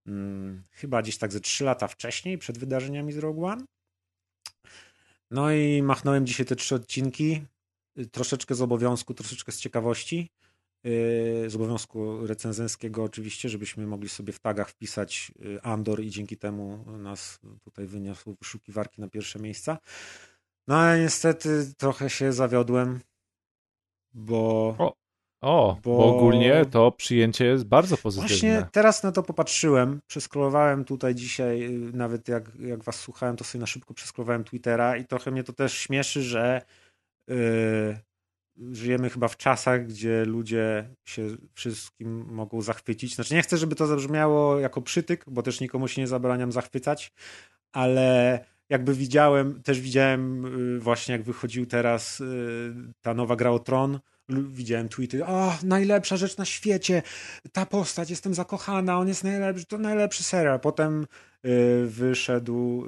hmm, chyba gdzieś tak ze lata wcześniej, przed wydarzeniami z Rogue One. No i machnąłem dzisiaj te trzy odcinki, troszeczkę z obowiązku, troszeczkę z ciekawości. yy, z obowiązku recenzenckiego oczywiście, żebyśmy mogli sobie w tagach wpisać yy, Andor i dzięki temu nas tutaj wyniosło wyszukiwarki na pierwsze miejsca. No ale niestety trochę się zawiodłem, bo... O, O, Bo- bo ogólnie to przyjęcie jest bardzo pozytywne. Właśnie teraz na to popatrzyłem, przeskrolowałem tutaj dzisiaj, y, nawet jak, jak was słuchałem, to sobie na szybko przeskrolowałem Twittera i trochę mnie to też śmieszy, że y, żyjemy chyba w czasach, gdzie ludzie się wszystkim mogą zachwycić. Znaczy nie chcę, żeby to zabrzmiało jako przytyk, bo też nikomu się nie zabraniam zachwycać, ale jakby widziałem, też widziałem y, właśnie jak wychodził teraz y, ta nowa gra o Tron, widziałem tweety, o, najlepsza rzecz na świecie, ta postać, jestem zakochana, on jest najlepszy, to najlepszy serial. Potem wyszedł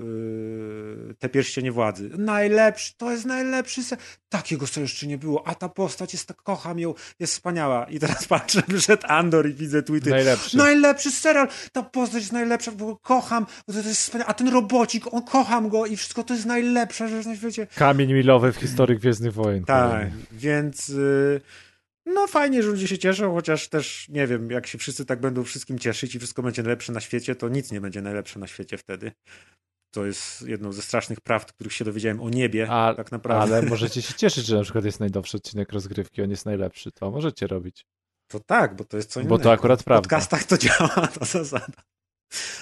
y, Te Pierścienie Władzy. Najlepszy, to jest najlepszy serial. Takiego serialu jeszcze nie było, a ta postać jest tak, kocham ją, jest wspaniała. I teraz patrzę, wyszedł Andor i widzę tweety. Najlepszy. Najlepszy serial, ta postać jest najlepsza, bo kocham, bo to jest wspaniałe. A ten robocik, on kocham go i wszystko to jest najlepsza rzecz na świecie. Kamień milowy w historii Gwiezdnych Wojen. Tak, więc y, no fajnie, że ludzie się cieszą, chociaż też nie wiem, jak się wszyscy tak będą wszystkim cieszyć i wszystko będzie najlepsze na świecie, to nic nie będzie najlepsze na świecie wtedy. To jest jedną ze strasznych prawd, których się dowiedziałem o niebie, A, tak naprawdę. Ale możecie się cieszyć, że na przykład jest najnowszy odcinek rozgrywki, on jest najlepszy. To możecie robić. To tak, bo to jest co Bo innego. to akurat W prawda. podcastach to działa, to zasada.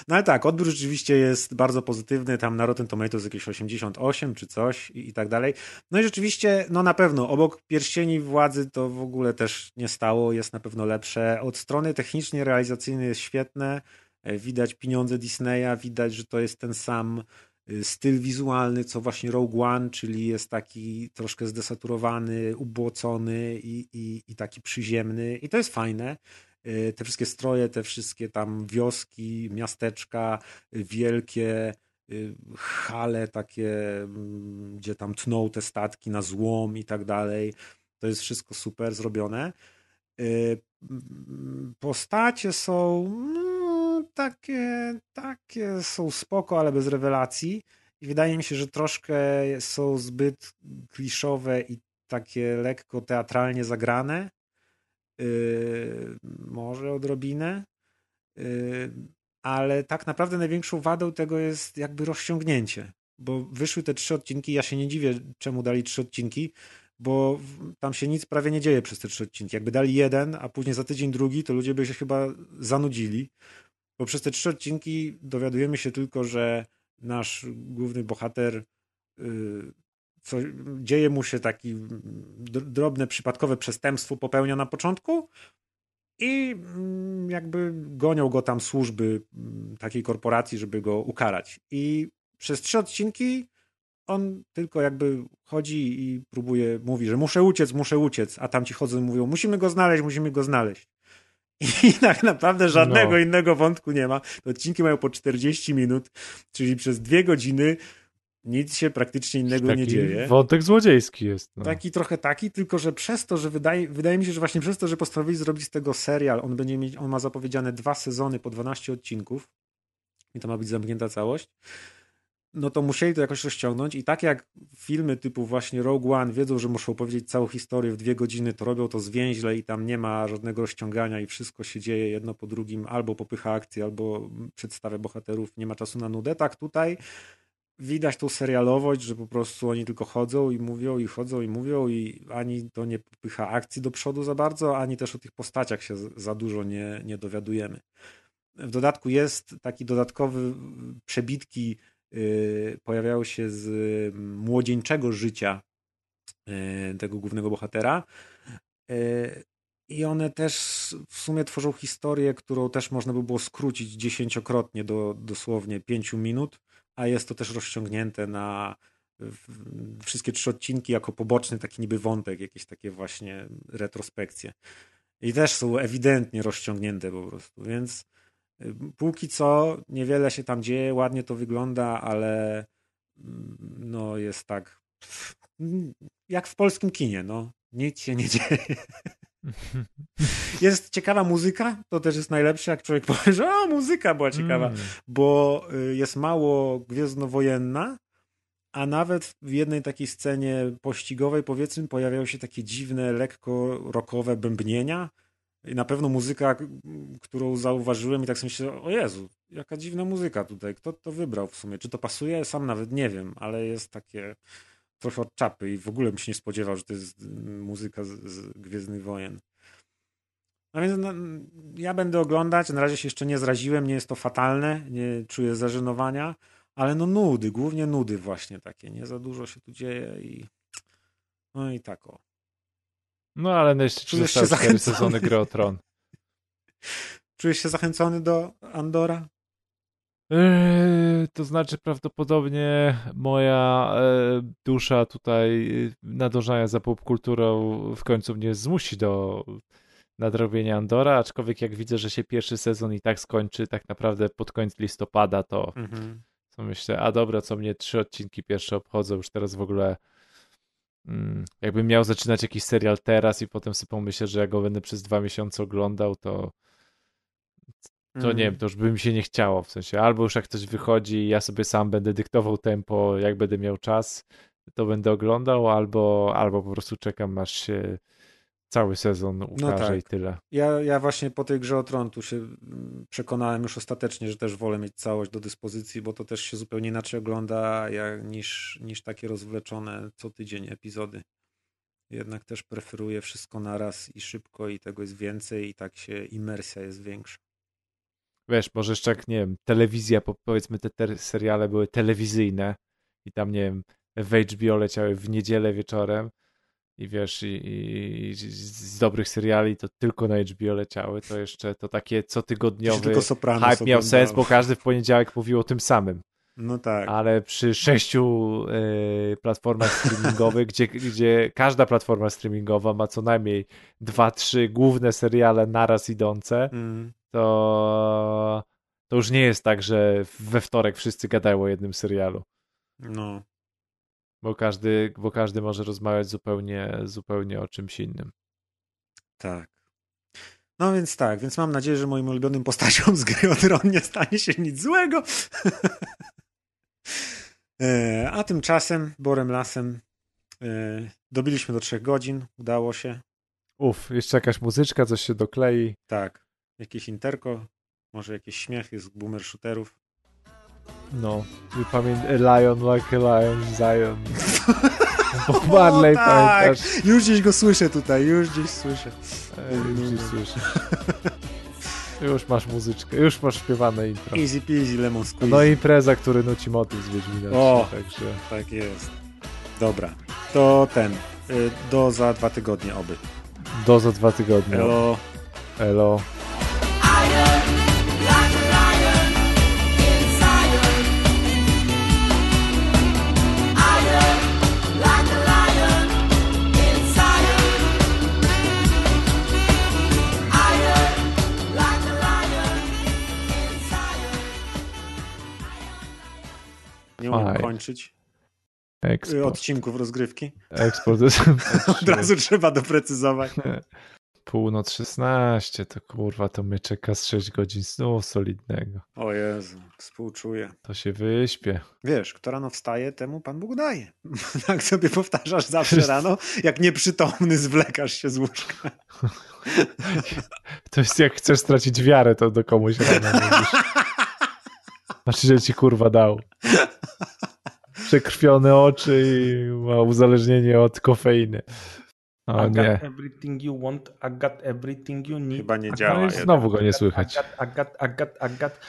No ale tak, odbiór rzeczywiście jest bardzo pozytywny, tam na Rotten Tomatoes jakieś 88 czy coś i, i tak dalej. No i rzeczywiście, no na pewno, obok Pierścieni Władzy to w ogóle też nie stało, jest na pewno lepsze. Od strony technicznie realizacyjnej jest świetne, E, widać pieniądze Disneya, widać, że to jest ten sam y, styl wizualny, co właśnie Rogue One, czyli jest taki troszkę zdesaturowany, ubłocony i, i, i taki przyziemny i to jest fajne. Y, Te wszystkie stroje, te wszystkie tam wioski, miasteczka, y, wielkie y, hale takie, mm, gdzie tam tną te statki na złom i tak dalej. To jest wszystko super zrobione. Mm, Postacie są no, takie, takie są spoko, ale bez rewelacji. I wydaje mi się, że troszkę są zbyt kliszowe i takie lekko teatralnie zagrane. Yy, może odrobinę. Yy, ale tak naprawdę największą wadą tego jest jakby rozciągnięcie. Bo wyszły te trzy odcinki, ja się nie dziwię, czemu dali trzy odcinki, bo tam się nic prawie nie dzieje przez te trzy odcinki. Jakby dali jeden, a później za tydzień drugi, to ludzie by się chyba zanudzili. Bo przez te trzy odcinki dowiadujemy się tylko, że nasz główny bohater yy, co, dzieje mu się taki dr- drobne, przypadkowe przestępstwo popełnia na początku i mm, jakby gonią go tam służby mm, takiej korporacji, żeby go ukarać. I przez trzy odcinki on tylko jakby chodzi i próbuje, mówi, że muszę uciec, muszę uciec, a tam ci chodzą i mówią, musimy go znaleźć, musimy go znaleźć. I tak naprawdę żadnego No. innego wątku nie ma. Odcinki mają po 40 minut, czyli przez dwie godziny nic się praktycznie innego Taki nie dzieje. wątek złodziejski jest. No. Taki trochę taki, tylko że przez to, że wydaje, wydaje mi się, że właśnie przez to, że postanowili zrobić z tego serial, on będzie mieć, on ma zapowiedziane dwa sezony po 12 odcinków i to ma być zamknięta całość, no to musieli to jakoś rozciągnąć i tak jak filmy typu właśnie Rogue One wiedzą, że muszą powiedzieć całą historię w dwie godziny, to robią to zwięźle i tam nie ma żadnego rozciągania i wszystko się dzieje jedno po drugim, albo popycha akcję, albo przedstawia bohaterów, nie ma czasu na nudę. Tak tutaj widać tą serialowość, że po prostu oni tylko chodzą i mówią i chodzą i mówią i ani to nie popycha akcji do przodu za bardzo, ani też o tych postaciach się za dużo nie, nie dowiadujemy. W dodatku jest taki dodatkowy przebitki yy, pojawiają się z mm, młodzieńczego życia yy, tego głównego bohatera. Yy, I one też w sumie tworzą historię, którą też można by było skrócić dziesięciokrotnie do dosłownie pięciu minut, a jest to też rozciągnięte na wszystkie trzy odcinki jako poboczny taki niby wątek, jakieś takie właśnie retrospekcje. I też są ewidentnie rozciągnięte po prostu, więc y, póki co niewiele się tam dzieje, ładnie to wygląda, ale mm, no jest tak jak w polskim kinie, no nic się nie dzieje. Jest ciekawa muzyka, to też jest najlepsze, jak człowiek powie, że o, muzyka była ciekawa Mm. bo y, jest mało gwiezdnowojenna, a nawet w jednej takiej scenie pościgowej, powiedzmy, pojawiają się takie dziwne, lekko rockowe bębnienia, I na pewno muzyka, którą zauważyłem i tak sobie myślę, o Jezu, jaka dziwna muzyka tutaj, kto to wybrał w sumie? Czy to pasuje? Sam nawet nie wiem, ale jest takie trochę od czapy i w ogóle bym się nie spodziewał, że to jest muzyka z, z Gwiezdnych Wojen. No więc no, ja będę oglądać, na razie się jeszcze nie zraziłem, nie jest to fatalne, nie czuję zażenowania, ale no nudy, głównie nudy właśnie takie, nie za dużo się tu dzieje i no i tak o. No ale no jeszcze Czujesz się zachęcony? sezony gry Tron. Czujesz się zachęcony do Andora? Eee, to znaczy prawdopodobnie moja e, dusza tutaj e, nadążania za popkulturą w końcu mnie zmusi do nadrobienia Andora, aczkolwiek jak widzę, że się pierwszy sezon i tak skończy tak naprawdę pod koniec listopada, to, Mhm. to myślę, a dobra, co mnie trzy odcinki pierwsze obchodzą, już teraz w ogóle mm, jakbym miał zaczynać jakiś serial teraz i potem sobie pomyślę, że ja go będę przez dwa miesiące oglądał, to to nie wiem, to już by mi się nie chciało, w sensie albo już jak ktoś wychodzi ja sobie sam będę dyktował tempo, jak będę miał czas, to będę oglądał, albo, albo po prostu czekam aż się cały sezon ukaże tak. i tyle. Ja, ja właśnie po tej grze o Tron tu się mm, przekonałem już ostatecznie, że też wolę mieć całość do dyspozycji, bo to też się zupełnie inaczej ogląda jak, niż, niż takie rozwleczone co tydzień epizody. Jednak też preferuję wszystko naraz i szybko i tego jest więcej i tak się imersja jest większa. Wiesz, może jeszcze jak, nie wiem, telewizja, po- powiedzmy te seriale były telewizyjne i tam, nie wiem, w HBO leciały w niedzielę wieczorem i wiesz, i, i, i z, dobrych seriali to tylko na HBO leciały, to jeszcze to takie cotygodniowy hype miał sens, bo każdy w poniedziałek mówił o tym samym. No tak. ale przy sześciu e, platformach streamingowych, gdzie, gdzie każda platforma streamingowa ma co najmniej dwa, trzy główne seriale naraz idące, Mm. To, to już nie jest tak, że we wtorek wszyscy gadają o jednym serialu, No. bo każdy, bo każdy może rozmawiać zupełnie, zupełnie o czymś innym. Tak. No więc tak, więc mam nadzieję, że moim ulubionym postaciom z gry o Tron nie stanie się nic złego. E, A tymczasem, borem lasem, e, dobiliśmy do trzech godzin, udało się. Uf, jeszcze jakaś muzyczka, coś się doklei. Tak, jakieś interko, może jakieś śmiechy z boomer shooterów. No, i pamię- Lion like a Lion, Zion. Bob Marley, tak. pamiętasz? Już gdzieś go słyszę tutaj, już gdzieś słyszę. Już nie słyszę. Już masz muzyczkę, już masz śpiewane intro. Easy peasy, lemon squeeze. No i impreza, który nuci motyw z Wiedźmina O. 3, także Tak jest. Dobra, to ten, y, do za dwa tygodnie oby. do za dwa tygodnie. Elo. Elo. Kończyć y, Eksport. odcinków rozgrywki. Eksport. Od razu trzeba doprecyzować. Północ 16, to kurwa, to mnie czeka z 6 godzin snu solidnego. O Jezu, współczuję. To się wyśpię. Wiesz, kto rano wstaje, temu Pan Bóg daje. tak sobie powtarzasz zawsze rano, jak nieprzytomny zwlekasz się z łóżka. To jest jak chcesz stracić wiarę, to do komuś rano mówisz. Znaczy, że ci kurwa dał. Przekrwione oczy i ma uzależnienie od kofeiny. O I nie. got everything you want, I got everything you need. Chyba nie działa No znowu go nie słychać. I got, I got, I got, I got.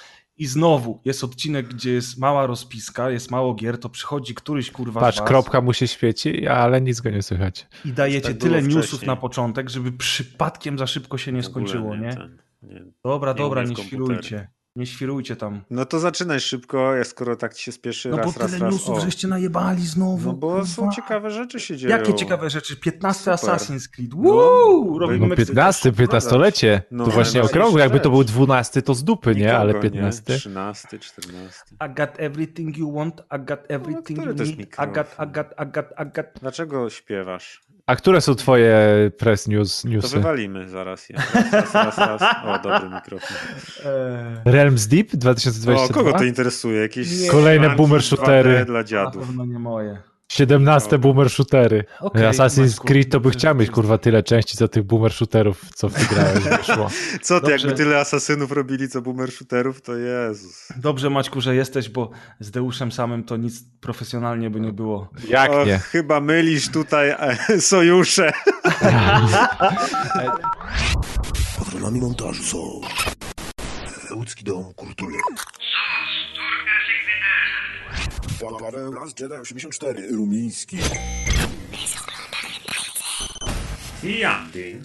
I znowu jest odcinek, gdzie jest mała rozpiska, jest mało gier, to przychodzi któryś kurwa Patrz, z was kropka mu się świeci, ale nic go nie słychać. i dajecie Tak tyle newsów wcześniej. na początek, żeby przypadkiem za szybko się nie skończyło, nie? ten, nie. Dobra, Nie dobra, nie świrujcie. Nie świrujcie tam. No to zaczynaj szybko, jak skoro tak ci się spieszy No raz, bo raz, tyle raz. newsów O. żeście najebali znowu. No bo są kurwa. ciekawe rzeczy się dzieją. Jakie ciekawe rzeczy? 15 Super. Assassin's Creed. Woo! Robimy No, No Meksy- 15, 15-lecie. No, to właśnie ale okrągłe. Jakby to był 12, to z dupy, nie? Ale Nikogo, 15. 13, 14. I got everything you want, I got everything który you need, I got, I got, I got, I got. Dlaczego śpiewasz? A które są twoje press news, To newsy? wywalimy zaraz je. Raz, raz, raz, raz. O, dobry mikrofon. Eee, Realms Deep O, 2022? kogo to interesuje? Jakieś. Kolejne boomer 2D shootery. dla na dziadów. pewno nie moje. 17 boomer shootery. Okej, Assassin's Creed to by chciał mieć kurwa tyle części co tych boomer shooterów, co w ty grałeś wyszło. Co ty, Dobrze. jakby tyle asasynów robili, co boomer shooterów, to Jezus. Dobrze, Maćku, że jesteś, bo z Deuszem samym to nic profesjonalnie by nie było. Jak Och, nie? chyba mylisz tutaj e, sojusze. Patronami montażu są Łódzki Dom Kultury Paweł Las Jedi 84 Rumiński I Andy.